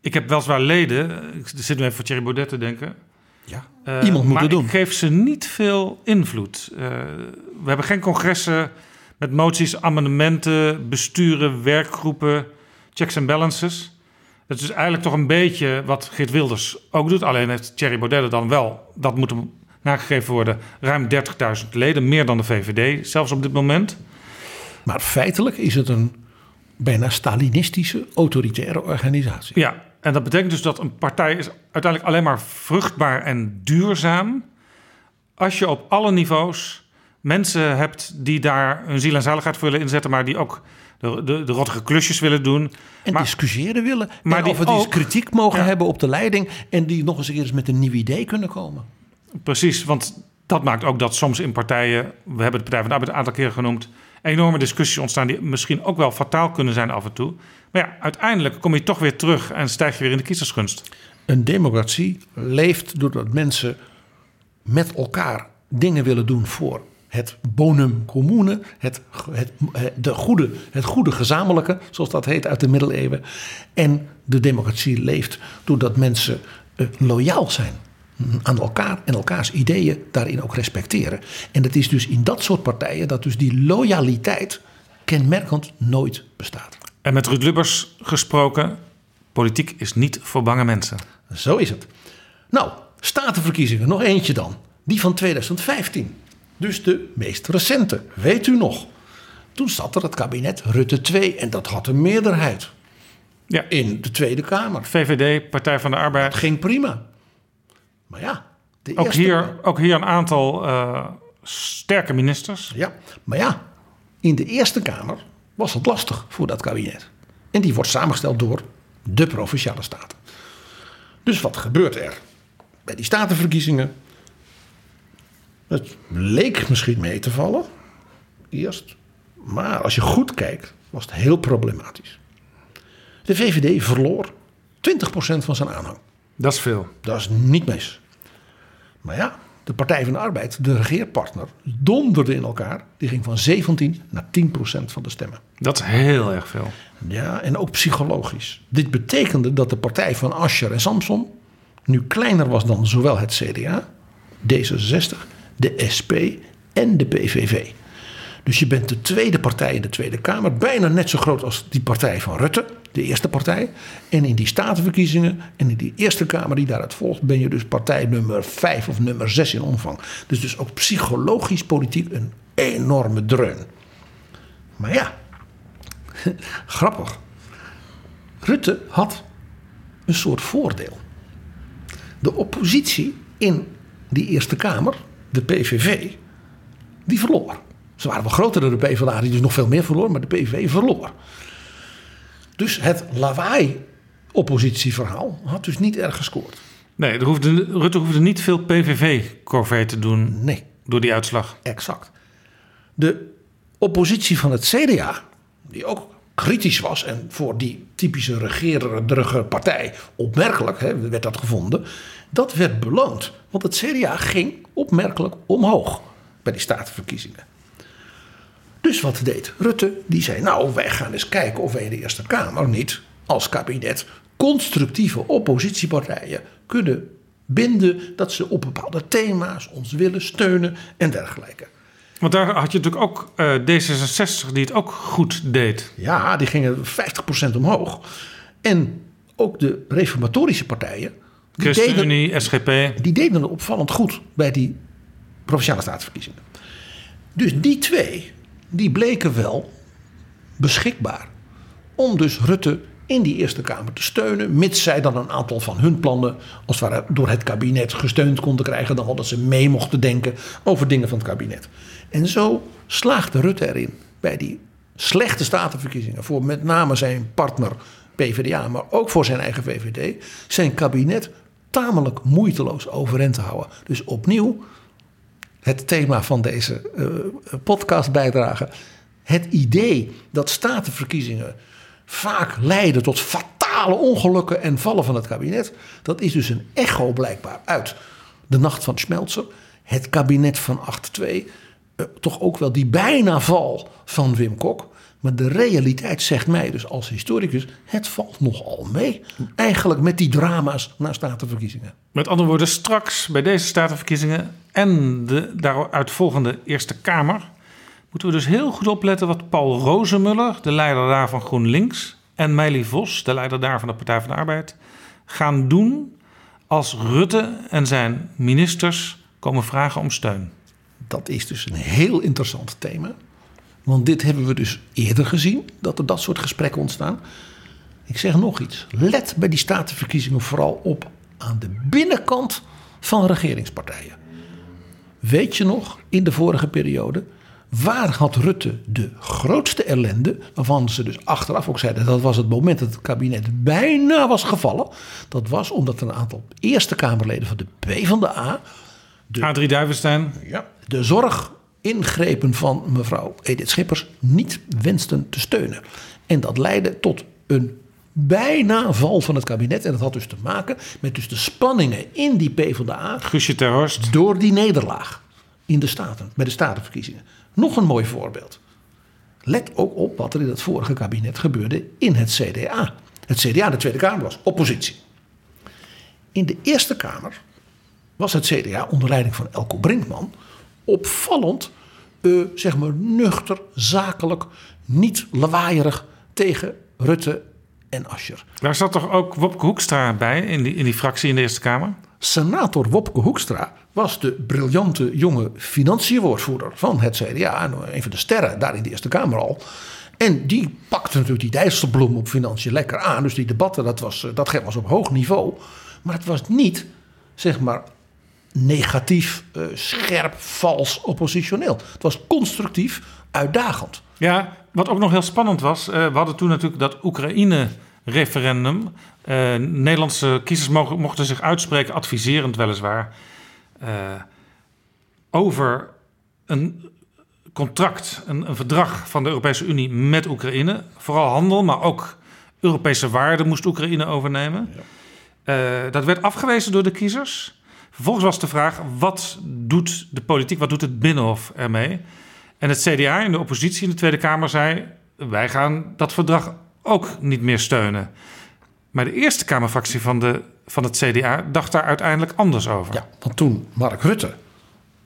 ik heb weliswaar leden, ik zit nu even voor Thierry Baudet te denken. Ja. Eh, Iemand moet het doen. Ik geef ze niet veel invloed. Eh, we hebben geen congressen met moties, amendementen, besturen, werkgroepen, checks en balances. Dat is eigenlijk toch een beetje wat Geert Wilders ook doet. Alleen heeft Thierry Baudet dan wel, dat moet hem nagegeven worden, ruim 30.000 leden, meer dan de VVD, zelfs op dit moment. Maar feitelijk is het een bijna Stalinistische, autoritaire organisatie. Ja, en dat betekent dus dat een partij is uiteindelijk alleen maar vruchtbaar en duurzaam als je op alle niveaus mensen hebt die daar hun ziel en zaligheid voor willen inzetten, maar die ook de, de, de rottige klusjes willen doen. En maar, discussiëren willen. maar die of het eens ook- kritiek mogen Ja. hebben op de leiding. En die nog eens eens met een nieuw idee kunnen komen. Precies, want dat maakt ook dat soms in partijen, we hebben de Partij van de Arbeid een aantal keren genoemd, enorme discussies ontstaan die misschien ook wel fataal kunnen zijn af en toe. Maar ja, uiteindelijk kom je toch weer terug en stijg je weer in de kiezersgunst. Een democratie leeft doordat mensen met elkaar dingen willen doen voor het bonum commune, het, het, de goede, het goede gezamenlijke, zoals dat heet uit de middeleeuwen. En de democratie leeft doordat mensen eh, loyaal zijn aan elkaar en elkaars ideeën daarin ook respecteren. En het is dus in dat soort partijen dat dus die loyaliteit kenmerkend nooit bestaat. En met Ruud Lubbers gesproken, politiek is niet voor bange mensen. Zo is het. Nou, statenverkiezingen, nog eentje dan. Die van 2015. Dus de meest recente. Weet u nog? Toen zat er het kabinet Rutte 2 en dat had een meerderheid Ja, in de Tweede Kamer. VVD, Partij van de Arbeid. ging prima. Maar ja, de Ook eerste... hier, ook hier een aantal eh, sterke ministers. Ja, maar ja, in de Eerste Kamer was het lastig voor dat kabinet. En die wordt samengesteld door de Provinciale Staten. Dus wat gebeurt er? Bij die statenverkiezingen. Het leek misschien mee te vallen. Eerst. Maar als je goed kijkt, was het heel problematisch. De VVD verloor 20% van zijn aanhang. Dat is veel. Dat is niet mis. Maar ja, de Partij van de Arbeid, de regeerpartner, donderde in elkaar. Die ging van 17 naar 10 procent van de stemmen. Dat is heel erg veel. Ja, en ook psychologisch. Dit betekende dat de partij van Ascher en Samson nu kleiner was dan zowel het CDA, D66, de SP en de PVV. Dus je bent de tweede partij in de Tweede Kamer, bijna net zo groot als die partij van Rutte, de eerste partij. En in die statenverkiezingen en in die Eerste Kamer die daaruit volgt, ben je dus partij nummer 5 of nummer 6 in omvang. Dus dus ook psychologisch politiek een enorme dreun. Maar ja, grappig. Rutte had een soort voordeel. De oppositie in die Eerste Kamer, de PVV, die verloor. Ze waren wel groter dan de PvdA, die dus nog veel meer verloor, maar de PVV verloor. Dus het lawaai-oppositieverhaal had dus niet erg gescoord. Nee, er hoefde, Rutte hoefde niet veel PVV-corvée te doen Nee, door die uitslag. exact. De oppositie van het CDA, die ook kritisch was en voor die typische regerende partij opmerkelijk hè, werd dat gevonden, dat werd beloond. Want het CDA ging opmerkelijk omhoog bij die statenverkiezingen. Dus wat deed Rutte? Die zei: Nou, wij gaan eens kijken of wij in de Eerste Kamer niet als kabinet constructieve oppositiepartijen kunnen binden dat ze op bepaalde thema's ons willen steunen en dergelijke. Want daar had je natuurlijk ook eh, D66 die het ook goed deed. Ja, die gingen 50% omhoog. En ook de reformatorische partijen. Die deden, ChristenUnie, SGP. die deden het opvallend goed bij die provinciale staatsverkiezingen. Dus die twee, die bleken wel beschikbaar om dus Rutte in die Eerste Kamer te steunen. Mits zij dan een aantal van hun plannen, als het ware door het kabinet gesteund konden krijgen. Dan wel dat ze mee mochten denken over dingen van het kabinet. En zo slaagde Rutte erin bij die slechte statenverkiezingen. Voor met name zijn partner PvdA, maar ook voor zijn eigen VVD. Zijn kabinet tamelijk moeiteloos overeind te houden. Dus opnieuw het thema van deze uh, podcastbijdrage. Het idee dat statenverkiezingen vaak leiden tot fatale ongelukken en vallen van het kabinet. Dat is dus een echo blijkbaar uit de nacht van Schmelzer. Het kabinet van 8-2. Uh, toch ook wel die bijna val van Wim Kok. Maar de realiteit zegt mij dus als historicus, het valt nogal mee. Eigenlijk met die drama's na statenverkiezingen. Met andere woorden, straks bij deze statenverkiezingen en de daaruit volgende Eerste Kamer... moeten we dus heel goed opletten wat Paul Rozemuller, de leider daar van GroenLinks... en Meili Vos, de leider daar van de Partij van de Arbeid... gaan doen als Rutte en zijn ministers komen vragen om steun. Dat is dus een heel interessant thema. Want dit hebben we dus eerder gezien, dat er dat soort gesprekken ontstaan. Ik zeg nog iets. Let bij die statenverkiezingen vooral op aan de binnenkant van regeringspartijen. Weet je nog, in de vorige periode, waar had Rutte de grootste ellende, waarvan ze dus achteraf ook zeiden dat was het moment dat het kabinet bijna was gevallen. Dat was omdat een aantal Eerste Kamerleden van de PvdA... De, Adrie Duivenstein. Ja, de zorg ingrepen van mevrouw Edith Schippers niet wensten te steunen. En dat leidde tot een bijna val van het kabinet. En dat had dus te maken met dus de spanningen in die PvdA... Guusje ter Horst. Door die nederlaag in de Staten, bij de Statenverkiezingen. Nog een mooi voorbeeld. Let ook op wat er in het vorige kabinet gebeurde in het CDA. Het CDA, de Tweede Kamer, was oppositie. In de Eerste Kamer was het CDA onder leiding van Elko Brinkman opvallend, uh, zeg maar nuchter, zakelijk, niet lawaaierig tegen Rutte en Ascher. Daar zat toch ook Wopke Hoekstra bij in die, in die fractie in de Eerste Kamer? Senator Wopke Hoekstra was de briljante jonge financiënwoordvoerder van het CDA. En een van de sterren daar in de Eerste Kamer al. En die pakte natuurlijk die Dijsselbloem op financiën lekker aan. Dus die debatten, dat was, dat was op hoog niveau. Maar het was niet, zeg maar, negatief, uh, scherp, vals, oppositioneel. Het was constructief, uitdagend. Ja, wat ook nog heel spannend was, uh, we hadden toen natuurlijk dat Oekraïne-referendum. Uh, Nederlandse kiezers mogen, mochten zich uitspreken, adviserend weliswaar, over een contract, een, een, verdrag van de Europese Unie met Oekraïne. Vooral handel, maar ook Europese waarden moest Oekraïne overnemen. Ja. dat werd afgewezen door de kiezers. Vervolgens was de vraag: wat doet de politiek, wat doet het Binnenhof ermee? En het CDA in de oppositie in de Tweede Kamer zei: wij gaan dat verdrag ook niet meer steunen. Maar de Eerste Kamerfractie van, de, van het CDA dacht daar uiteindelijk anders over. Ja, want toen Mark Rutte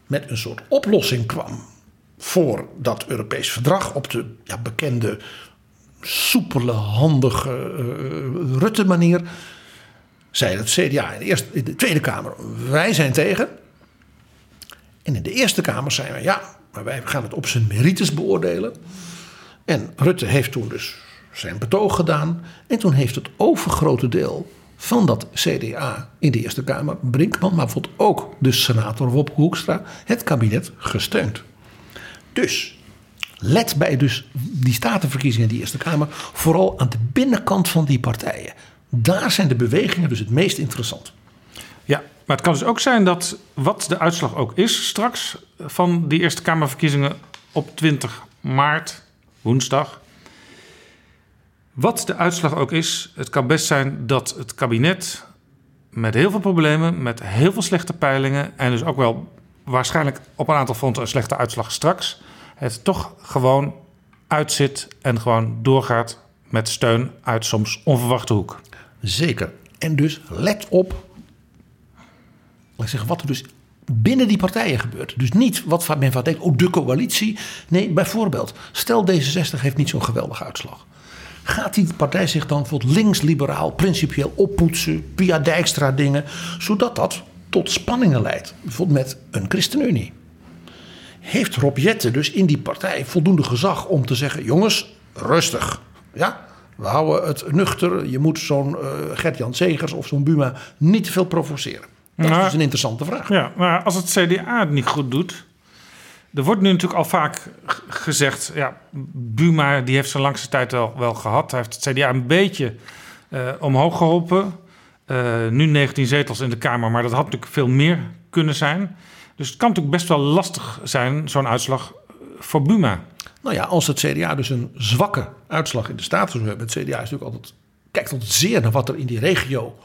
met een soort oplossing kwam voor dat Europees verdrag op de ja, bekende soepele, handige uh, Rutte-manier zei het CDA in de, eerste, in de Tweede Kamer: wij zijn tegen. En in de Eerste Kamer zeiden we ja, maar wij gaan het op zijn merites beoordelen. En Rutte heeft toen dus zijn betoog gedaan. En toen heeft het overgrote deel van dat CDA in de Eerste Kamer, Brinkman, maar bijvoorbeeld ook de senator Wop Hoekstra, het kabinet gesteund. Dus let bij dus die statenverkiezingen in de Eerste Kamer vooral aan de binnenkant van die partijen. Daar zijn de bewegingen dus het meest interessant. Ja, maar het kan dus ook zijn dat wat de uitslag ook is straks van die Eerste Kamerverkiezingen op 20 maart, woensdag. Wat de uitslag ook is, het kan best zijn dat het kabinet met heel veel problemen, met heel veel slechte peilingen en dus ook wel waarschijnlijk op een aantal fronten een slechte uitslag straks, het toch gewoon uitzit en gewoon doorgaat met steun uit soms onverwachte hoek. Zeker. En dus let op laat zeggen, wat er dus binnen die partijen gebeurt. Dus niet wat men van denkt, oh de coalitie. Nee, bijvoorbeeld, stel D66 heeft niet zo'n geweldige uitslag. Gaat die partij zich dan bijvoorbeeld links-liberaal principieel oppoetsen via Dijkstra dingen, zodat dat tot spanningen leidt, bijvoorbeeld met een ChristenUnie? Heeft Rob Jette dus in die partij voldoende gezag om te zeggen: jongens, rustig. Ja, we houden het nuchter. Je moet zo'n uh, Gert-Jan Segers of zo'n Buma niet te veel provoceren. Dat is dus een interessante vraag. Ja, maar als het CDA het niet goed doet. Er wordt nu natuurlijk al vaak gezegd. Ja, Buma die heeft zijn langste tijd wel, wel gehad. Hij heeft het CDA een beetje uh, omhoog geholpen. Uh, nu 19 zetels in de Kamer, maar dat had natuurlijk veel meer kunnen zijn. Dus het kan natuurlijk best wel lastig zijn, zo'n uitslag voor Buma. Nou ja, als het CDA dus een zwakke uitslag in de zou hebben. Het CDA is natuurlijk altijd, kijkt altijd zeer naar wat er in die regio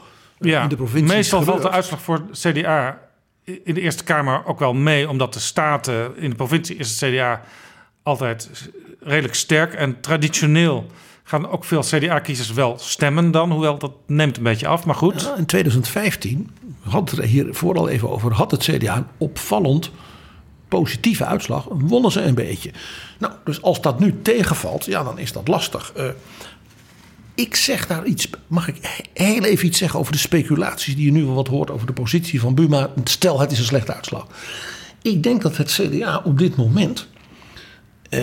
ja, in de provincie. Meestal valt de uitslag voor CDA in de Eerste Kamer ook wel mee, omdat de staten in de provincie is het CDA altijd redelijk sterk en traditioneel gaan ook veel CDA-kiezers wel stemmen dan, hoewel dat neemt een beetje af, maar goed. Ja, in 2015 had het er hier vooral even over, had het CDA een opvallend positieve uitslag, wonnen ze een beetje. Nou, dus als dat nu tegenvalt, ja, dan is dat lastig. Uh, ik zeg daar iets, mag ik heel even iets zeggen over de speculaties die je nu wel wat hoort over de positie van Buma. Stel, het is een slechte uitslag. Ik denk dat het CDA op dit moment. Uh,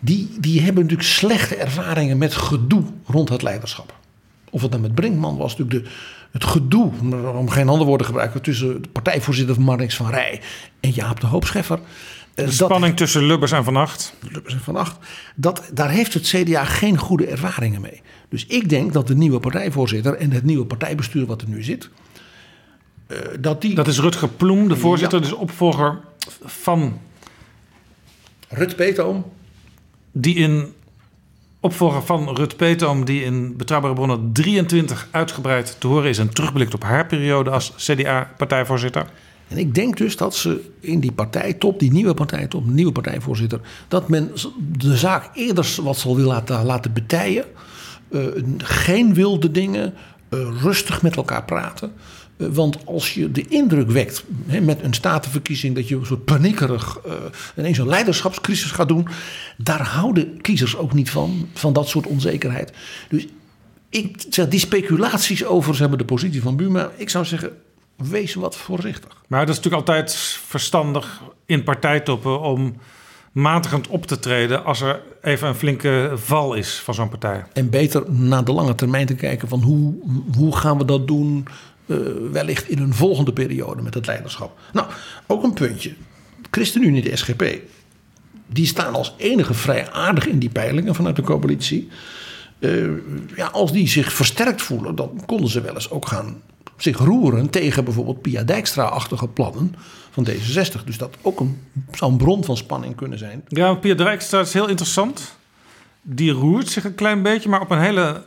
die, die hebben natuurlijk slechte ervaringen met gedoe rond het leiderschap. Of het dan met Brinkman was, natuurlijk de, het gedoe, om geen andere woorden te gebruiken, tussen de partijvoorzitter Marnix van Rij en Jaap de Hoop Scheffer. De spanning tussen Lubbers en Van Acht. Lubbers en Van Acht. Dat, daar heeft het CDA geen goede ervaringen mee. Dus ik denk dat de nieuwe partijvoorzitter en het nieuwe partijbestuur wat er nu zit... Uh, dat, die... dat is Rutger Ploem, de voorzitter, ja. dus opvolger van... Rut Peetoom. Die in... Opvolger van Rut Peetoom, die in Betrouwbare Bronnen 23 uitgebreid te horen is... en terugblikt op haar periode als CDA-partijvoorzitter. En ik denk dus dat ze in die partijtop, die nieuwe partijtop, nieuwe partijvoorzitter, dat men de zaak eerder wat zal willen laten, laten betijen. Uh, geen wilde dingen, uh, rustig met elkaar praten. Uh, want als je de indruk wekt met een statenverkiezing dat je een soort paniekerig ineens een leiderschapscrisis gaat doen, daar houden kiezers ook niet van, van dat soort onzekerheid. Dus ik zeg, die speculaties over ze hebben de positie van Buma, ik zou zeggen, wees wat voorzichtig. Maar dat is natuurlijk altijd verstandig in partijtoppen om matigend op te treden als er even een flinke val is van zo'n partij. En beter naar de lange termijn te kijken van hoe, hoe gaan we dat doen uh, wellicht in een volgende periode met het leiderschap. Nou, ook een puntje. ChristenUnie, de SGP, die staan als enige vrij aardig in die peilingen vanuit de coalitie. Uh, ja, als die zich versterkt voelen, dan konden ze wel eens ook gaan zich roeren tegen bijvoorbeeld Pia Dijkstra-achtige plannen van D66. Dus dat ook een, zou een bron van spanning kunnen zijn. Ja, Pia Dijkstra is heel interessant. Die roert zich een klein beetje, maar op een hele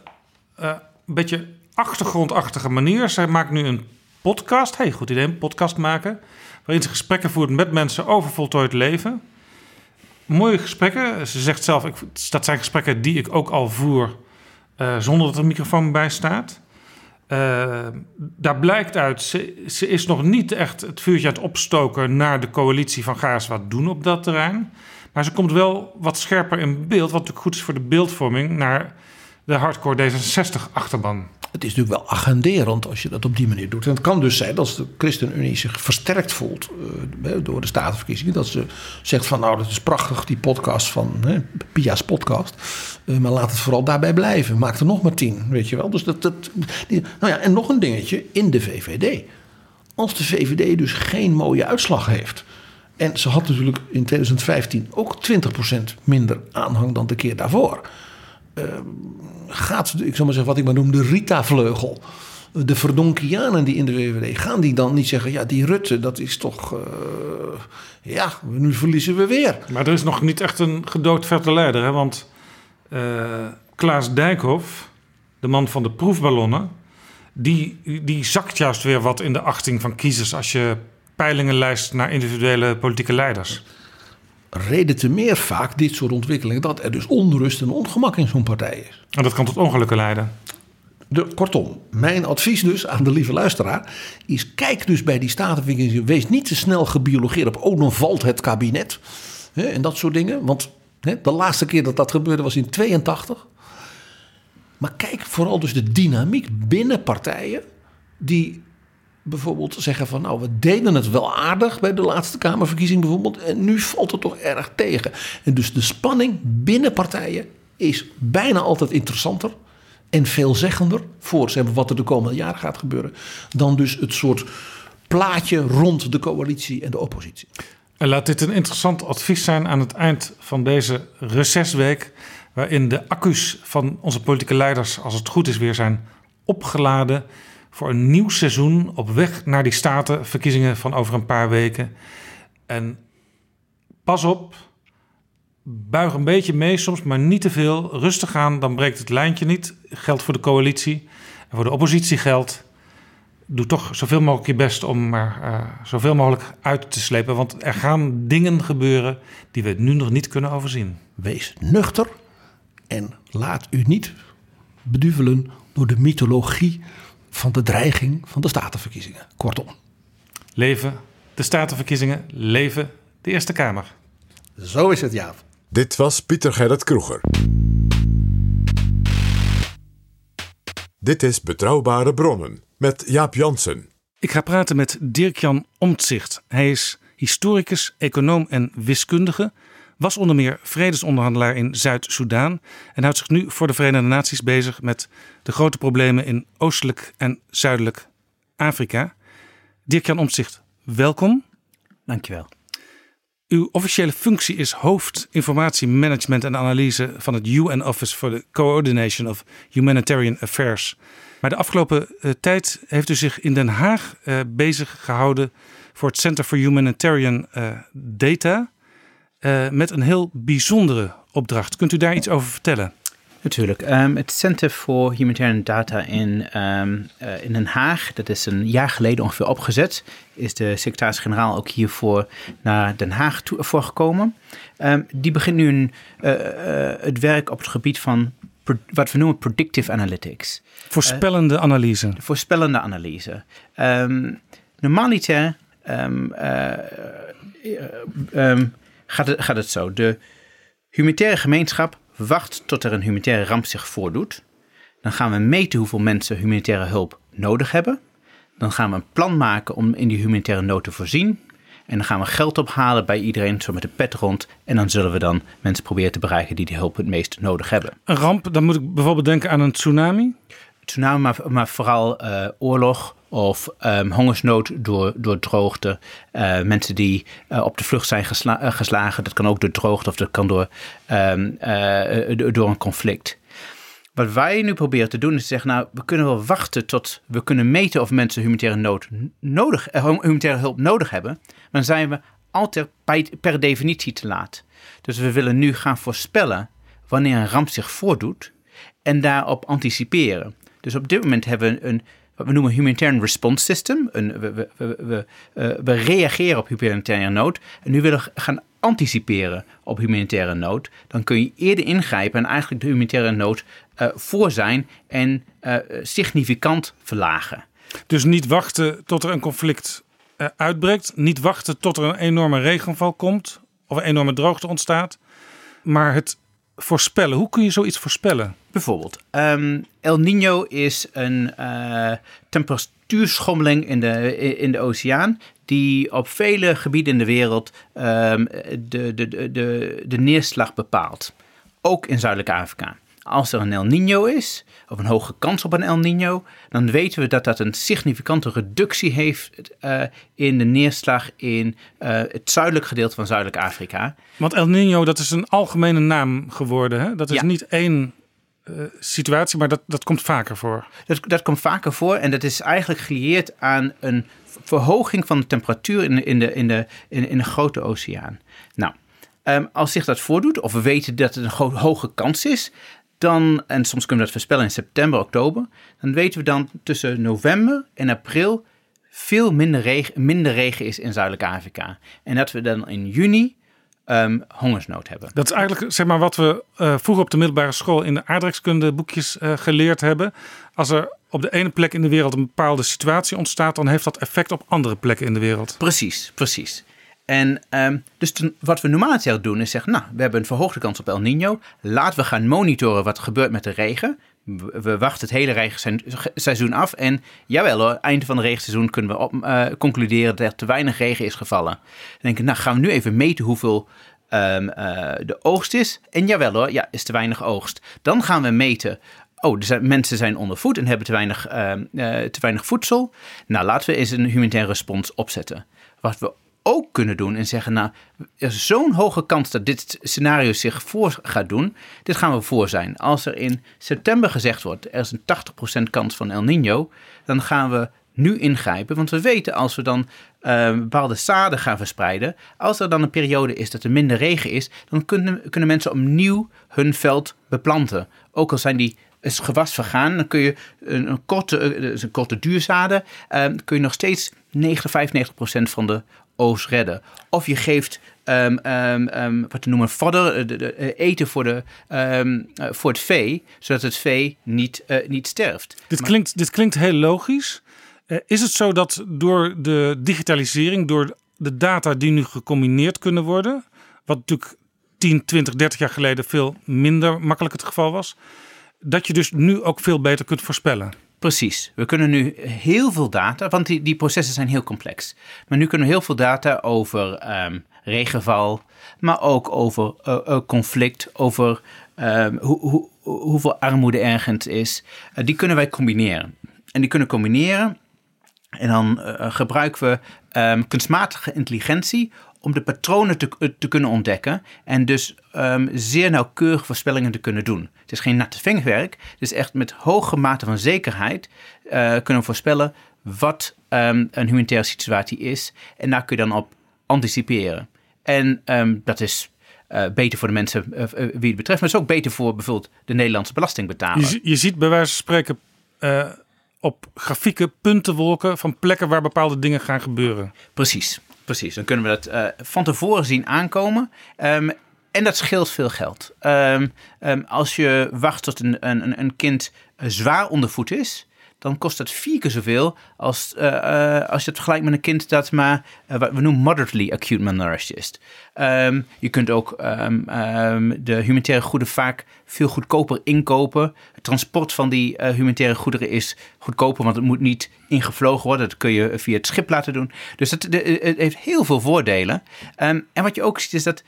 uh, beetje achtergrondachtige manier. Zij maakt nu een podcast. Hey, goed idee, een podcast maken. Waarin ze gesprekken voert met mensen over voltooid leven. Mooie gesprekken. Ze zegt zelf, ik, dat zijn gesprekken die ik ook al voer uh, zonder dat er een microfoon bij staat. Uh, daar blijkt uit, ze, ze, is nog niet echt het vuurtje aan het opstoken naar de coalitie van ga eens wat doen op dat terrein. Maar ze komt wel wat scherper in beeld, wat natuurlijk goed is voor de beeldvorming, naar de hardcore D66-achterban. Het is natuurlijk wel agenderend als je dat op die manier doet. En het kan dus zijn dat de ChristenUnie zich versterkt voelt uh, door de statenverkiezingen. Dat ze zegt van nou dat is prachtig die podcast van Pia's podcast. Uh, maar laat het vooral daarbij blijven. Maak er nog maar tien, weet je wel. Dus dat, dat, nou ja, en nog een dingetje in de VVD. Als de VVD dus geen mooie uitslag heeft. En ze had natuurlijk in 2015 ook 20% minder aanhang dan de keer daarvoor. Uh, gaat, ik zal maar zeggen wat ik maar noem, de Rita-vleugel. De verdonkianen die in de VVD, gaan die dan niet zeggen... ja, die Rutte, dat is toch... Uh, ja, nu verliezen we weer. Maar er is nog niet echt een gedood vette leider, hè? Want uh, Klaas Dijkhoff, de man van de proefballonnen... Die, die zakt juist weer wat in de achting van kiezers... als je peilingen lijst naar individuele politieke leiders reden te meer vaak dit soort ontwikkelingen dat er dus onrust en ongemak in zo'n partij is. En dat kan tot ongelukken leiden. De, kortom, mijn advies dus aan de lieve luisteraar is: kijk dus bij die statenverkiezingen. Wees niet te snel gebiologeerd op. Oh, dan valt het kabinet. Hè, en dat soort dingen. Want hè, de laatste keer dat dat gebeurde was in 82. Maar kijk vooral dus de dynamiek binnen partijen. die bijvoorbeeld zeggen van nou, we deden het wel aardig bij de laatste Kamerverkiezing bijvoorbeeld. En nu valt het toch erg tegen. En dus de spanning binnen partijen is bijna altijd interessanter en veelzeggender voor ze hebben wat er de komende jaren gaat gebeuren. Dan dus het soort plaatje rond de coalitie en de oppositie. En laat dit een interessant advies zijn aan het eind van deze recesweek. Waarin de accu's van onze politieke leiders, als het goed is, weer zijn opgeladen voor een nieuw seizoen op weg naar die statenverkiezingen van over een paar weken. En pas op, buig een beetje mee soms, maar niet te veel. Rustig aan, dan breekt het lijntje niet. Geldt voor de coalitie en voor de oppositie geldt. Doe toch zoveel mogelijk je best om er uh, zoveel mogelijk uit te slepen. Want er gaan dingen gebeuren die we nu nog niet kunnen overzien. Wees nuchter en laat u niet beduvelen door de mythologie van de dreiging van de statenverkiezingen. Kortom. Leven de statenverkiezingen, leven de Eerste Kamer. Zo is het, Jaap. Dit was Pieter Gerrit Kroeger. Dit is Betrouwbare Bronnen met Jaap Jansen. Ik ga praten met Dirk-Jan Omtzigt. Hij is historicus, econoom en wiskundige was onder meer vredesonderhandelaar in Zuid-Soedan en houdt zich nu voor de Verenigde Naties bezig met de grote problemen in oostelijk en zuidelijk Afrika. Dirk-Jan Omtzigt, welkom. Dankjewel. Uw officiële functie is hoofd informatie management en analyse van het UN Office for the Coordination of Humanitarian Affairs. Maar de afgelopen uh, tijd heeft u zich in Den Haag uh, bezig gehouden voor het Center for Humanitarian uh, Data. Uh, met een heel bijzondere opdracht. Kunt u daar iets over vertellen? Natuurlijk. Um, het Center for Humanitarian Data in, um, uh, in Den Haag, dat is een jaar geleden ongeveer opgezet, is de secretaris-generaal ook hiervoor naar Den Haag toe, voorgekomen. Um, die begint nu een, uh, het werk op het gebied van wat we noemen predictive analytics. Voorspellende analyse. Voorspellende analyse. normaliter gaat het, gaat het zo. De humanitaire gemeenschap wacht tot er een humanitaire ramp zich voordoet. Dan gaan we meten hoeveel mensen humanitaire hulp nodig hebben. Dan gaan we een plan maken om in die humanitaire nood te voorzien. En dan gaan we geld ophalen bij iedereen, zo met de pet rond. En dan zullen we dan mensen proberen te bereiken die die hulp het meest nodig hebben. Een ramp, dan moet ik bijvoorbeeld denken aan een tsunami? Tsunami, maar, maar vooral uh, oorlog, of um, hongersnood door, door droogte. Uh, mensen die uh, op de vlucht zijn uh, geslagen. Dat kan ook door droogte of dat kan door, um, door een conflict. Wat wij nu proberen te doen is zeggen, nou, we kunnen wel wachten tot we kunnen meten of mensen humanitaire, nood nodig, humanitaire hulp nodig hebben. Dan zijn we altijd per definitie te laat. Dus we willen nu gaan voorspellen wanneer een ramp zich voordoet en daarop anticiperen. Dus op dit moment hebben we een wat we noemen humanitarian response system. Een, we, we, we, we, uh, we reageren op humanitaire nood. En nu willen we gaan anticiperen op humanitaire nood. Dan kun je eerder ingrijpen en eigenlijk de humanitaire nood uh, voor zijn en uh, significant verlagen. Dus niet wachten tot er een conflict uitbreekt. Niet wachten tot er een enorme regenval komt. of een enorme droogte ontstaat. Maar het voorspellen, hoe kun je zoiets voorspellen? Bijvoorbeeld, ehm, El Nino is een uh, temperatuurschommeling in de, in de oceaan die op vele gebieden in de wereld um, de, de, de, de neerslag bepaalt. Ook in Zuidelijk Afrika. Als er een El Nino is, of een hoge kans op een El Nino, dan weten we dat dat een significante reductie heeft uh, in de neerslag in uh, het zuidelijk gedeelte van Zuidelijk Afrika. Want El Nino, dat is een algemene naam geworden. Hè? Dat is Ja. niet één eh, situatie, maar dat, dat komt vaker voor. Dat, dat komt vaker voor en dat is eigenlijk gelieerd aan een verhoging van de temperatuur in de, in de, in de, in, in de grote oceaan. Nou, ehm, als zich dat voordoet, of we weten dat het een hoge kans is, dan, en soms kunnen we dat voorspellen in september, oktober, dan weten we dan tussen november en april veel minder regen, minder regen is in Zuidelijk Afrika. En dat we dan in juni ehm, hongersnood hebben. Dat is eigenlijk zeg maar, wat we eh, vroeger op de middelbare school in de aardrijkskunde boekjes eh, geleerd hebben. Als er op de ene plek in de wereld een bepaalde situatie ontstaat, dan heeft dat effect op andere plekken in de wereld. Precies, precies. En ehm, dus wat we normaal het doen is zeggen, nou, we hebben een verhoogde kans op El Nino. Laten we gaan monitoren wat er gebeurt met de regen. We wachten het hele regenseizoen af. En jawel hoor, eind van het regenseizoen kunnen we op, eh, concluderen dat er te weinig regen is gevallen. Dan denk ik, nou gaan we nu even meten hoeveel ehm, eh, de oogst is. En jawel hoor, ja, is te weinig oogst. Dan gaan we meten. Oh, mensen zijn onder voet en hebben te weinig, ehm, eh, te weinig voedsel. Nou, laten we eens een humanitaire respons opzetten. Wat we ook kunnen doen en zeggen, nou, er is zo'n hoge kans dat dit scenario zich voor gaat doen. Dit gaan we voor zijn. Als er in september gezegd wordt, er is een 80% kans van El Nino, dan gaan we nu ingrijpen. Want we weten als we dan eh, bepaalde zaden gaan verspreiden, als er dan een periode is dat er minder regen is, dan kunnen, kunnen mensen opnieuw hun veld beplanten. Ook al zijn die is gewas vergaan, dan kun je een, een korte, eh, dus een korte duurzaden, eh, kun je nog steeds 90, 95% van de oogst redden. Of je geeft ehm, wat we noemen fodder, eh, de, de, eh, eten voor, de, eh, voor het vee, zodat het vee niet, niet sterft. Dit klinkt, dit klinkt heel logisch. Is het zo dat door de digitalisering, door de data die nu gecombineerd kunnen worden, wat natuurlijk 10, 20, 30 jaar geleden veel minder makkelijk het geval was, dat je dus nu ook veel beter kunt voorspellen? Precies. We kunnen nu heel veel data, want die, die processen zijn heel complex. Maar nu kunnen we heel veel data over ehm, regenval, maar ook over eh, eh, conflict, over ehm, hoe, hoe, hoeveel armoede ergens is. Eh, die kunnen wij combineren. En die kunnen combineren en dan gebruiken we ehm, kunstmatige intelligentie om de patronen te, eh, te kunnen ontdekken en dus ehm, zeer nauwkeurige voorspellingen te kunnen doen. Het is geen natte vingerwerk, het is echt met hoge mate van zekerheid eh, kunnen we voorspellen wat ehm, een humanitaire situatie is en daar kun je dan op anticiperen. En ehm, dat is eh, beter voor de mensen wie het betreft, maar het is ook beter voor bijvoorbeeld de Nederlandse belastingbetaler. Je, je ziet bij wijze van spreken op grafieken puntenwolken van plekken waar bepaalde dingen gaan gebeuren. Precies, precies. Dan kunnen we dat eh, van tevoren zien aankomen. Ehm, en dat scheelt veel geld. Ehm, ehm, als je wacht tot een, een, een kind zwaar ondervoed is, dan kost dat vier keer zoveel als, eh, eh, als je het vergelijkt met een kind dat maar, eh, wat we noemen moderately acute malnourished is. Ehm, je kunt ook ehm, ehm, de humanitaire goederen vaak veel goedkoper inkopen. Het transport van die humanitaire goederen is goedkoper, want het moet niet ingevlogen worden. Dat kun je via het schip laten doen. Dus het, heeft heel veel voordelen. En wat je ook ziet is dat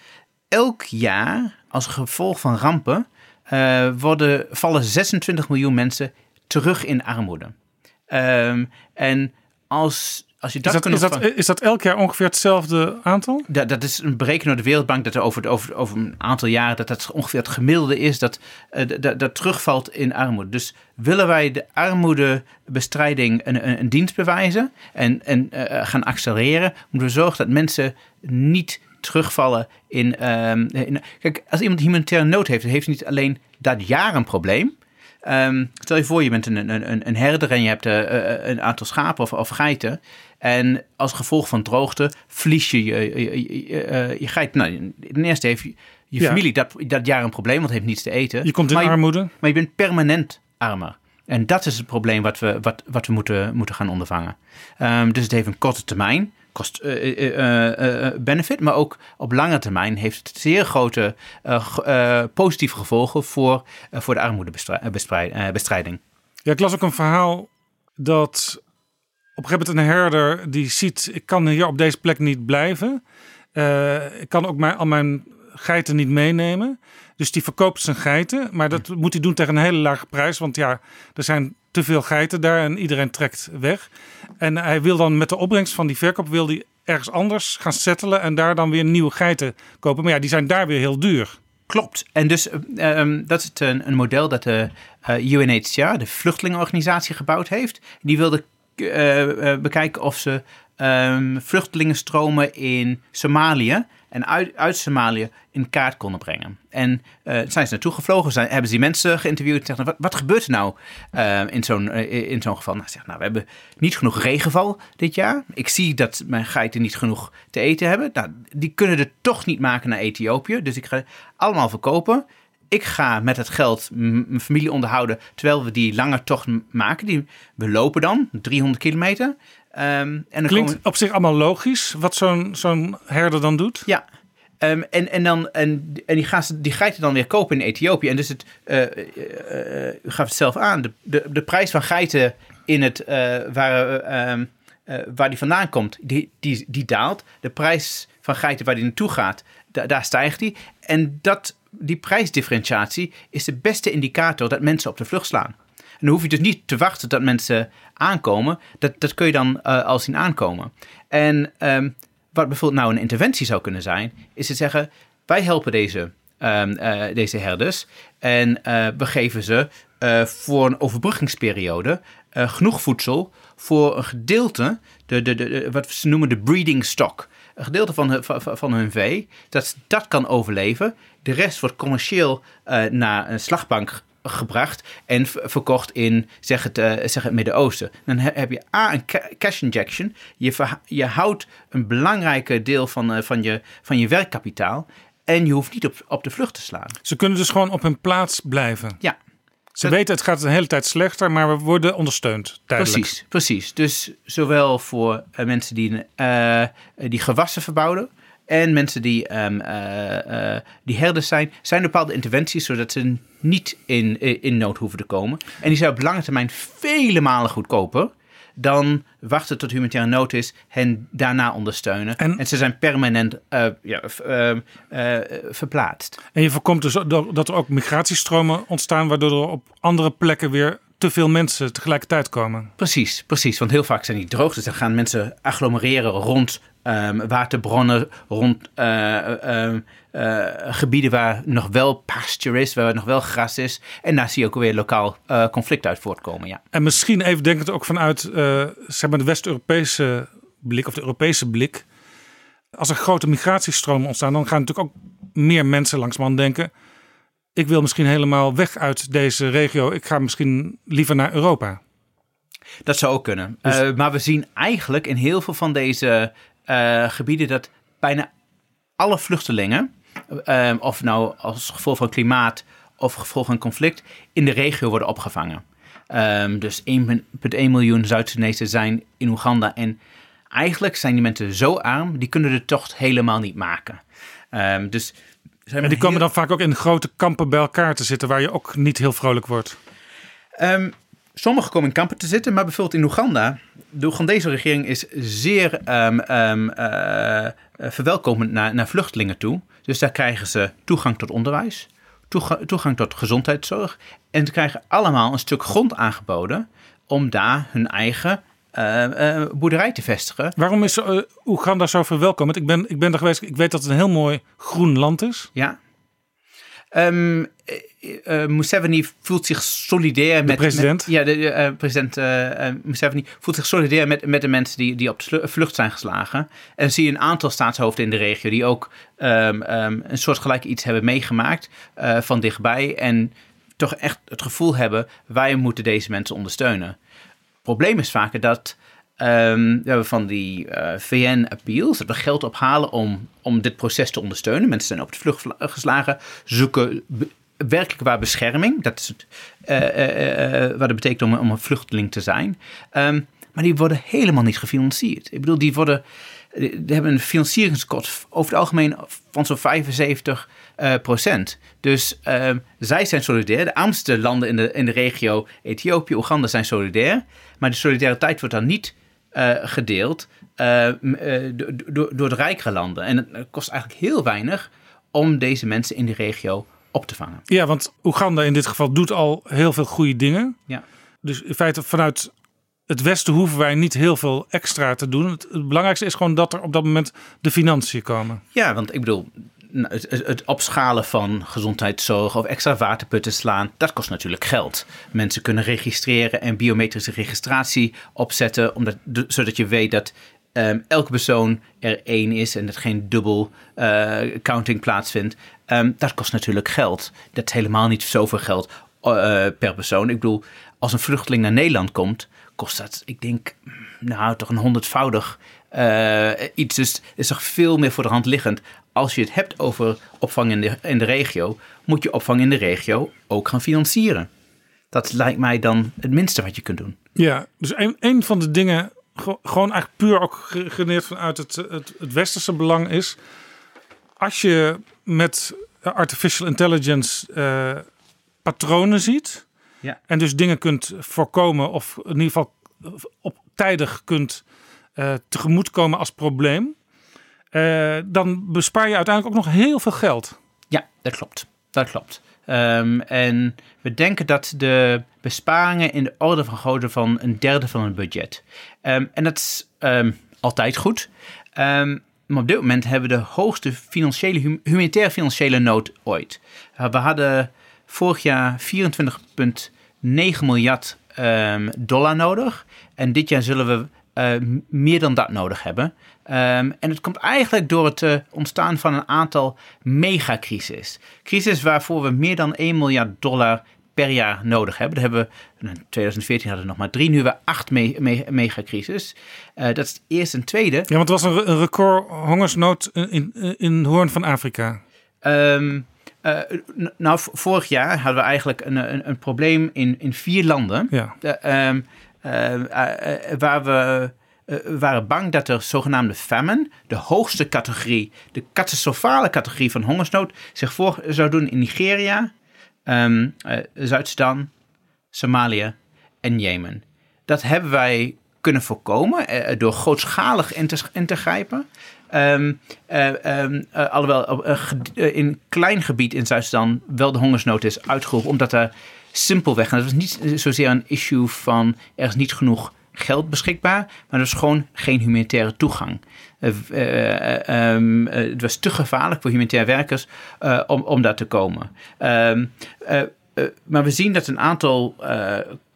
elk jaar als gevolg van rampen worden, vallen 26 miljoen mensen terug in armoede. Ehm, en als, als je dat, Is dat, is, dat, is dat elk jaar ongeveer hetzelfde aantal? dat, dat is een berekening door de Wereldbank dat er over, over, over een aantal jaren dat dat ongeveer het gemiddelde is dat, eh, dat, dat terugvalt in armoede. Dus willen wij de armoedebestrijding een, een, een dienst bewijzen en, en eh, gaan accelereren, moeten we zorgen dat mensen niet terugvallen in, ehm, in. Kijk, als iemand humanitaire nood heeft, heeft hij niet alleen dat jaar een probleem. Ehm, stel je voor, je bent een, een, herder en je hebt eh, eh, een aantal schapen of, of geiten. En als gevolg van droogte verlies je je, je, je, eh, je geit. Nou, ten eerste heeft je, Ja. familie dat, dat jaar een probleem, want heeft niets te eten. Je komt in maar armoede. maar je bent permanent armer. En dat is het probleem wat we, wat, wat we moeten, moeten gaan ondervangen. Ehm, dus het heeft een korte termijn cost-benefit, maar ook op lange termijn heeft het zeer grote positieve gevolgen voor, voor de armoedebestrijding. Ja, ik las ook een verhaal dat op een gegeven moment een herder die ziet, ik kan hier op deze plek niet blijven. ik kan ook mijn, al mijn geiten niet meenemen. Dus die verkoopt zijn geiten. Maar dat moet hij doen tegen een hele lage prijs. Want ja, er zijn te veel geiten daar en iedereen trekt weg. En hij wil dan met de opbrengst van die verkoop wil ergens anders gaan settelen en daar dan weer nieuwe geiten kopen. Maar ja, die zijn daar weer heel duur. Klopt. En dus um, dat is een, een, model dat de uh, UNHCR, de vluchtelingenorganisatie, gebouwd heeft. Die wilde bekijken of ze um, vluchtelingenstromen in Somalië en uit, uit Somalië in kaart konden brengen. En uh, zijn ze naartoe gevlogen, zijn, hebben ze die mensen geïnterviewd en zeggen, wat, wat gebeurt er nou uh, in zo'n uh, in zo'n geval? Nou, nou, we hebben niet genoeg regenval dit jaar. Ik zie dat mijn geiten niet genoeg te eten hebben. Nou, die kunnen er toch niet maken naar Ethiopië, dus ik ga allemaal verkopen. Ik ga met het geld mijn familie onderhouden terwijl we die lange tocht maken. Die, we lopen dan 300 kilometer. Um, en Klinkt op zich allemaal logisch wat zo'n zo'n herder dan doet. Ja, um, en, en, dan, en, en die, gaan ze, die geiten dan weer kopen in Ethiopië. En dus het, uh, uh, u gaf het zelf aan, de, de, de prijs van geiten in het, waar, um, waar die vandaan komt, die, die, die daalt. De prijs van geiten waar die naartoe gaat, da, daar stijgt die. En dat, die prijsdifferentiatie is de beste indicator dat mensen op de vlucht slaan. En dan hoef je dus niet te wachten tot mensen aankomen. Dat, dat kun je dan uh, al zien aankomen. En um, wat bijvoorbeeld nou een interventie zou kunnen zijn, is te zeggen: wij helpen deze, um, uh, deze herders en uh, we geven ze voor een overbruggingsperiode genoeg voedsel voor een gedeelte, de, de, de, wat ze noemen de breeding stock. Een gedeelte van, van, van hun vee, dat dat kan overleven. De rest wordt commercieel naar een slagbank gebracht en verkocht in zeg het, uh, zeg het Midden-Oosten. Dan heb je A, een cash injection. Je, je houdt een belangrijke deel van, uh, van, je, van je werkkapitaal. En je hoeft niet op, op de vlucht te slaan. Ze kunnen dus gewoon op hun plaats blijven. Ja. Ze weten het gaat een hele tijd slechter, maar we worden ondersteund. Duidelijk. Precies, precies. Dus zowel voor uh, mensen die, die gewassen verbouwen, en mensen die, um, uh, uh, die herders zijn, zijn bepaalde interventies zodat ze niet in, in nood hoeven te komen. En die zijn op lange termijn vele malen goedkoper dan wachten tot humanitaire nood is, hen daarna ondersteunen. En, en ze zijn permanent uh, ja, uh, uh, verplaatst. En je voorkomt dus dat er ook migratiestromen ontstaan, waardoor er op andere plekken weer te veel mensen tegelijkertijd komen. Precies, precies. Want heel vaak zijn die droogtes. Dan gaan mensen agglomereren rond um, waterbronnen, rond uh, gebieden waar nog wel pasture is, waar nog wel gras is. En daar zie je ook weer lokaal uh, conflict uit voortkomen. Ja. En misschien even denkend ook vanuit zeg maar de West-Europese blik of de Europese blik. Als er grote migratiestromen ontstaan, dan gaan natuurlijk ook meer mensen langsman denken ik wil misschien helemaal weg uit deze regio. Ik ga misschien liever naar Europa. Dat zou ook kunnen. Dus... Uh, maar we zien eigenlijk in heel veel van deze uh, gebieden dat bijna alle vluchtelingen, uh, of nou als gevolg van klimaat of gevolg van conflict, in de regio worden opgevangen. Um, dus 1,1 miljoen Zuid-Sudanezen zijn in Oeganda. En eigenlijk zijn die mensen zo arm, die kunnen de tocht helemaal niet maken. Um, dus en die komen dan vaak ook in grote kampen bij elkaar te zitten, waar je ook niet heel vrolijk wordt. Um, sommigen komen in kampen te zitten, maar bijvoorbeeld in Oeganda. De Oegandese regering is zeer um, um, uh, verwelkomend naar, naar vluchtelingen toe. Dus daar krijgen ze toegang tot onderwijs, toegang tot gezondheidszorg. En ze krijgen allemaal een stuk grond aangeboden om daar hun eigen uh, boerderij te vestigen. Waarom is uh, Oeganda zo verwelkomend? Ik ben, ik ben er geweest, ik weet dat het een heel mooi groen land is. Ja. Um, uh, Museveni voelt zich solidair met... De president? ja, de uh, president Museveni voelt zich solidair met, met de mensen die, die op de vlucht zijn geslagen. En dan zie je een aantal staatshoofden in de regio die ook um, um, een soort gelijk iets hebben meegemaakt van dichtbij. En toch echt het gevoel hebben, wij moeten deze mensen ondersteunen probleem is vaak dat um, we hebben van die uh, eh, VN-appeals, dat we geld ophalen om, om dit proces te ondersteunen. Mensen zijn op de vlucht geslagen, zoeken werkelijk waar bescherming. Dat is uh, uh, wat het betekent om, om, een vluchteling te zijn. Um, maar die worden helemaal niet gefinancierd. Ik bedoel, die worden die hebben een financieringskort over het algemeen van zo'n 75 eh, procent. Dus ehm, zij zijn solidair. De armste landen in de, in de regio, Ethiopië, Oeganda, zijn solidair. Maar de solidariteit wordt dan niet eh, gedeeld uh, door, door de rijkere landen. En het kost eigenlijk heel weinig om deze mensen in die regio op te vangen. Ja, want Oeganda in dit geval doet al heel veel goede dingen. Ja. Dus in feite vanuit het Westen hoeven wij niet heel veel extra te doen. Het belangrijkste is gewoon dat er op dat moment de financiën komen. Ja, want ik bedoel, nou, het, opschalen van gezondheidszorg of extra waterputten slaan, dat kost natuurlijk geld. Mensen kunnen registreren en biometrische registratie opzetten, zodat je weet dat um, elke persoon er één is en dat geen dubbel uh, counting plaatsvindt. Um, dat kost natuurlijk geld. Dat is helemaal niet zoveel geld uh, per persoon. Ik bedoel, als een vluchteling naar Nederland komt, kost dat, ik denk, nou toch een honderdvoudig uh, iets. Dus is toch veel meer voor de hand liggend. Als je het hebt over opvang in de, in de regio, moet je opvang in de regio ook gaan financieren. Dat lijkt mij dan het minste wat je kunt doen. Ja, dus een, een van de dingen, gewoon eigenlijk puur ook gegeneerd vanuit het, het, het westerse belang is. Als je met artificial intelligence uh, patronen ziet. Ja. En dus dingen kunt voorkomen of in ieder geval op tijdig kunt uh, tegemoetkomen als probleem. Uh, dan bespaar je uiteindelijk ook nog heel veel geld. Ja, dat klopt. Dat klopt. Um, en we denken dat de besparingen in de orde van grootte van een derde van het budget. Um, en dat is um, altijd goed. maar op dit moment hebben we de hoogste financiële, humanitaire financiële nood ooit. Uh, we hadden vorig jaar 24,9 miljard dollar nodig. En dit jaar zullen we uh, meer dan dat nodig hebben. Um, en het komt eigenlijk door het uh, ontstaan van een aantal megacrises. Crisis waarvoor we meer dan 1 miljard dollar per jaar nodig hebben. Daar hebben we, in 2014 hadden we nog maar drie, nu hebben we acht me me megacrisis. Uh, dat is het eerste en tweede. Ja, want het was een, een record hongersnood in, in, Hoorn van Afrika. Um, uh, nou, vorig jaar hadden we eigenlijk een, een, een probleem in, in vier landen. Ja. Uh, um, uh, waar we waren bang dat de zogenaamde famine, de hoogste categorie, de catastrofale categorie van hongersnood, zich voor zou doen in Nigeria, um, Zuid-Sudan, Somalië en Jemen. Dat hebben wij kunnen voorkomen door grootschalig in te, grijpen. Um, uh, alhoewel in klein gebied in Zuid-Sudan wel de hongersnood is uitgeroepen, omdat er simpelweg, en dat was niet zozeer een issue van er is niet genoeg geld beschikbaar, maar er was gewoon geen humanitaire toegang. Um, het was te gevaarlijk voor humanitaire werkers om, om daar te komen. maar we zien dat een aantal,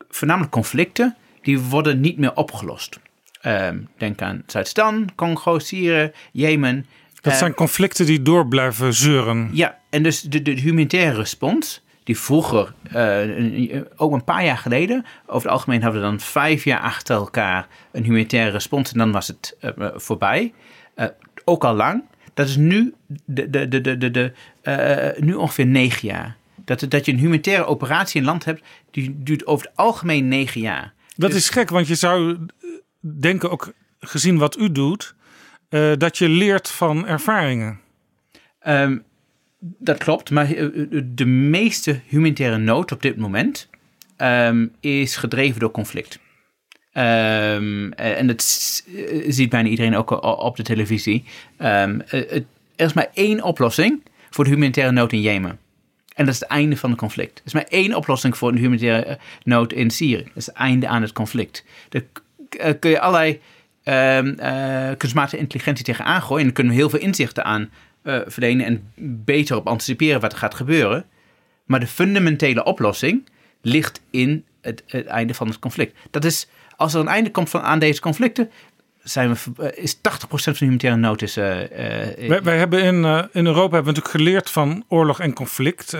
voornamelijk conflicten, die worden niet meer opgelost. Um, denk aan Zuid-Sudan, Congo, Syrië, Jemen. Dat zijn conflicten die door blijven zeuren. Ja, en dus de, de humanitaire respons, die vroeger, uh, ook een paar jaar geleden, over het algemeen hadden we dan vijf jaar achter elkaar een humanitaire respons en dan was het uh, voorbij. Uh, ook al lang. Dat is nu, de, de, de, de, de, nu ongeveer negen jaar. Dat, dat je een humanitaire operatie in land hebt, die duurt over het algemeen negen jaar. Dat dus, is gek, want je zou denken, ook gezien wat u doet, dat je leert van ervaringen. Um, dat klopt, maar de meeste humanitaire nood op dit moment um, is gedreven door conflict. Um, en dat ziet bijna iedereen ook op de televisie. er is maar één oplossing voor de humanitaire nood in Jemen. En dat is het einde van het conflict. Er is maar één oplossing voor de humanitaire nood in Syrië. Dat is het einde aan het conflict. Uh, kun je allerlei uh, kunstmatige intelligentie tegenaan gooien. En dan kunnen we heel veel inzichten aan uh, verlenen en beter op anticiperen wat er gaat gebeuren. Maar de fundamentele oplossing ligt in het, het einde van het conflict. Dat is, als er een einde komt van, aan deze conflicten, zijn we, is 80% van de humanitaire nood is. Uh, wij, wij, hebben in, in Europa hebben we natuurlijk geleerd van oorlog en conflict.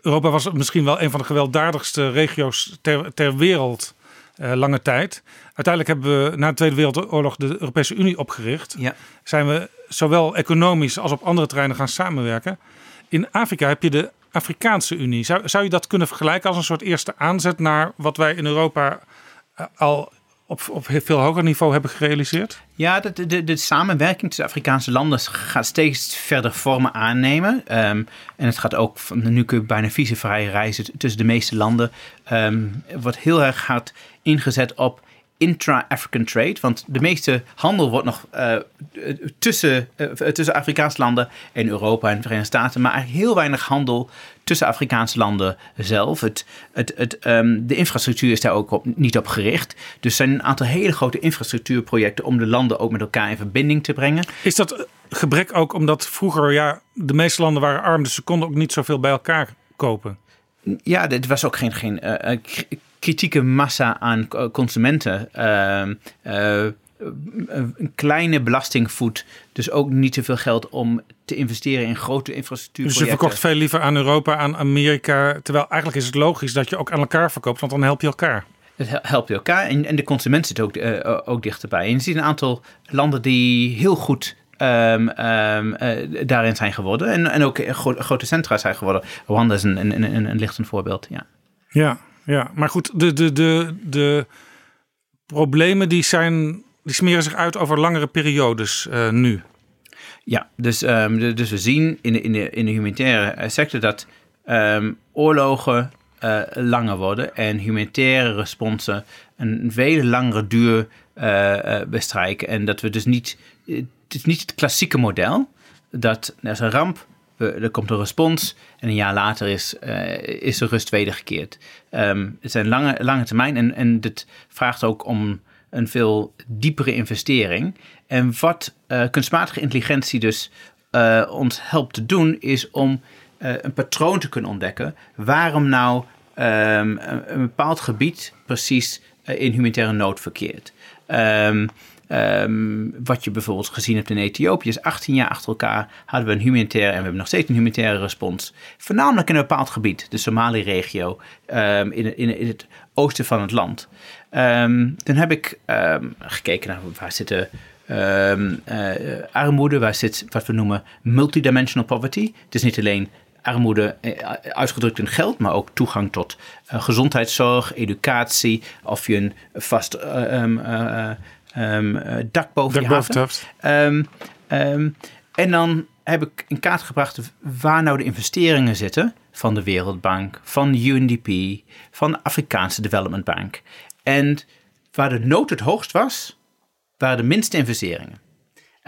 Europa was misschien wel een van de gewelddadigste regio's ter, ter wereld uh, lange tijd. Uiteindelijk hebben we na de Tweede Wereldoorlog de Europese Unie opgericht. Ja. Zijn we zowel economisch als op andere terreinen gaan samenwerken. In Afrika heb je de Afrikaanse Unie. Zou, zou je dat kunnen vergelijken als een soort eerste aanzet naar wat wij in Europa uh, al op, op veel hoger niveau hebben gerealiseerd? Ja, de, de, de samenwerking tussen Afrikaanse landen gaat steeds verder vormen aannemen. Ehm, en het gaat ook, van, nu kun je bijna visumvrij reizen tussen de meeste landen. Um, wordt heel erg hard ingezet op intra-African trade. Want de meeste handel wordt nog uh, tussen, uh, tussen Afrikaanse landen en Europa en de Verenigde Staten. Maar eigenlijk heel weinig handel tussen Afrikaanse landen zelf. Het, het, het, um, de infrastructuur is daar ook op, niet op gericht. Dus er zijn een aantal hele grote infrastructuurprojecten om de landen ook met elkaar in verbinding te brengen. Is dat gebrek ook omdat vroeger, ja, de meeste landen waren arm, dus ze konden ook niet zoveel bij elkaar kopen? Ja, dit was ook geen, geen uh, kritieke massa aan consumenten. Uh, uh, een kleine belastingvoet, dus ook niet te veel geld om te investeren in grote infrastructuur. Dus je verkocht veel liever aan Europa, aan Amerika. Terwijl eigenlijk is het logisch dat je ook aan elkaar verkoopt, want dan help je elkaar. Het helpt je elkaar en, en de consument zit ook, uh, ook dichterbij. En je ziet een aantal landen die heel goed Um, um, uh, daarin zijn geworden. En, en ook gro grote centra zijn geworden. Rwanda is een, een, een, een lichtend voorbeeld. Ja. ja, ja. maar goed, de, de, de, de problemen die, zijn, die smeren zich uit over langere periodes uh, nu. Ja, dus, um, dus we zien in de, in de, in de humanitaire sector dat oorlogen uh, langer worden en humanitaire responsen een veel langere duur bestrijken. En dat we dus niet het is niet het klassieke model. Dat is een ramp, er komt een respons en een jaar later is, uh, is de rust wedergekeerd. Um, het zijn lange, lange termijn en, en dit vraagt ook om een veel diepere investering. En wat uh, kunstmatige intelligentie dus uh, ons helpt te doen, is om een patroon te kunnen ontdekken. Waarom nou een, een, bepaald gebied precies in humanitaire nood verkeert. Um, Um, wat je bijvoorbeeld gezien hebt in Ethiopië is 18 jaar achter elkaar hadden we een humanitaire en we hebben nog steeds een humanitaire respons. Voornamelijk in een bepaald gebied, de Somali-regio, um, in, in, in, het oosten van het land. Um, dan heb ik gekeken naar waar zitten uh, armoede, waar zit wat we noemen multidimensional poverty. Het is niet alleen armoede eh, uitgedrukt in geld, maar ook toegang tot uh, gezondheidszorg, educatie, of je een vast dak boven dak je hoofd. Um, um, en dan heb ik in kaart gebracht waar nou de investeringen zitten van de Wereldbank, van de UNDP, van de Afrikaanse Development Bank. En waar de nood het hoogst was, waren de minste investeringen.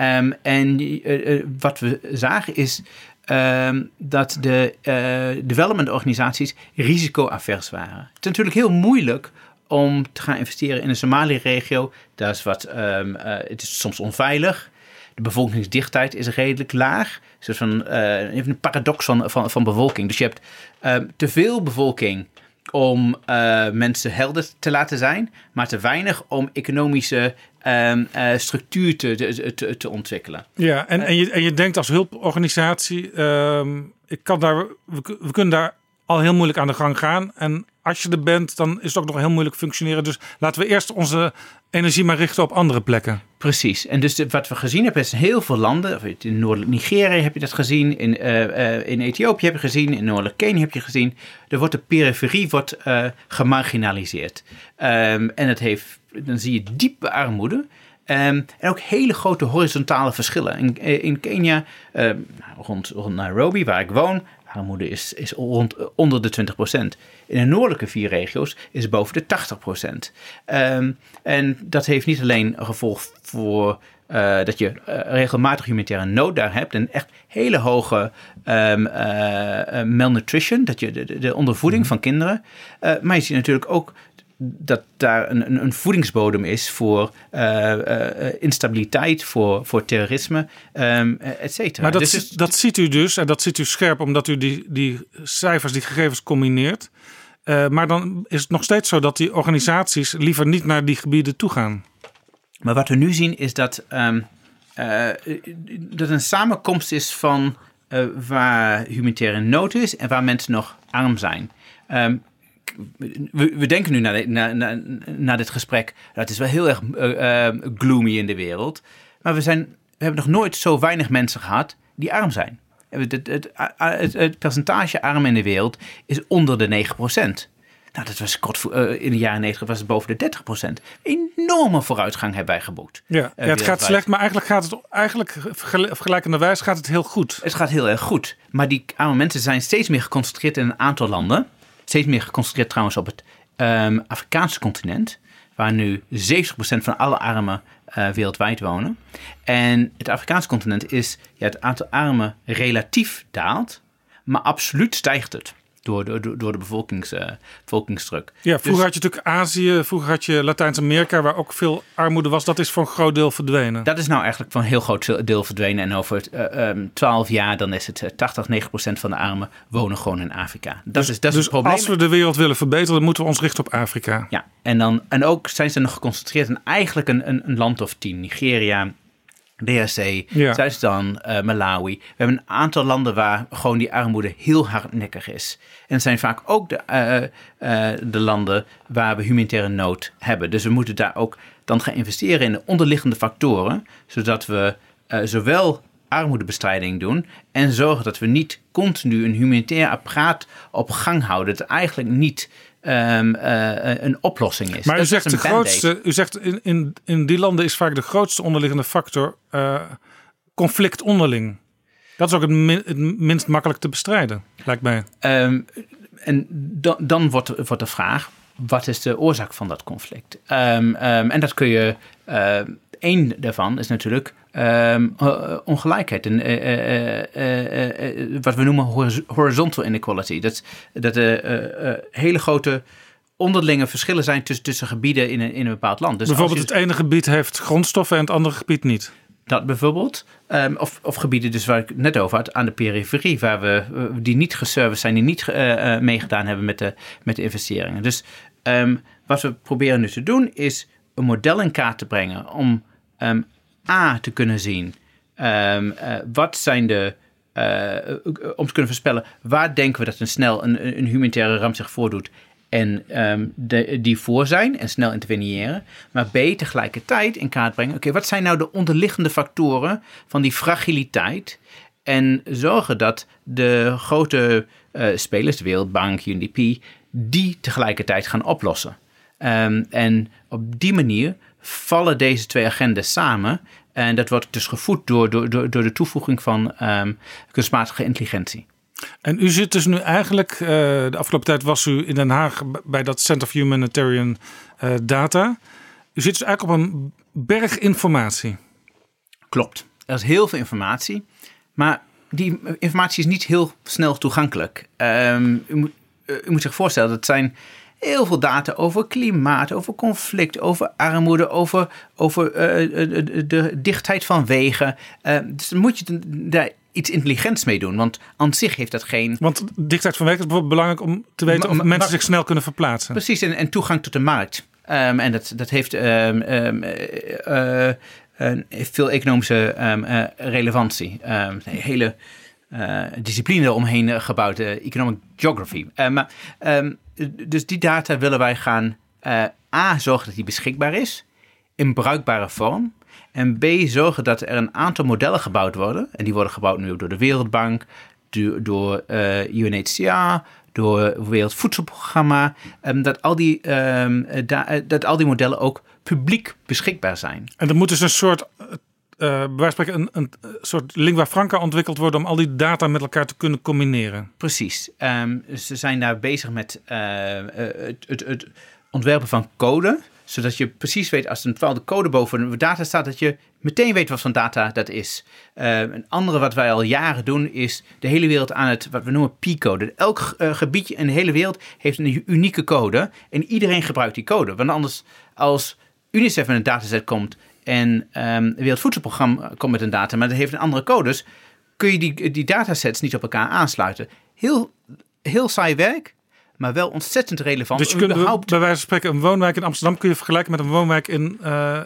Um, en uh, uh, wat we zagen is um, dat de uh, development organisaties risicoavers waren. Het is natuurlijk heel moeilijk om te gaan investeren in de Somalië-regio. Dat is wat, um, uh, het is soms onveilig. De bevolkingsdichtheid is redelijk laag. Een van uh, even een paradox van, van, van bevolking. Dus je hebt uh, te veel bevolking om uh, mensen helder te laten zijn, maar te weinig om economische um, uh, structuur te, te, te, ontwikkelen. Ja, en, en, je, en je denkt als hulporganisatie, um, ik kan daar, we, we kunnen daar al heel moeilijk aan de gang gaan. En als je er bent, dan is het ook nog heel moeilijk functioneren. Dus laten we eerst onze energie maar richten op andere plekken. Precies. En dus wat we gezien hebben is heel veel landen. In noordelijk Nigeria heb je dat gezien. In, uh, uh, in Ethiopië heb je gezien. In noordelijk Kenia heb je gezien. Er wordt de periferie wordt, uh, gemarginaliseerd. Um, en het heeft, dan zie je diepe armoede. Um, en ook hele grote horizontale verschillen. In, in Kenia, uh, rond, rond Nairobi, waar ik woon, armoede is, is rond, onder de 20%. In de noordelijke vier regio's is het boven de 80%. Um, en dat heeft niet alleen een gevolg voor uh, dat je uh, regelmatig humanitaire nood daar hebt en echt hele hoge um, uh, malnutrition, dat je de, de ondervoeding mm -hmm. van kinderen. maar je ziet natuurlijk ook dat daar een, een voedingsbodem is voor uh, uh, instabiliteit, voor, voor terrorisme, um, et cetera. Maar dat, dus, dat ziet u dus, en dat ziet u scherp omdat u die, die cijfers, die gegevens combineert. Uh, maar dan is het nog steeds zo dat die organisaties liever niet naar die gebieden toe gaan. Maar wat we nu zien is dat, um, dat een samenkomst is van waar humanitaire nood is en waar mensen nog arm zijn. Um, we, we, denken nu naar, naar, dit gesprek, dat is wel heel erg uh, uh, gloomy in de wereld. Maar we, zijn, we hebben nog nooit zo weinig mensen gehad die arm zijn. Het, het, het, het percentage armen in de wereld is onder de 9%. Nou, dat was kort voor, eh, in de jaren 90 was het boven de 30 procent. Enorme vooruitgang hebben wij geboekt. Ja, Eh, ja het gaat slecht, maar eigenlijk gaat het eigenlijk vergel- vergelijkenderwijs gaat het heel goed. Het gaat heel erg goed. Maar die arme mensen zijn steeds meer geconcentreerd in een aantal landen. Steeds meer geconcentreerd trouwens op het ehm, Afrikaanse continent. Waar nu 70% van alle armen eh, wereldwijd wonen. En het Afrikaanse continent is, ja, het aantal armen relatief daalt. Maar absoluut stijgt het. Door, de- door, door de bevolkings, eh, bevolkingsdruk. Ja, vroeger Dus- had je natuurlijk Azië, vroeger had je Latijns-Amerika, waar ook veel armoede was. Dat is voor een groot deel verdwenen. Dat is nou eigenlijk van een heel groot deel verdwenen. En over eh, ehm, 12 jaar dan is het eh, 80, 90 procent van de armen wonen gewoon in Afrika. Dat is, dat is dus het probleem. als we de wereld willen verbeteren, dan moeten we ons richten op Afrika. Ja, en, dan, en ook zijn ze nog geconcentreerd in eigenlijk een, een, een land of tien. Nigeria, DRC, Ja. Zuid-Sudan, eh, Malawi. We hebben een aantal landen waar gewoon die armoede heel hardnekkig is. En het zijn vaak ook de, eh, eh, de landen waar we humanitaire nood hebben. Dus we moeten daar ook dan gaan investeren in de onderliggende factoren. Zodat we zowel armoedebestrijding doen en zorgen dat we niet continu een humanitair apparaat op gang houden. Dat eigenlijk niet ehm, eh, een oplossing is. Maar u Dat zegt, de grootste, u zegt in, in, in die landen is vaak de grootste onderliggende factor eh, conflict onderling. Dat is ook het, min- het minst makkelijk te bestrijden, lijkt mij. Ehm, en dan, dan wordt, wordt de vraag: wat is de oorzaak van dat conflict? Ehm, en dat kun je. Eén daarvan is natuurlijk ehm, eh, ongelijkheid. En, eh, eh, wat we noemen horiz- horizontal inequality. Dat, dat er hele grote onderlinge verschillen zijn tussen, tussen gebieden in een, in een bepaald land. Dus Bijvoorbeeld je- het ene gebied heeft grondstoffen en het andere gebied niet. Dat bijvoorbeeld. Ehm, of, of gebieden dus waar ik net over had, aan de periferie, waar we, die niet geserviced zijn, die niet meegedaan hebben met de, met de investeringen. Dus ehm, wat we proberen nu te doen, is een model in kaart te brengen om A te kunnen zien. ehm, eh, wat zijn de. eh, eh, om te kunnen voorspellen waar denken we dat een snel een, een humanitaire ramp zich voordoet. En ehm, die voor zijn en snel interveneren. Maar B tegelijkertijd in kaart brengen. Oké, wat zijn nou de onderliggende factoren van die fragiliteit? En zorgen dat de grote spelers, de Wereldbank, UNDP, die tegelijkertijd gaan oplossen. Ehm, en op die manier vallen deze twee agendas samen. En dat wordt dus gevoed door, door, door, door de toevoeging van ehm, kunstmatige intelligentie. En u zit dus nu eigenlijk, eh, de afgelopen tijd was u in Den Haag bij dat Center for Humanitarian eh, Data. U zit dus eigenlijk op een berg informatie. Klopt. Er is heel veel informatie, maar die informatie is niet heel snel toegankelijk. Ehm, u, moet, eh, u moet zich voorstellen, dat zijn heel veel data over klimaat, over conflict, over armoede, over, over eh, eh, de, de dichtheid van wegen. Eh, dus dan moet je daar iets intelligents mee doen, want aan zich heeft dat geen... Want dichtheid van weg is bijvoorbeeld belangrijk om te weten of mensen maar- zich snel kunnen verplaatsen. Precies, en, en toegang tot de markt. Ehm, en dat, dat heeft ehm, ehm, eh, eh, veel economische eh, relevantie. Een hele eh, discipline omheen eh, gebouwd, eh, economic geography. Eh, maar, dus die data willen wij gaan eh, A, zorgen dat die beschikbaar is in bruikbare vorm. En B, zorgen dat er een aantal modellen gebouwd worden. En die worden gebouwd nu door de Wereldbank, door, door eh, UNHCR, door het Wereldvoedselprogramma. ehm, dat, al die, ehm, eh, da- dat al die modellen ook publiek beschikbaar zijn. En er moet dus een soort, bij wijze een, een eh, soort lingua franca ontwikkeld worden om al die data met elkaar te kunnen combineren. Precies. Ehm, ze zijn daar bezig met eh, eh, het, het, het ontwerpen van code. Zodat je precies weet als een bepaalde code boven een data staat, dat je meteen weet wat voor data dat is. Eh, een andere wat wij al jaren doen, is de hele wereld aan het wat we noemen P-code. Elk eh, gebiedje in de hele wereld heeft een unieke code. En iedereen gebruikt die code. Want anders, als UNICEF met een dataset komt en ehm het Wereldvoedselprogramma komt met een data, maar dat heeft een andere codes, kun je die, die datasets niet op elkaar aansluiten. Heel, heel saai werk, maar wel ontzettend relevant. Dus je kunt Überhaupt- bij wijze van spreken een woonwijk in Amsterdam kun je vergelijken met een woonwijk in eh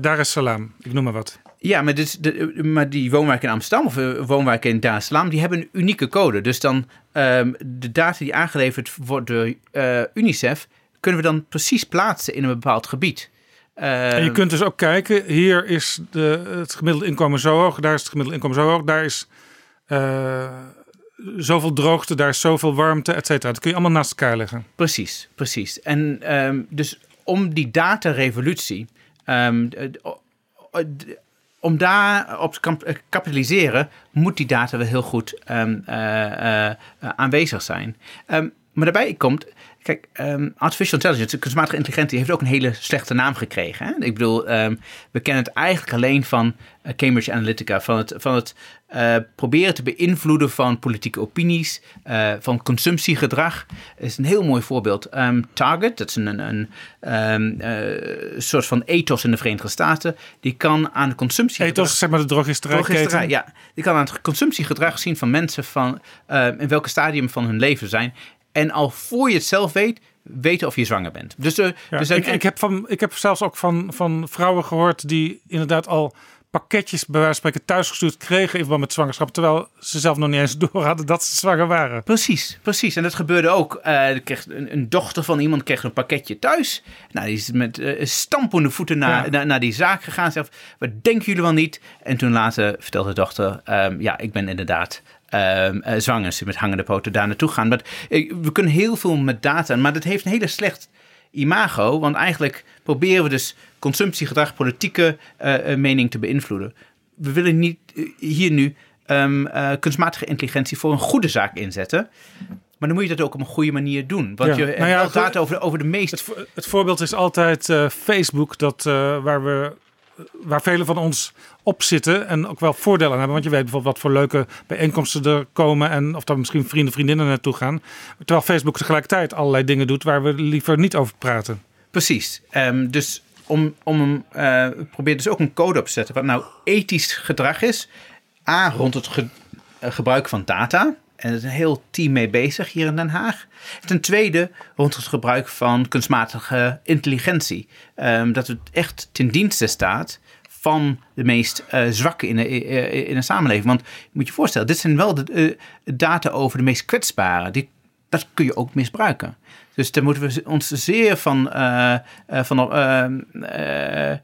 Dar es Salaam. Ik noem maar wat. Ja, maar, dus de, maar die woonwijken in Amsterdam of eh, woonwijken in Dar es Salaam, die hebben een unieke code. Dus dan ehm, de data die aangeleverd wordt door UNICEF, kunnen we dan precies plaatsen in een bepaald gebied. En je Ehm, kunt dus ook kijken, hier is de, het gemiddelde inkomen zo hoog, daar is het gemiddelde inkomen zo hoog, daar is eh, zoveel droogte, daar is zoveel warmte, et cetera. Dat kun je allemaal naast elkaar leggen. Precies, precies. En ehm, dus om die datarevolutie, d- om daar op te eh, kapitaliseren, moet die data wel heel goed eh, aanwezig zijn. Maar daarbij komt, kijk, ehm, artificial intelligence, kunstmatige intelligentie, heeft ook een hele slechte naam gekregen. Hè? Ik bedoel, ehm, we kennen het eigenlijk alleen van eh, Cambridge Analytica, van het, van het eh, proberen te beïnvloeden van politieke opinies, eh, van consumptiegedrag. is een heel mooi voorbeeld. Ehm, Target, dat is een, een, een soort van ethos in de Verenigde Staten, die kan aan de consumptiegedrag... Ethos, zeg maar de drogisterijketen. Drogisterij, ja. Die kan aan het consumptiegedrag zien van mensen van in welke stadium van hun leven zijn. En al voor je het zelf weet, weten of je zwanger bent. Dus, Ja, dus ik, ik, heb van, ik heb zelfs ook van, van vrouwen gehoord die inderdaad al pakketjes bij wijze van spreken thuisgestuurd kregen in verband met zwangerschap, terwijl ze zelf nog niet eens door hadden dat ze zwanger waren. Precies, precies. En dat gebeurde ook. Kreeg een, een dochter van iemand kreeg een pakketje thuis. Nou, die is met eh, stampende voeten naar, Ja. naar, naar die zaak gegaan. Zegt, wat denken jullie wel niet? En toen later vertelde de dochter, ehm, ja, ik ben inderdaad ehm, eh, zwanger. Ze met hangende poten daar naartoe gaan. Maar eh, we kunnen heel veel met data, maar dat heeft een hele slecht imago. Want eigenlijk proberen we dus consumptiegedrag, politieke eh, mening te beïnvloeden. We willen niet hier nu ehm, eh, kunstmatige intelligentie voor een goede zaak inzetten. Maar dan moet je dat ook op een goede manier doen. Want Ja, je nou ja, data over de, over de meest... Het, vo- het voorbeeld is altijd Facebook, dat, waar, we, waar velen van ons op zitten en ook wel voordelen hebben. Want je weet bijvoorbeeld wat voor leuke bijeenkomsten er komen en of daar misschien vrienden, vriendinnen naartoe gaan. Terwijl Facebook tegelijkertijd allerlei dingen doet waar we liever niet over praten. Precies. Ehm, dus om, om eh, probeer dus ook een code op te zetten wat nou ethisch gedrag is. A, rond het eh, gebruik van data. En er is een heel team mee bezig hier in Den Haag. Ten tweede, rond het gebruik van kunstmatige intelligentie. Ehm, dat het echt ten dienste staat van de meest eh, zwakke in de, eh, in de samenleving. Want je moet je voorstellen, dit zijn wel de eh, data over de meest kwetsbaren. Die, dat kun je ook misbruiken. Dus daar moeten we ons zeer van, eh, eh, van, eh, eh, eh,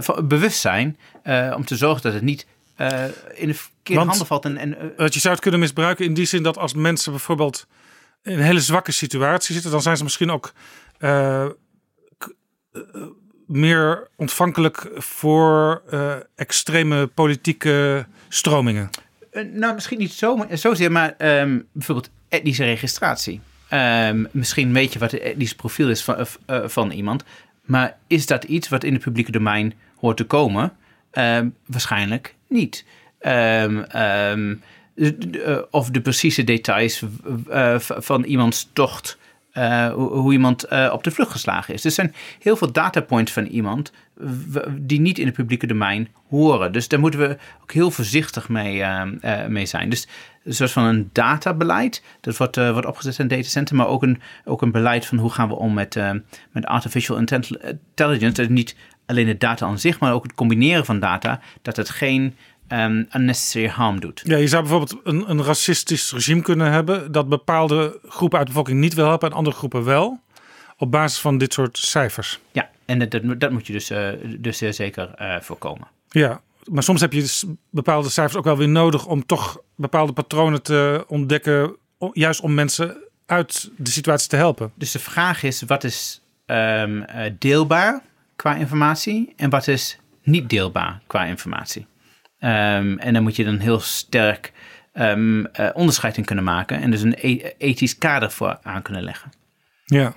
van bewust zijn. eh, om te zorgen dat het niet eh, in de verkeerde Want- handen valt. En, en, eh, Dat je zou het kunnen misbruiken in die zin dat als mensen bijvoorbeeld in een hele zwakke situatie zitten, dan zijn ze misschien ook eh, eh, meer ontvankelijk voor eh, extreme politieke stromingen. Eh, nou, misschien niet zo, zozeer, maar ehm, bijvoorbeeld etnische registratie. Ehm, misschien weet je wat het etnisch profiel is van, eh, van iemand. Maar is dat iets wat in het publieke domein hoort te komen? Ehm, waarschijnlijk niet. Ehm, ehm, eh, of de precieze details eh, van iemands tocht. eh, hoe, iemand op de vlucht geslagen is. Er zijn heel veel datapoints van iemand die niet in het publieke domein horen. Dus daar moeten we ook heel voorzichtig mee, eh, eh, mee zijn. Dus een soort van een databeleid, dat wordt, wordt opgezet in datacenter, maar ook een, ook een beleid van hoe gaan we om met, met artificial intelli- intelligence. Dat is niet alleen de data aan zich, maar ook het combineren van data, dat het geen ehm, unnecessary harm doet. Ja, je zou bijvoorbeeld een, een racistisch regime kunnen hebben dat bepaalde groepen uit de bevolking niet wil helpen en andere groepen wel. Op basis van dit soort cijfers. Ja, en dat, dat, dat moet je dus, eh, dus zeer zeker eh, voorkomen. Ja, maar soms heb je dus bepaalde cijfers ook wel weer nodig om toch bepaalde patronen te ontdekken. Juist om mensen uit de situatie te helpen. Dus de vraag is, wat is ehm, eh, deelbaar qua informatie en wat is niet deelbaar qua informatie? Ehm, en daar moet je dan heel sterk eh, onderscheid in kunnen maken en dus een e- ethisch kader voor aan kunnen leggen. Ja,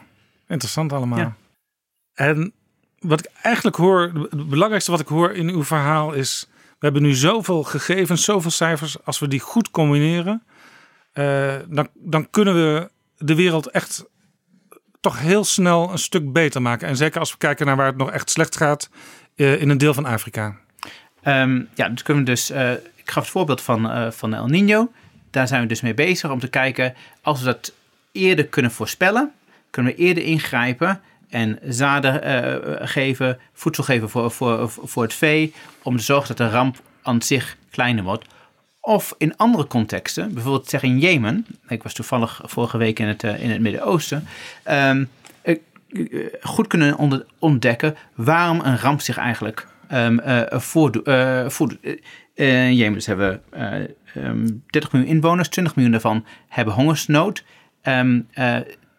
interessant allemaal. Ja. En wat ik eigenlijk hoor, het belangrijkste wat ik hoor in uw verhaal is: we hebben nu zoveel gegevens, zoveel cijfers. Als we die goed combineren, eh, dan, dan kunnen we de wereld echt toch heel snel een stuk beter maken. En zeker als we kijken naar waar het nog echt slecht gaat eh, in een deel van Afrika. Ehm, ja, kunnen we dus. eh, ik gaf het voorbeeld van, eh, van El Nino. Daar zijn we dus mee bezig om te kijken. Als we dat eerder kunnen voorspellen, kunnen we eerder ingrijpen en zaden geven, voedsel geven voor, voor, voor het vee. Om te zorgen dat de ramp aan zich kleiner wordt. Of in andere contexten, bijvoorbeeld zeg in Jemen. Ik was toevallig vorige week in het, eh, in het Midden-Oosten. ehm, eh, goed kunnen ontdekken waarom een ramp zich eigenlijk um, voordoet. Jemen dus hebben um, 30 miljoen inwoners, 20 miljoen daarvan hebben hongersnood. Um,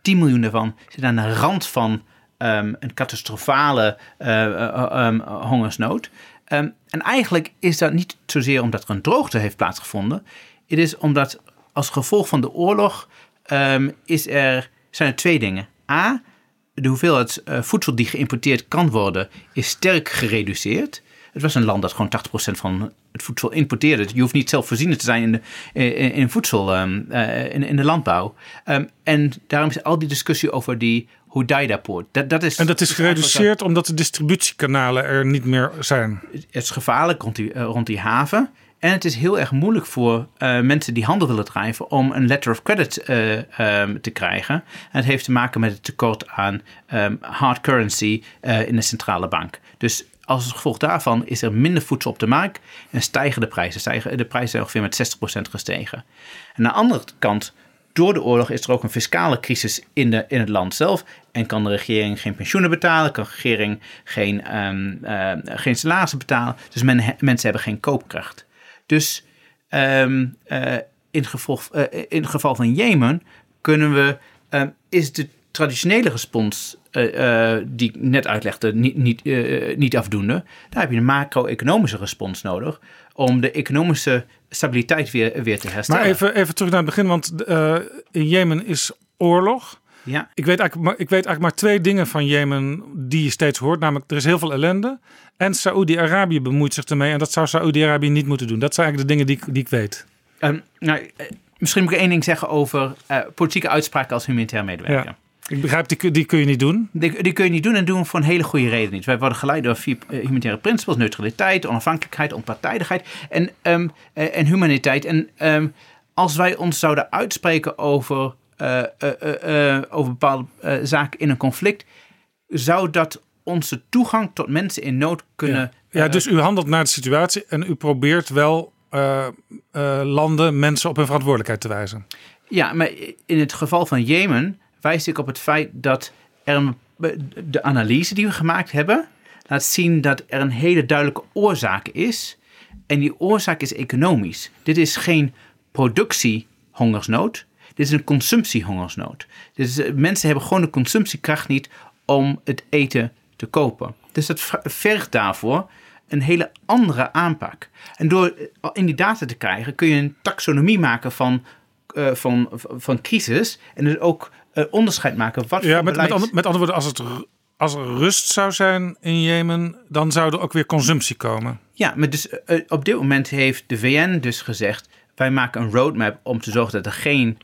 10 miljoen daarvan zitten aan de rand van een catastrofale hongersnood. En eigenlijk is dat niet zozeer omdat er een droogte heeft plaatsgevonden. Het is omdat als gevolg van de oorlog is er, zijn er twee dingen. A, de hoeveelheid uh, voedsel die geïmporteerd kan worden is sterk gereduceerd. Het was een land dat gewoon 80% van het voedsel importeerde. Je hoeft niet zelfvoorzienend te zijn in, de, in, voedsel, um, uh, in, in, de landbouw. En daarom is al die discussie over die Hodeida-poort. Dat, dat is, en dat is gereduceerd omdat de distributiekanalen er niet meer zijn. Het is gevaarlijk rond die, uh, rond die haven. En het is heel erg moeilijk voor uh, mensen die handel willen drijven om een letter of credit uh, um, te krijgen. En het heeft te maken met het tekort aan um, hard currency uh, in de centrale bank. Dus als gevolg daarvan is er minder voedsel op de markt en stijgen de prijzen. Stijgen, de prijzen zijn ongeveer met 60% gestegen. En aan de andere kant, door de oorlog is er ook een fiscale crisis in, de, in het land zelf. En kan de regering geen pensioenen betalen, kan de regering geen, um, geen salarissen betalen. Dus men, mensen hebben geen koopkracht. Dus um, uh, in, gevolg, uh, in het geval van Jemen kunnen we, um, is de traditionele respons uh, die ik net uitlegde niet, niet, niet afdoende. Daar heb je een macro-economische respons nodig om de economische stabiliteit weer, weer te herstellen. Maar even, even terug naar het begin, want in Jemen is oorlog. Ja. Ik, weet eigenlijk, ik weet eigenlijk maar twee dingen van Jemen die je steeds hoort. Namelijk, er is heel veel ellende. En Saoedi-Arabië bemoeit zich ermee. En dat zou Saoedi-Arabië niet moeten doen. Dat zijn eigenlijk de dingen die, die ik weet. Um, nou, misschien moet ik één ding zeggen over politieke uitspraken als humanitair medewerker. Ja. Ik begrijp, die, die kun je niet doen. Die, die, kun je niet doen en doen voor een hele goede reden niet. Wij worden geleid door vier uh, humanitaire principes: neutraliteit, onafhankelijkheid, onpartijdigheid en, um, uh, en humaniteit. En um, als wij ons zouden uitspreken over, uh, over bepaalde zaken in een conflict, zou dat onze toegang tot mensen in nood kunnen. Ja, ja dus u handelt naar de situatie en u probeert wel landen, mensen op hun verantwoordelijkheid te wijzen. Ja, maar in het geval van Jemen wijs ik op het feit dat er de analyse die we gemaakt hebben laat zien dat er een hele duidelijke oorzaak is. En die oorzaak is economisch. Dit is geen productiehongersnood. Dit is een consumptiehongersnood. Dus mensen hebben gewoon de consumptiekracht niet om het eten te kopen. Dus dat vergt daarvoor een hele andere aanpak. En door in die data te krijgen kun je een taxonomie maken van, uh, van, van crisis. En dus ook uh, onderscheid maken. Wat ja, met, met, met andere woorden, als, het, als er rust zou zijn in Jemen, dan zou er ook weer consumptie komen. Ja, maar dus uh, op dit moment heeft de VN dus gezegd: wij maken een roadmap om te zorgen dat er geen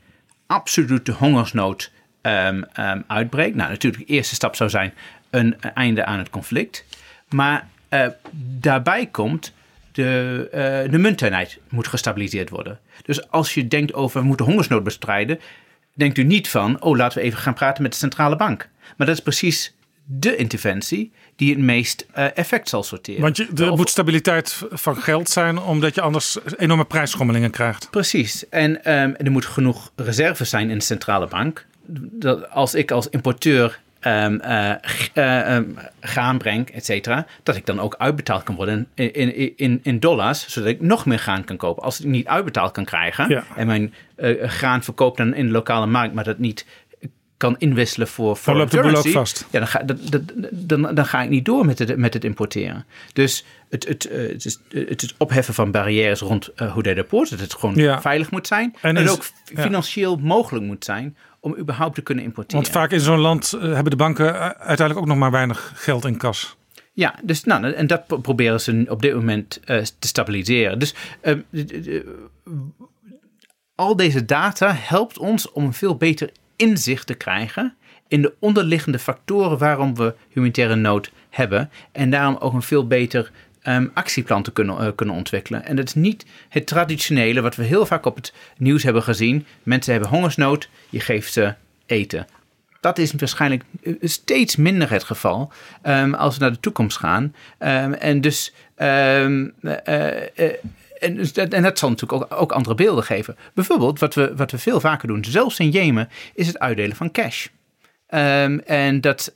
absolute hongersnood um, um, uitbreekt. Nou, natuurlijk, de eerste stap zou zijn een einde aan het conflict. Maar uh, daarbij komt de, uh, de munteenheid moet gestabiliseerd worden. Dus als je denkt over we moeten hongersnood bestrijden, denkt u niet van, oh laten we even gaan praten met de centrale bank. Maar dat is precies de interventie die het meest uh, effect zal sorteren. Want je, er moet stabiliteit van geld zijn, omdat je anders enorme prijsschommelingen krijgt. Precies. En um, er moet genoeg reserves zijn in de centrale bank. Dat als ik als importeur um, uh, uh, um, graan breng, et cetera, dat ik dan ook uitbetaald kan worden in, in, in, in, dollars, zodat ik nog meer graan kan kopen. Als ik niet uitbetaald kan krijgen ja. en mijn uh, graan verkoopt dan in de lokale markt, maar dat niet kan inwisselen voor dan loopt de boel ook vast. Ja, dan ga, dat, dat, dan, dan ga ik niet door met het, met het importeren. Dus het, het, het, is, het is opheffen van barrières rond uh, hoe de poort, dat het gewoon ja. veilig moet zijn en, en het ook financieel ja. mogelijk moet zijn om überhaupt te kunnen importeren. Want vaak in zo'n land uh, hebben de banken uiteindelijk ook nog maar weinig geld in kas. Ja, dus nou, en dat proberen ze op dit moment uh, te stabiliseren. Dus uh, al deze data helpt ons om een veel beter inzicht te krijgen in de onderliggende factoren waarom we humanitaire nood hebben. En daarom ook een veel beter um, actieplan te kunnen, uh, kunnen ontwikkelen. En dat is niet het traditionele wat we heel vaak op het nieuws hebben gezien. Mensen hebben hongersnood, je geeft ze eten. Dat is waarschijnlijk steeds minder het geval um, als we naar de toekomst gaan. Um, en dus. Uh, en, en, dat zal natuurlijk ook, andere beelden geven. Bijvoorbeeld, wat we, wat we veel vaker doen, zelfs in Jemen, is het uitdelen van cash. en dat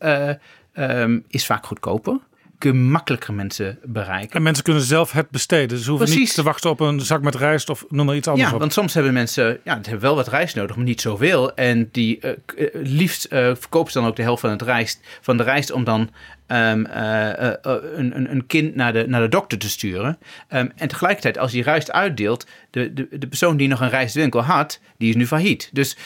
is vaak goedkoper. Kun je makkelijker mensen bereiken. En mensen kunnen zelf het besteden. Ze hoeven niet te wachten op een zak met rijst of noem maar iets anders Ja, op. want soms hebben mensen ja, hebben wel wat rijst nodig, maar niet zoveel. En die eh, eh, liefst eh, verkopen ze dan ook de helft van, het rijst, van de rijst om dan ehm, eh, eh, eh, een, een, een kind naar de, naar de dokter te sturen. Ehm, en tegelijkertijd, als die rijst uitdeelt, de, de, de persoon die nog een rijstwinkel had, die is nu failliet. Dus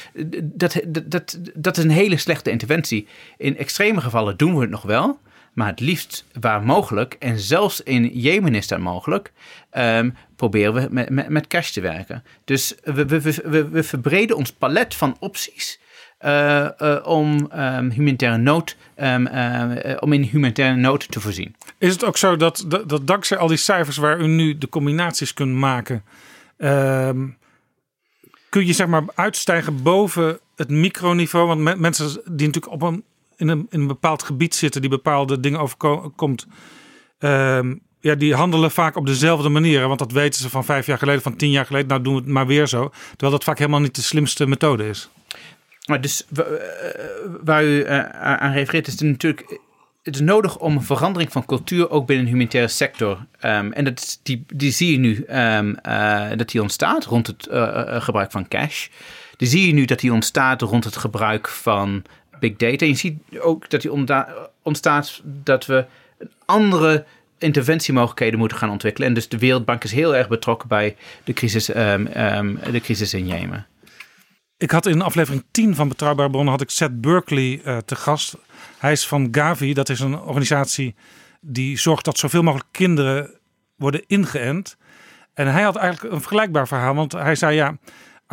dat, dat, dat, dat is een hele slechte interventie. In extreme gevallen doen we het nog wel. Maar het liefst waar mogelijk, en zelfs in Jemen is dat mogelijk, ehm, proberen we met, met, met cash te werken. Dus we, we, we, we, verbreden ons palet van opties eh, eh, om, ehm, humanitaire nood, ehm, eh, om in humanitaire nood te voorzien. Is het ook zo dat, dat, dat dankzij al die cijfers waar u nu de combinaties kunt maken, kun je zeg maar uitstijgen boven het microniveau? Want me- mensen die natuurlijk op een, in, een, in een bepaald gebied zitten, die bepaalde dingen overkomt, ehm, ja, die handelen vaak op dezelfde manier. Want dat weten ze van vijf jaar geleden, van tien jaar geleden. Nou doen we het maar weer zo. Terwijl dat vaak helemaal niet de slimste methode is. Maar dus eh, waar u eh, aan refereert, is het natuurlijk. Het is nodig om een verandering van cultuur ook binnen de humanitaire sector. ehm, en dat, die, die zie je nu ehm, eh, dat die ontstaat rond het gebruik van cash. Die zie je nu dat die ontstaat rond het gebruik van big data. Je ziet ook dat die ontstaat dat we andere interventiemogelijkheden moeten gaan ontwikkelen. En dus de Wereldbank is heel erg betrokken bij de crisis, ehm, ehm, de crisis in Jemen. Ik had in aflevering 10 van Betrouwbare Bronnen had ik Seth Berkeley eh, te gast. Hij is van Gavi. Dat is een organisatie die zorgt dat zoveel mogelijk kinderen worden ingeënt. En hij had eigenlijk een vergelijkbaar verhaal. Want hij zei ja,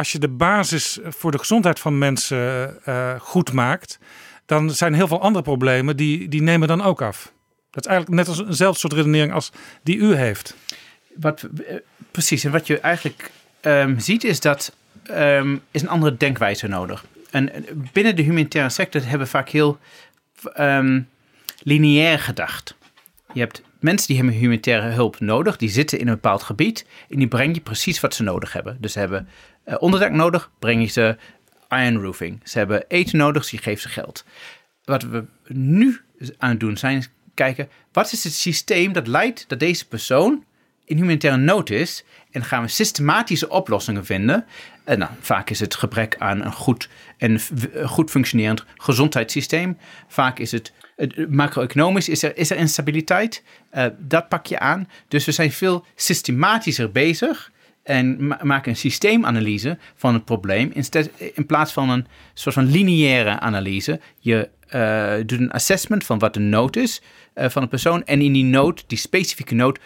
als je de basis voor de gezondheid van mensen eh, goed maakt... dan zijn heel veel andere problemen die, die nemen dan ook af. Dat is eigenlijk net als eenzelfde soort redenering als die u heeft. Wat, eh, precies, en wat je eigenlijk ehm, ziet is dat ehm is een andere denkwijze nodig. En eh, binnen de humanitaire sector hebben we vaak heel ehm, lineair gedacht. Je hebt mensen die hebben humanitaire hulp nodig, die zitten in een bepaald gebied en die breng je precies wat ze nodig hebben. Dus ze hebben eh, onderdak nodig, breng je ze iron roofing. Ze hebben eten nodig, dus je geeft ze geld. Wat we nu aan het doen zijn, is kijken wat is het systeem dat leidt dat deze persoon in humanitaire nood is. En gaan we systematische oplossingen vinden. En nou, vaak is het gebrek aan een goed en goed functionerend gezondheidssysteem. Vaak is het het- macro-economisch is er, is er instabiliteit. Eh, dat pak je aan. Dus we zijn veel systematischer bezig en ma- maken een systeemanalyse van het probleem instead, in plaats van een soort van lineaire analyse. Je eh, doet een assessment van wat de nood is eh, van een persoon en in die nood, die specifieke nood,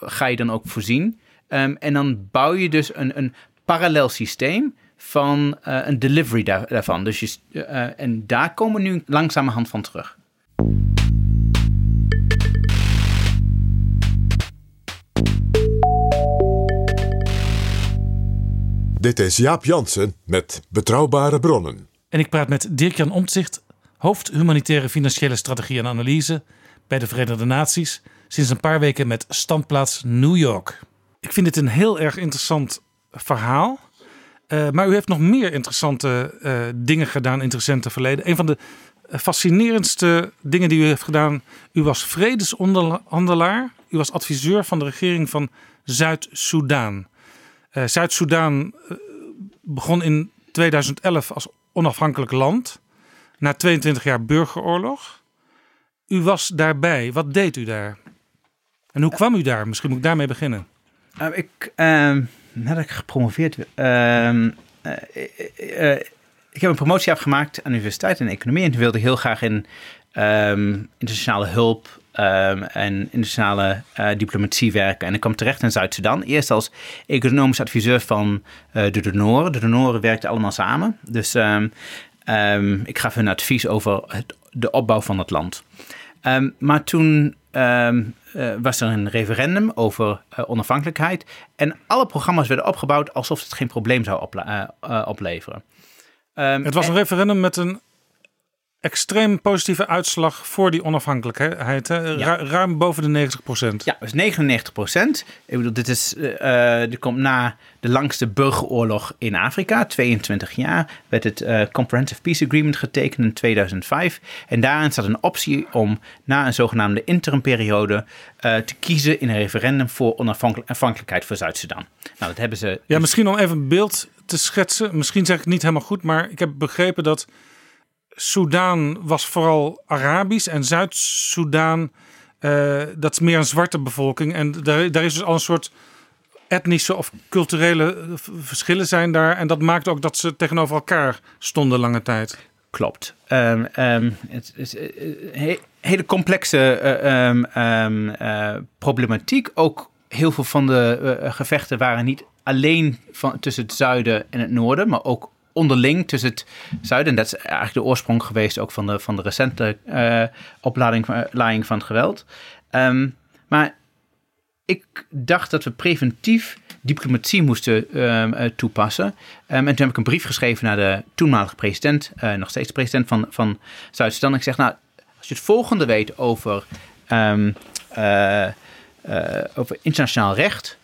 ga je dan ook voorzien. Ehm, en dan bouw je dus een, een parallel systeem van eh, een delivery daar- daarvan. Dus je, en daar komen we nu langzamerhand van terug. Dit is Jaap Jansen met Betrouwbare Bronnen. En ik praat met Dirk-Jan Omtzigt, hoofd humanitaire financiële strategie en analyse bij de Verenigde Naties, sinds een paar weken met standplaats New York. Ik vind dit een heel erg interessant verhaal. Eh, maar u heeft nog meer interessante eh, dingen gedaan in het recente verleden. Een van de fascinerendste dingen die u heeft gedaan. U was vredesonderhandelaar. U was adviseur van de regering van Zuid-Soedan. Eh, Zuid-Soedan eh, begon in 2011 als onafhankelijk land. Na 22 jaar burgeroorlog. U was daarbij. Wat deed u daar? En hoe kwam u daar? Misschien moet ik daarmee beginnen. Uh, ik, uh, nadat ik gepromoveerd ehm, uh, ik heb een promotie afgemaakt aan de universiteit in economie. En wilde heel graag in um, internationale hulp um, en internationale uh, diplomatie werken. En ik kwam terecht in Zuid-Sudan. Eerst als economisch adviseur van uh, de donoren. De donoren werkten allemaal samen. Dus um, ik gaf hun advies over het, de opbouw van het land. maar toen uh, was er een referendum over onafhankelijkheid. En alle programma's werden opgebouwd alsof het geen probleem zou opleveren. Het was een referendum met een extreem positieve uitslag voor die onafhankelijkheid. Hè? Ja. Ruim boven de 90 procent. Ja, dus 99 procent. Ik bedoel, dit is, dit komt na de langste burgeroorlog in Afrika. 22 jaar werd het eh, Comprehensive Peace Agreement getekend in 2005. En daarin staat een optie om na een zogenaamde interimperiode te kiezen in een referendum voor onafhankelijkheid voor Zuid-Sudan. Nou, dat hebben ze. Ja, misschien om even een beeld te schetsen. Misschien zeg ik het niet helemaal goed, maar ik heb begrepen dat Soudaan was vooral Arabisch en Zuid-Soedan, eh, dat is meer een zwarte bevolking. En daar, daar is dus al een soort etnische of culturele eh, verschillen zijn daar. En dat maakt ook dat ze tegenover elkaar stonden lange tijd. Klopt. Ehm, ehm, het is een he- hele complexe eh, ehm, eh, problematiek. Ook heel veel van de eh, gevechten waren niet alleen van, tussen het zuiden en het noorden, maar ook onderling tussen het zuiden. En dat is eigenlijk de oorsprong geweest ook van de, van de recente eh, oplading van, lading van het geweld. Ehm, maar ik dacht dat we preventief diplomatie moesten ehm, eh, toepassen. Ehm, en toen heb ik een brief geschreven naar de toenmalige president, eh, nog steeds president van, van Zuid-Sudan. Ik zeg, nou, als je het volgende weet over, eh, eh, over internationaal recht,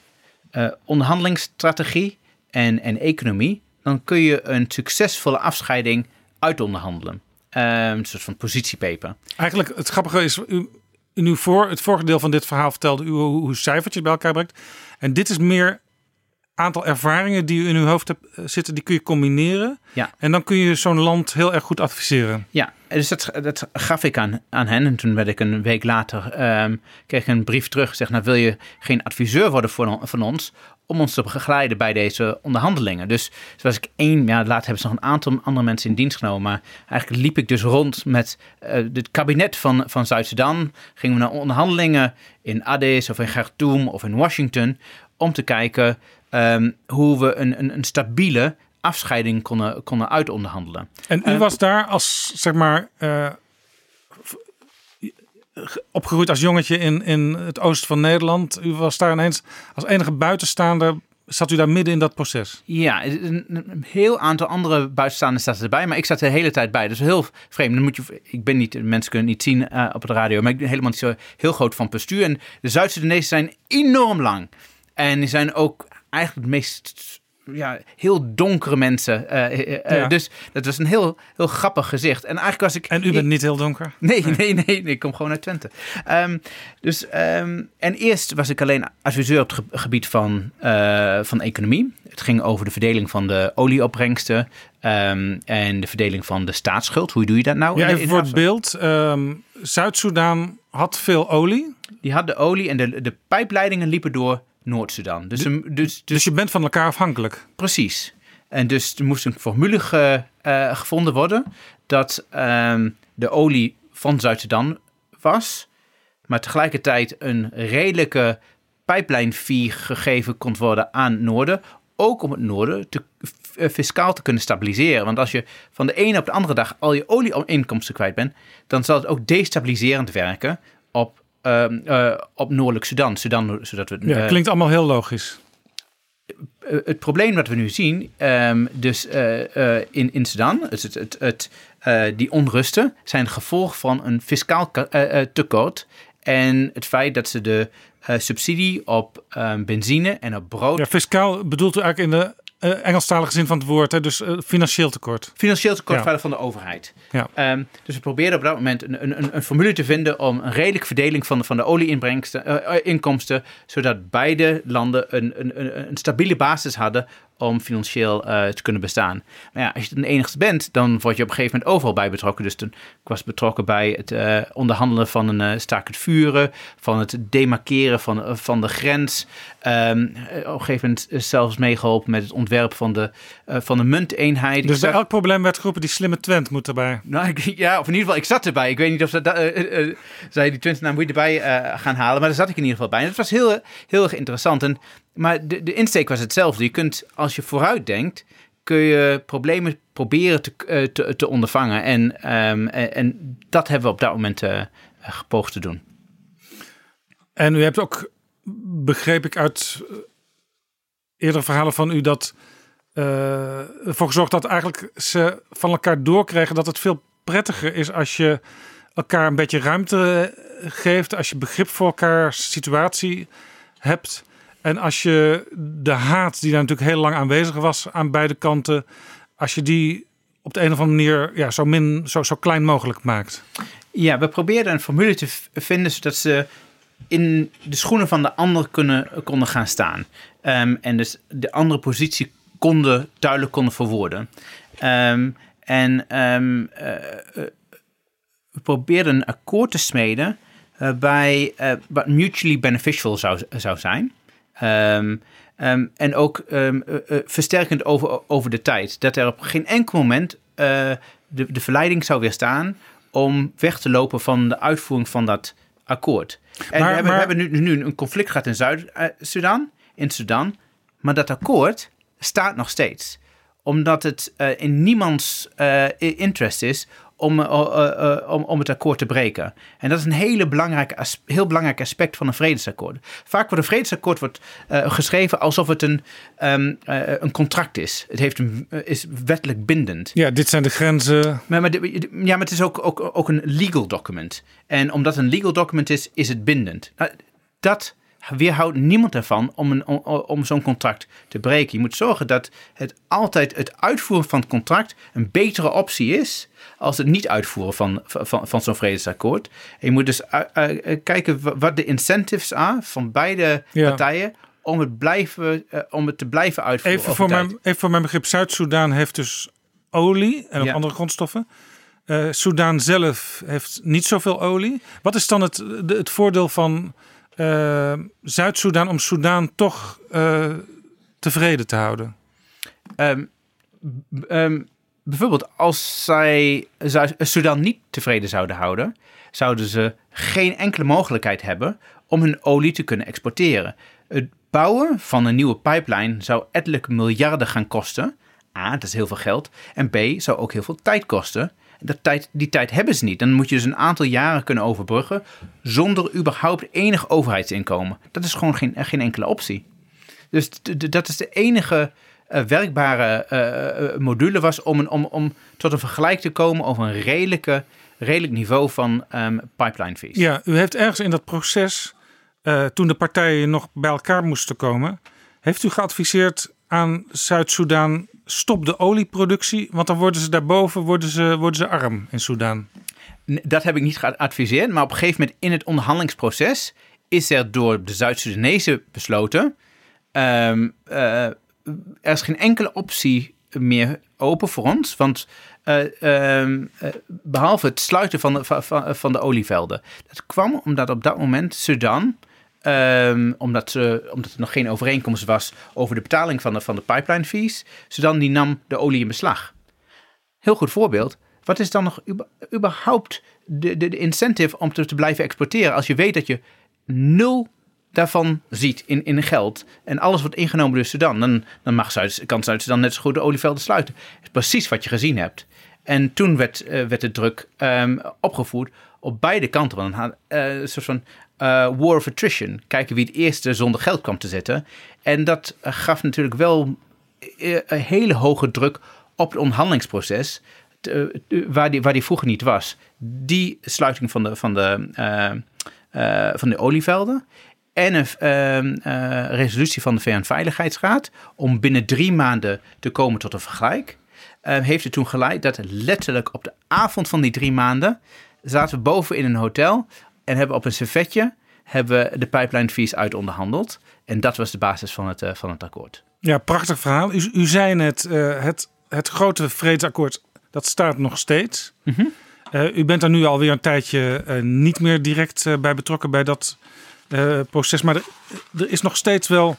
eh, onderhandelingsstrategie en, en economie, dan kun je een succesvolle afscheiding uitonderhandelen. Ehm, een soort van positiepaper. Eigenlijk, het grappige is, u, in uw voor, het vorige deel van dit verhaal vertelde u hoe, hoe cijfertjes bij elkaar brengt. En dit is meer aantal ervaringen die u in uw hoofd hebt eh, zitten, die kun je combineren. Ja. En dan kun je zo'n land heel erg goed adviseren. Ja, dus dat, dat gaf ik aan, aan hen. En toen werd ik een week later, ehm, kreeg ik een brief terug. Zeg, nou wil je geen adviseur worden voor, van ons om ons te begeleiden bij deze onderhandelingen. Dus zoals ik één, ja, later hebben ze nog een aantal andere mensen in dienst genomen. Maar eigenlijk liep ik dus rond met eh, het kabinet van, van Zuid-Sudan. Gingen we naar onderhandelingen in Addis of in Khartoum of in Washington. Om te kijken ehm, hoe we een, een, een stabiele afscheiding konden, konden uitonderhandelen. En u Eh, was daar als, zeg maar, eh, opgegroeid als jongetje in, in het oosten van Nederland. U was daar ineens als enige buitenstaander, zat u daar midden in dat proces. Ja, een, heel aantal andere buitenstaanders zaten erbij, maar ik zat de hele tijd bij. Dus heel vreemd. Dan moet je, ik ben niet, mensen kunnen niet zien eh, op de radio, maar ik ben helemaal niet zo heel groot van postuur. En de Zuid-Sudanezen zijn enorm lang. En die zijn ook eigenlijk het meest ja, heel donkere mensen. eh, eh, eh, Ja. Dus dat was een heel, heel grappig gezicht. En eigenlijk was ik... En u bent niet heel donker. Nee, nee, nee, nee, ik kom gewoon uit Twente. Ehm, dus, ehm, en eerst was ik alleen adviseur op het ge- gebied van, van economie. Het ging over de verdeling van de olieopbrengsten ehm, en de verdeling van de staatsschuld. Hoe doe je dat nou? Ja, even voor het Afrika? beeld. Zuid-Soedan had veel olie. Die had de olie en de, de pijpleidingen liepen door Noord-Sudan. Dus, dus, dus, Dus je bent van elkaar afhankelijk. Precies. En dus er moest een formule ge- eh, gevonden worden dat ehm, de olie van Zuid-Sudan was, maar tegelijkertijd een redelijke pijplijnfee gegeven kon worden aan Noorden, ook om het Noorden te, eh, fiscaal te kunnen stabiliseren. Want als je van de ene op de andere dag al je olieinkomsten kwijt bent, dan zal het ook destabiliserend werken op, ehm, eh, op Noordelijk Sudan. Sudan zodat we, Ja, eh, klinkt allemaal heel logisch. eh, het probleem dat we nu zien, ehm, dus in, in Sudan, het, het, het, die onrusten zijn gevolg van een fiscaal tekort. En het feit dat ze de subsidie op ehm, benzine en op brood. Ja, fiscaal bedoelt u eigenlijk in de eh, Engelstalige zin van het woord. Hè? Dus eh, financieel tekort. Financieel tekort Ja. van de overheid. Ja. Ehm, dus we probeerden op dat moment een, een, een- een formule te vinden om een redelijke verdeling van, de- van de olieinbrengsten, eh, eh, inkomsten, zodat beide landen een, een, een, een stabiele basis hadden om financieel eh, te kunnen bestaan. Maar ja, als je de enigste bent, dan word je op een gegeven moment overal bij betrokken. Dus toen, ik was betrokken bij het eh, onderhandelen van een uh, staak het vuren, van het demarkeren van, van de grens. Ehm, op een gegeven moment zelfs meegeholpen met het ontwerp van de, van de munteenheid. Dus bij zag- elk probleem werd geroepen, die slimme Twent moet erbij. nou, ik, ja, of in ieder geval, ik zat erbij. Ik weet niet of ze dat, zei die Twente, nou moet erbij gaan halen. Maar daar zat ik in ieder geval bij. En het was heel, heel erg interessant. En, maar de, de insteek was hetzelfde. Je kunt, als je vooruit denkt, kun je problemen proberen te, eh, te, te ondervangen. En, ehm, en, en dat hebben we op dat moment eh, gepoogd te doen. En u hebt ook, begreep ik uit eh, eerdere verhalen van u, dat eh, ervoor gezorgd dat eigenlijk ze van elkaar doorkregen dat het veel prettiger is als je elkaar een beetje ruimte geeft, als je begrip voor elkaars situatie hebt. En als je de haat die daar natuurlijk heel lang aanwezig was aan beide kanten, als je die op de een of andere manier ja, zo, min, zo, zo klein mogelijk maakt. Ja, we probeerden een formule te vinden zodat ze in de schoenen van de ander kunnen, konden gaan staan. Ehm, en dus de andere positie konden, duidelijk konden verwoorden. Ehm, en ehm, eh, eh, we probeerden een akkoord te smeden eh, bij wat mutually beneficial zou, zou zijn. Ehm, ehm, en ook ehm, eh, eh, versterkend over, over de tijd. Dat er op geen enkel moment eh, de, de verleiding zou weerstaan om weg te lopen van de uitvoering van dat akkoord. En Maar- we hebben, maar- we hebben nu, nu een conflict gehad in Zuid-Sudan, in Sudan, maar dat akkoord staat nog steeds. Omdat het in niemands interest is om, eh, eh, eh, om, om het akkoord te breken. En dat is een hele belangrijke heel belangrijk aspect van een vredesakkoord. Vaak wordt een vredesakkoord wordt, geschreven alsof het een, ehm, eh, een contract is. Het heeft een, is wettelijk bindend. Ja, dit zijn de grenzen. Maar, maar, ja, maar het is ook, ook, ook een legal document. En omdat het een legal document is, is het bindend. Nou, dat weerhoudt niemand ervan om, een, om, om zo'n contract te breken. Je moet zorgen dat het altijd het uitvoeren van het contract een betere optie is als het niet uitvoeren van, van, van zo'n vredesakkoord. En je moet dus uh, uh, kijken wa- wat de incentives zijn van beide Ja. partijen om het, blijven, uh, om het te blijven uitvoeren. Even voor, mijn, even voor mijn begrip, Zuid-Soedan heeft dus olie en ook Ja. andere grondstoffen. Eh Soedan zelf heeft niet zoveel olie. Wat is dan het, het voordeel van eh, Zuid-Soedan om Soedan toch eh, tevreden te houden? Ehm, ehm, bijvoorbeeld, als zij Zuid- Sudan niet tevreden zouden houden, zouden ze geen enkele mogelijkheid hebben om hun olie te kunnen exporteren. Het bouwen van een nieuwe pipeline zou ettelijke miljarden gaan kosten. A, dat is heel veel geld. En B, zou ook heel veel tijd kosten. Dat tijd, die tijd hebben ze niet. Dan moet je dus een aantal jaren kunnen overbruggen zonder überhaupt enig overheidsinkomen. Dat is gewoon geen, geen enkele optie. Dus dat is de enige eh, werkbare eh, eh, module was om, een, om, om tot een vergelijk te komen over een redelijke, redelijk niveau van ehm, pipeline fees. Ja, u heeft ergens in dat proces, toen de partijen nog bij elkaar moesten komen, heeft u geadviseerd aan Zuid-Soedan: stop de olieproductie, want dan worden ze daarboven worden ze, worden ze arm in Soedan. Dat heb ik niet geadviseerd, maar op een gegeven moment in het onderhandelingsproces is er door de Zuid-Soedanezen besloten: ehm, eh, er is geen enkele optie meer open voor ons, want eh, ehm, eh, behalve het sluiten van de, van- van de olievelden. Dat kwam omdat op dat moment Sudan, ehm, omdat, omdat er nog geen overeenkomst was over de betaling van de, van de pipeline fees, Sudan die nam de olie in beslag. Heel goed voorbeeld. Wat is dan nog überhaupt de, incentive om te, blijven exporteren als je weet dat je nul daarvan ziet in, in geld en alles wordt ingenomen door Sudan, dan, dan mag Zuid, kan Zuid-Sudan net zo goed de olievelden sluiten. Dat is precies wat je gezien hebt. En toen werd, eh, werd de druk ehm, opgevoerd op beide kanten. Want eh, een soort van eh, war of attrition. Kijken wie het eerste zonder geld kwam te zetten. En dat eh, gaf natuurlijk wel eh, een hele hoge druk op het onderhandelingsproces. waar, die, waar die vroeger niet was. Die sluiting van de, van de, van de olievelden. En een ehm, eh, resolutie van de VN-veiligheidsraad om binnen drie maanden te komen tot een vergelijk. heeft er toen geleid dat letterlijk op de avond van die drie maanden zaten we boven in een hotel en hebben op een servetje hebben we de pipeline fees uitonderhandeld. En dat was de basis van het, eh, van het akkoord. Ja, prachtig verhaal. U, u zei net, eh, het, het grote vredesakkoord, dat staat nog steeds. Eh, u bent er nu alweer een tijdje niet meer direct bij betrokken bij dat proces. Maar er, er is nog steeds wel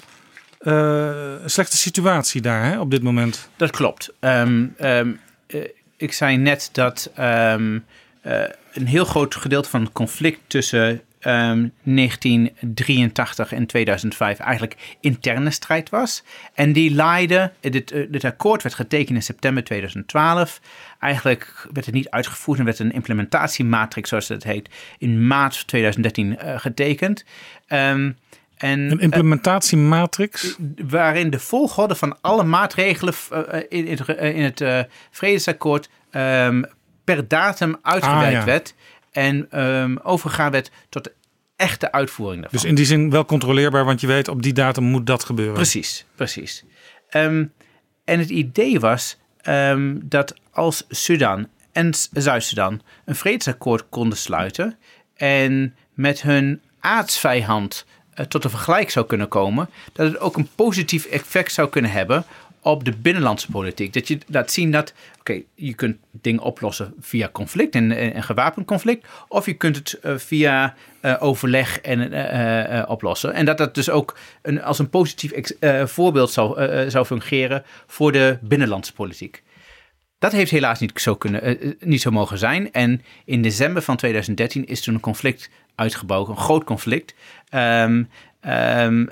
een slechte situatie daar hè, op dit moment. Dat klopt. Ehm, ehm, eh, ik zei net dat ehm, eh, een heel groot gedeelte van het conflict tussen ehm, 1983 en 2005 eigenlijk interne strijd was. En die leidde, dit, eh, dit akkoord werd getekend in september 2012. Eigenlijk werd het niet uitgevoerd en werd een implementatiematrix, zoals het heet, in maart 2013 eh, getekend. Ehm, en, Een implementatiematrix. waarin de volgorde van alle maatregelen eh, in, in het, eh, in het eh, vredesakkoord ehm, per datum uitgewerkt Ah, ja. werd en ehm overgegaan werd tot de echte uitvoering daarvan. Dus in die zin wel controleerbaar, want je weet op die datum moet dat gebeuren. Precies, precies. Ehm, en het idee was ehm, dat als Sudan en Zuid-Sudan een vredesakkoord konden sluiten en met hun aardsvijand eh, tot een vergelijk zou kunnen komen, dat het ook een positief effect zou kunnen hebben op de binnenlandse politiek. Dat je laat zien dat, oké, je kunt dingen oplossen via conflict en, en, en gewapend conflict, of je kunt het eh, via eh, overleg en, eh, oplossen. En dat dat dus ook een, als een positief voorbeeld zou, zou fungeren voor de binnenlandse politiek. Dat heeft helaas niet zo, kunnen, niet zo mogen zijn. En in december van 2013 is toen een conflict uitgebroken, een groot conflict. Ehm, ehm,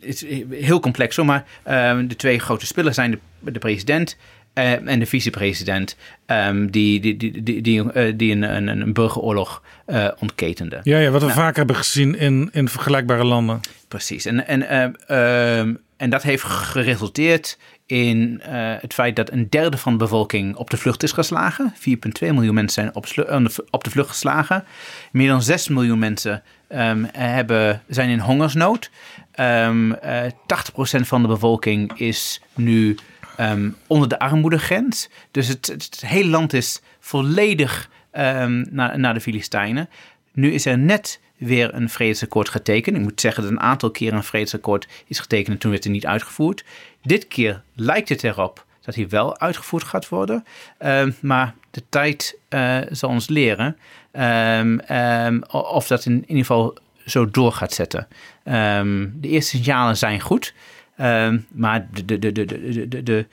het is heel complex, hoor, maar ehm, de twee grote spelers zijn de, de president eh, en de vicepresident, ehm, die, die, die, die, die, eh, die een, een, een burgeroorlog eh ontketenden. Ja, ja wat we Nou. vaak hebben gezien in, in vergelijkbare landen. Precies. En, en, eh, ehm, en dat heeft geresulteerd in eh, het feit dat een derde van de bevolking op de vlucht is geslagen. 4,2 miljoen mensen zijn v- op de vlucht geslagen. Meer dan 6 miljoen mensen ehm, hebben, zijn in hongersnood. Ehm eh 80% van de bevolking is nu ehm, onder de armoedegrens. Dus het, hele land is volledig naar, naar de Filistijnen. Nu is er net weer een vredesakkoord getekend. Ik moet zeggen dat een aantal keren een vredesakkoord is getekend en toen werd het niet uitgevoerd. Dit keer lijkt het erop dat hij wel uitgevoerd gaat worden. Ehm, maar de tijd eh, zal ons leren ehm, ehm, of dat in, ieder geval zo door gaat zetten. De eerste signalen zijn goed, maar de, de, de, de, de, de,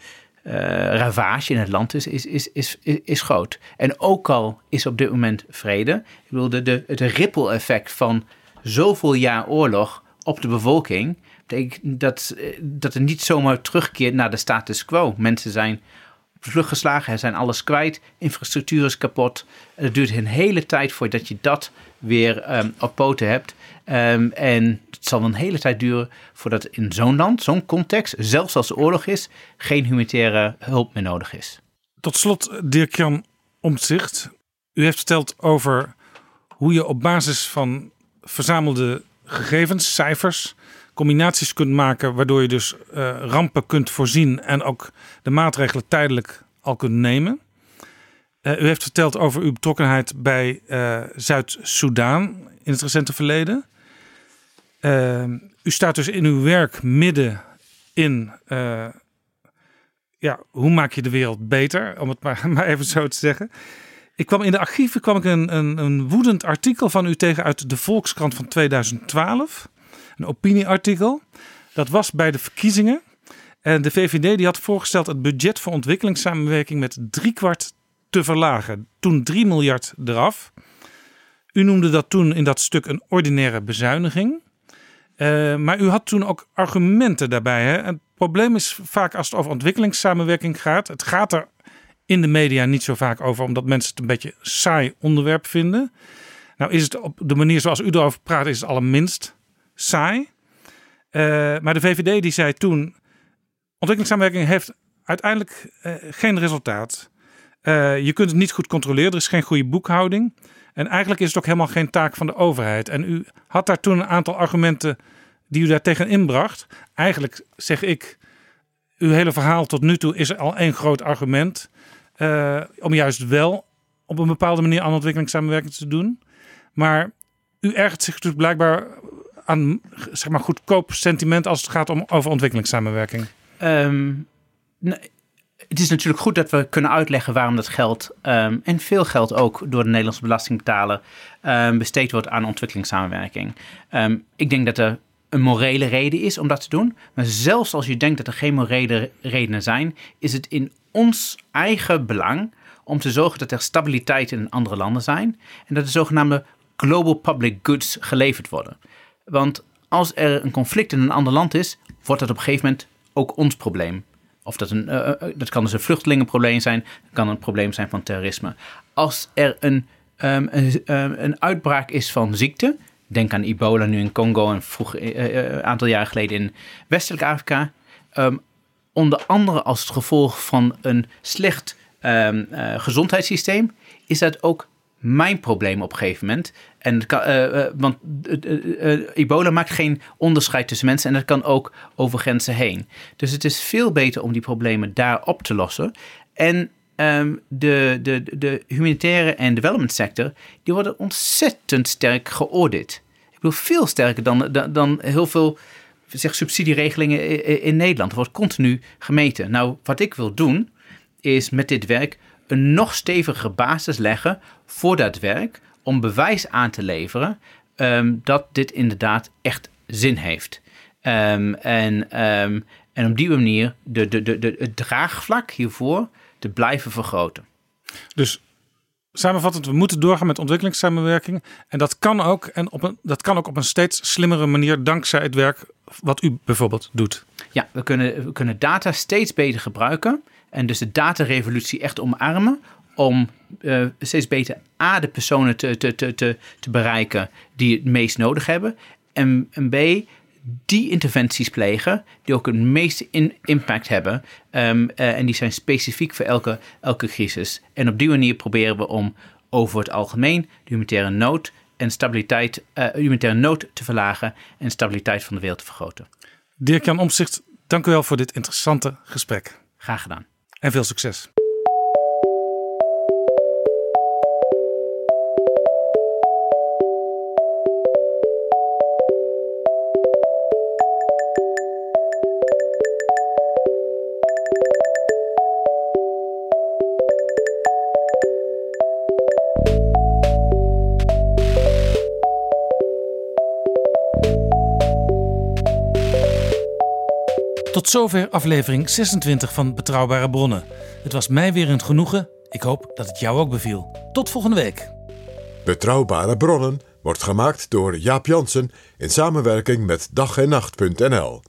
eh, ravage in het land is, is, is, is, is, groot. En ook al is op dit moment vrede, ik de, de, het ripple effect van zoveel jaar oorlog op de bevolking, betekent dat, eh, dat het niet zomaar terugkeert naar de status quo. Mensen zijn op de vlucht geslagen, zijn alles kwijt, infrastructuur is kapot. Het duurt een hele tijd voordat je dat weer ehm, op poten hebt. Ehm, en het zal een hele tijd duren voordat in zo'n land, zo'n context, zelfs als er oorlog is, geen humanitaire hulp meer nodig is. Tot slot, Dirk-Jan Omtzigt. U heeft verteld over hoe je op basis van verzamelde gegevens, cijfers, combinaties kunt maken, waardoor je dus eh, rampen kunt voorzien en ook de maatregelen tijdelijk al kunt nemen. Eh, u heeft verteld over uw betrokkenheid bij eh, Zuid-Soedan in het recente verleden. Eh, u staat dus in uw werk midden in ja, hoe maak je de wereld beter, om het maar, maar even zo te zeggen. Ik kwam in de archieven kwam ik een, een, een woedend artikel van u tegen uit de Volkskrant van 2012. Een opinieartikel. Dat was bij de verkiezingen. En de VVD die had voorgesteld het budget voor ontwikkelingssamenwerking met driekwart te verlagen. Toen 3 miljard eraf. U noemde dat toen in dat stuk een ordinaire bezuiniging. Uh, maar u had toen ook argumenten daarbij. Hè? Het probleem is vaak als het over ontwikkelingssamenwerking gaat. Het gaat er in de media niet zo vaak over, omdat mensen het een beetje saai onderwerp vinden. Nou is het op de manier zoals u erover praat, is het allerminst saai. Uh, maar de VVD die zei toen, ontwikkelingssamenwerking heeft uiteindelijk uh, geen resultaat. Uh, je kunt het niet goed controleren, er is geen goede boekhouding. En eigenlijk is het ook helemaal geen taak van de overheid. En u had daar toen een aantal argumenten die u daar tegen inbracht. Eigenlijk zeg ik, uw hele verhaal tot nu toe is al één groot argument. Om juist wel op een bepaalde manier aan ontwikkelingssamenwerking te doen. Maar u ergert zich dus blijkbaar aan zeg maar, goedkoop sentiment als het gaat om over ontwikkelingssamenwerking. Nee, het is natuurlijk goed dat we kunnen uitleggen waarom dat geld, um, en veel geld ook door de Nederlandse belastingbetaler, um, besteed wordt aan ontwikkelingssamenwerking. ik denk dat er een morele reden is om dat te doen. Maar zelfs als je denkt dat er geen morele redenen zijn, is het in ons eigen belang om te zorgen dat er stabiliteit in andere landen zijn en dat de zogenaamde global public goods geleverd worden. Want als er een conflict in een ander land is, wordt dat op een gegeven moment ook ons probleem. Of dat, een, uh, dat kan dus een vluchtelingenprobleem zijn, kan een probleem zijn van terrorisme. Als er een, um, een, een uitbraak is van ziekte, denk aan ebola nu in Congo en vroeg, een aantal jaren geleden in Westelijk Afrika. Um, onder andere als het gevolg van een slecht ehm, eh, gezondheidssysteem, is dat ook mijn probleem op een gegeven moment. En eh, eh, want eh, ebola maakt geen onderscheid tussen mensen en dat kan ook over grenzen heen. Dus het is veel beter om die problemen daar op te lossen. En ehm, de, de, de humanitaire en development sector, die worden ontzettend sterk geaudit. Ik bedoel, veel sterker dan, dan, dan heel veel zeg, subsidieregelingen i- i- in Nederland. Er wordt continu gemeten. Nou, wat ik wil doen, is met dit werk een nog stevigere basis leggen voor dat werk. Om bewijs aan te leveren ehm, dat dit inderdaad echt zin heeft. Ehm, en, ehm, en op die manier de, de, de, de, het draagvlak hiervoor te blijven vergroten. Dus samenvattend, we moeten doorgaan met ontwikkelingssamenwerking. En dat kan ook, en op een, dat kan ook op een steeds slimmere manier dankzij het werk wat u bijvoorbeeld doet. Ja, we kunnen, we kunnen data steeds beter gebruiken. En dus de datarevolutie echt omarmen. Om eh, steeds beter A, de personen te, te, te, te, te bereiken die het meest nodig hebben. En, en B, die interventies plegen die ook het meeste in, impact hebben. Ehm, eh, en die zijn specifiek voor elke, elke crisis. En op die manier proberen we om over het algemeen de humanitaire nood en stabiliteit, eh, humanitaire nood te verlagen en stabiliteit van de wereld te vergroten. Dirk-Jan Omtzigt, dank u wel voor dit interessante gesprek. Graag gedaan. En veel succes. Tot zover aflevering 26 van Betrouwbare Bronnen. Het was mij weer een genoegen. Ik hoop dat het jou ook beviel. Tot volgende week. Betrouwbare bronnen wordt gemaakt door Jaap Jansen in samenwerking met dag en nacht.nl.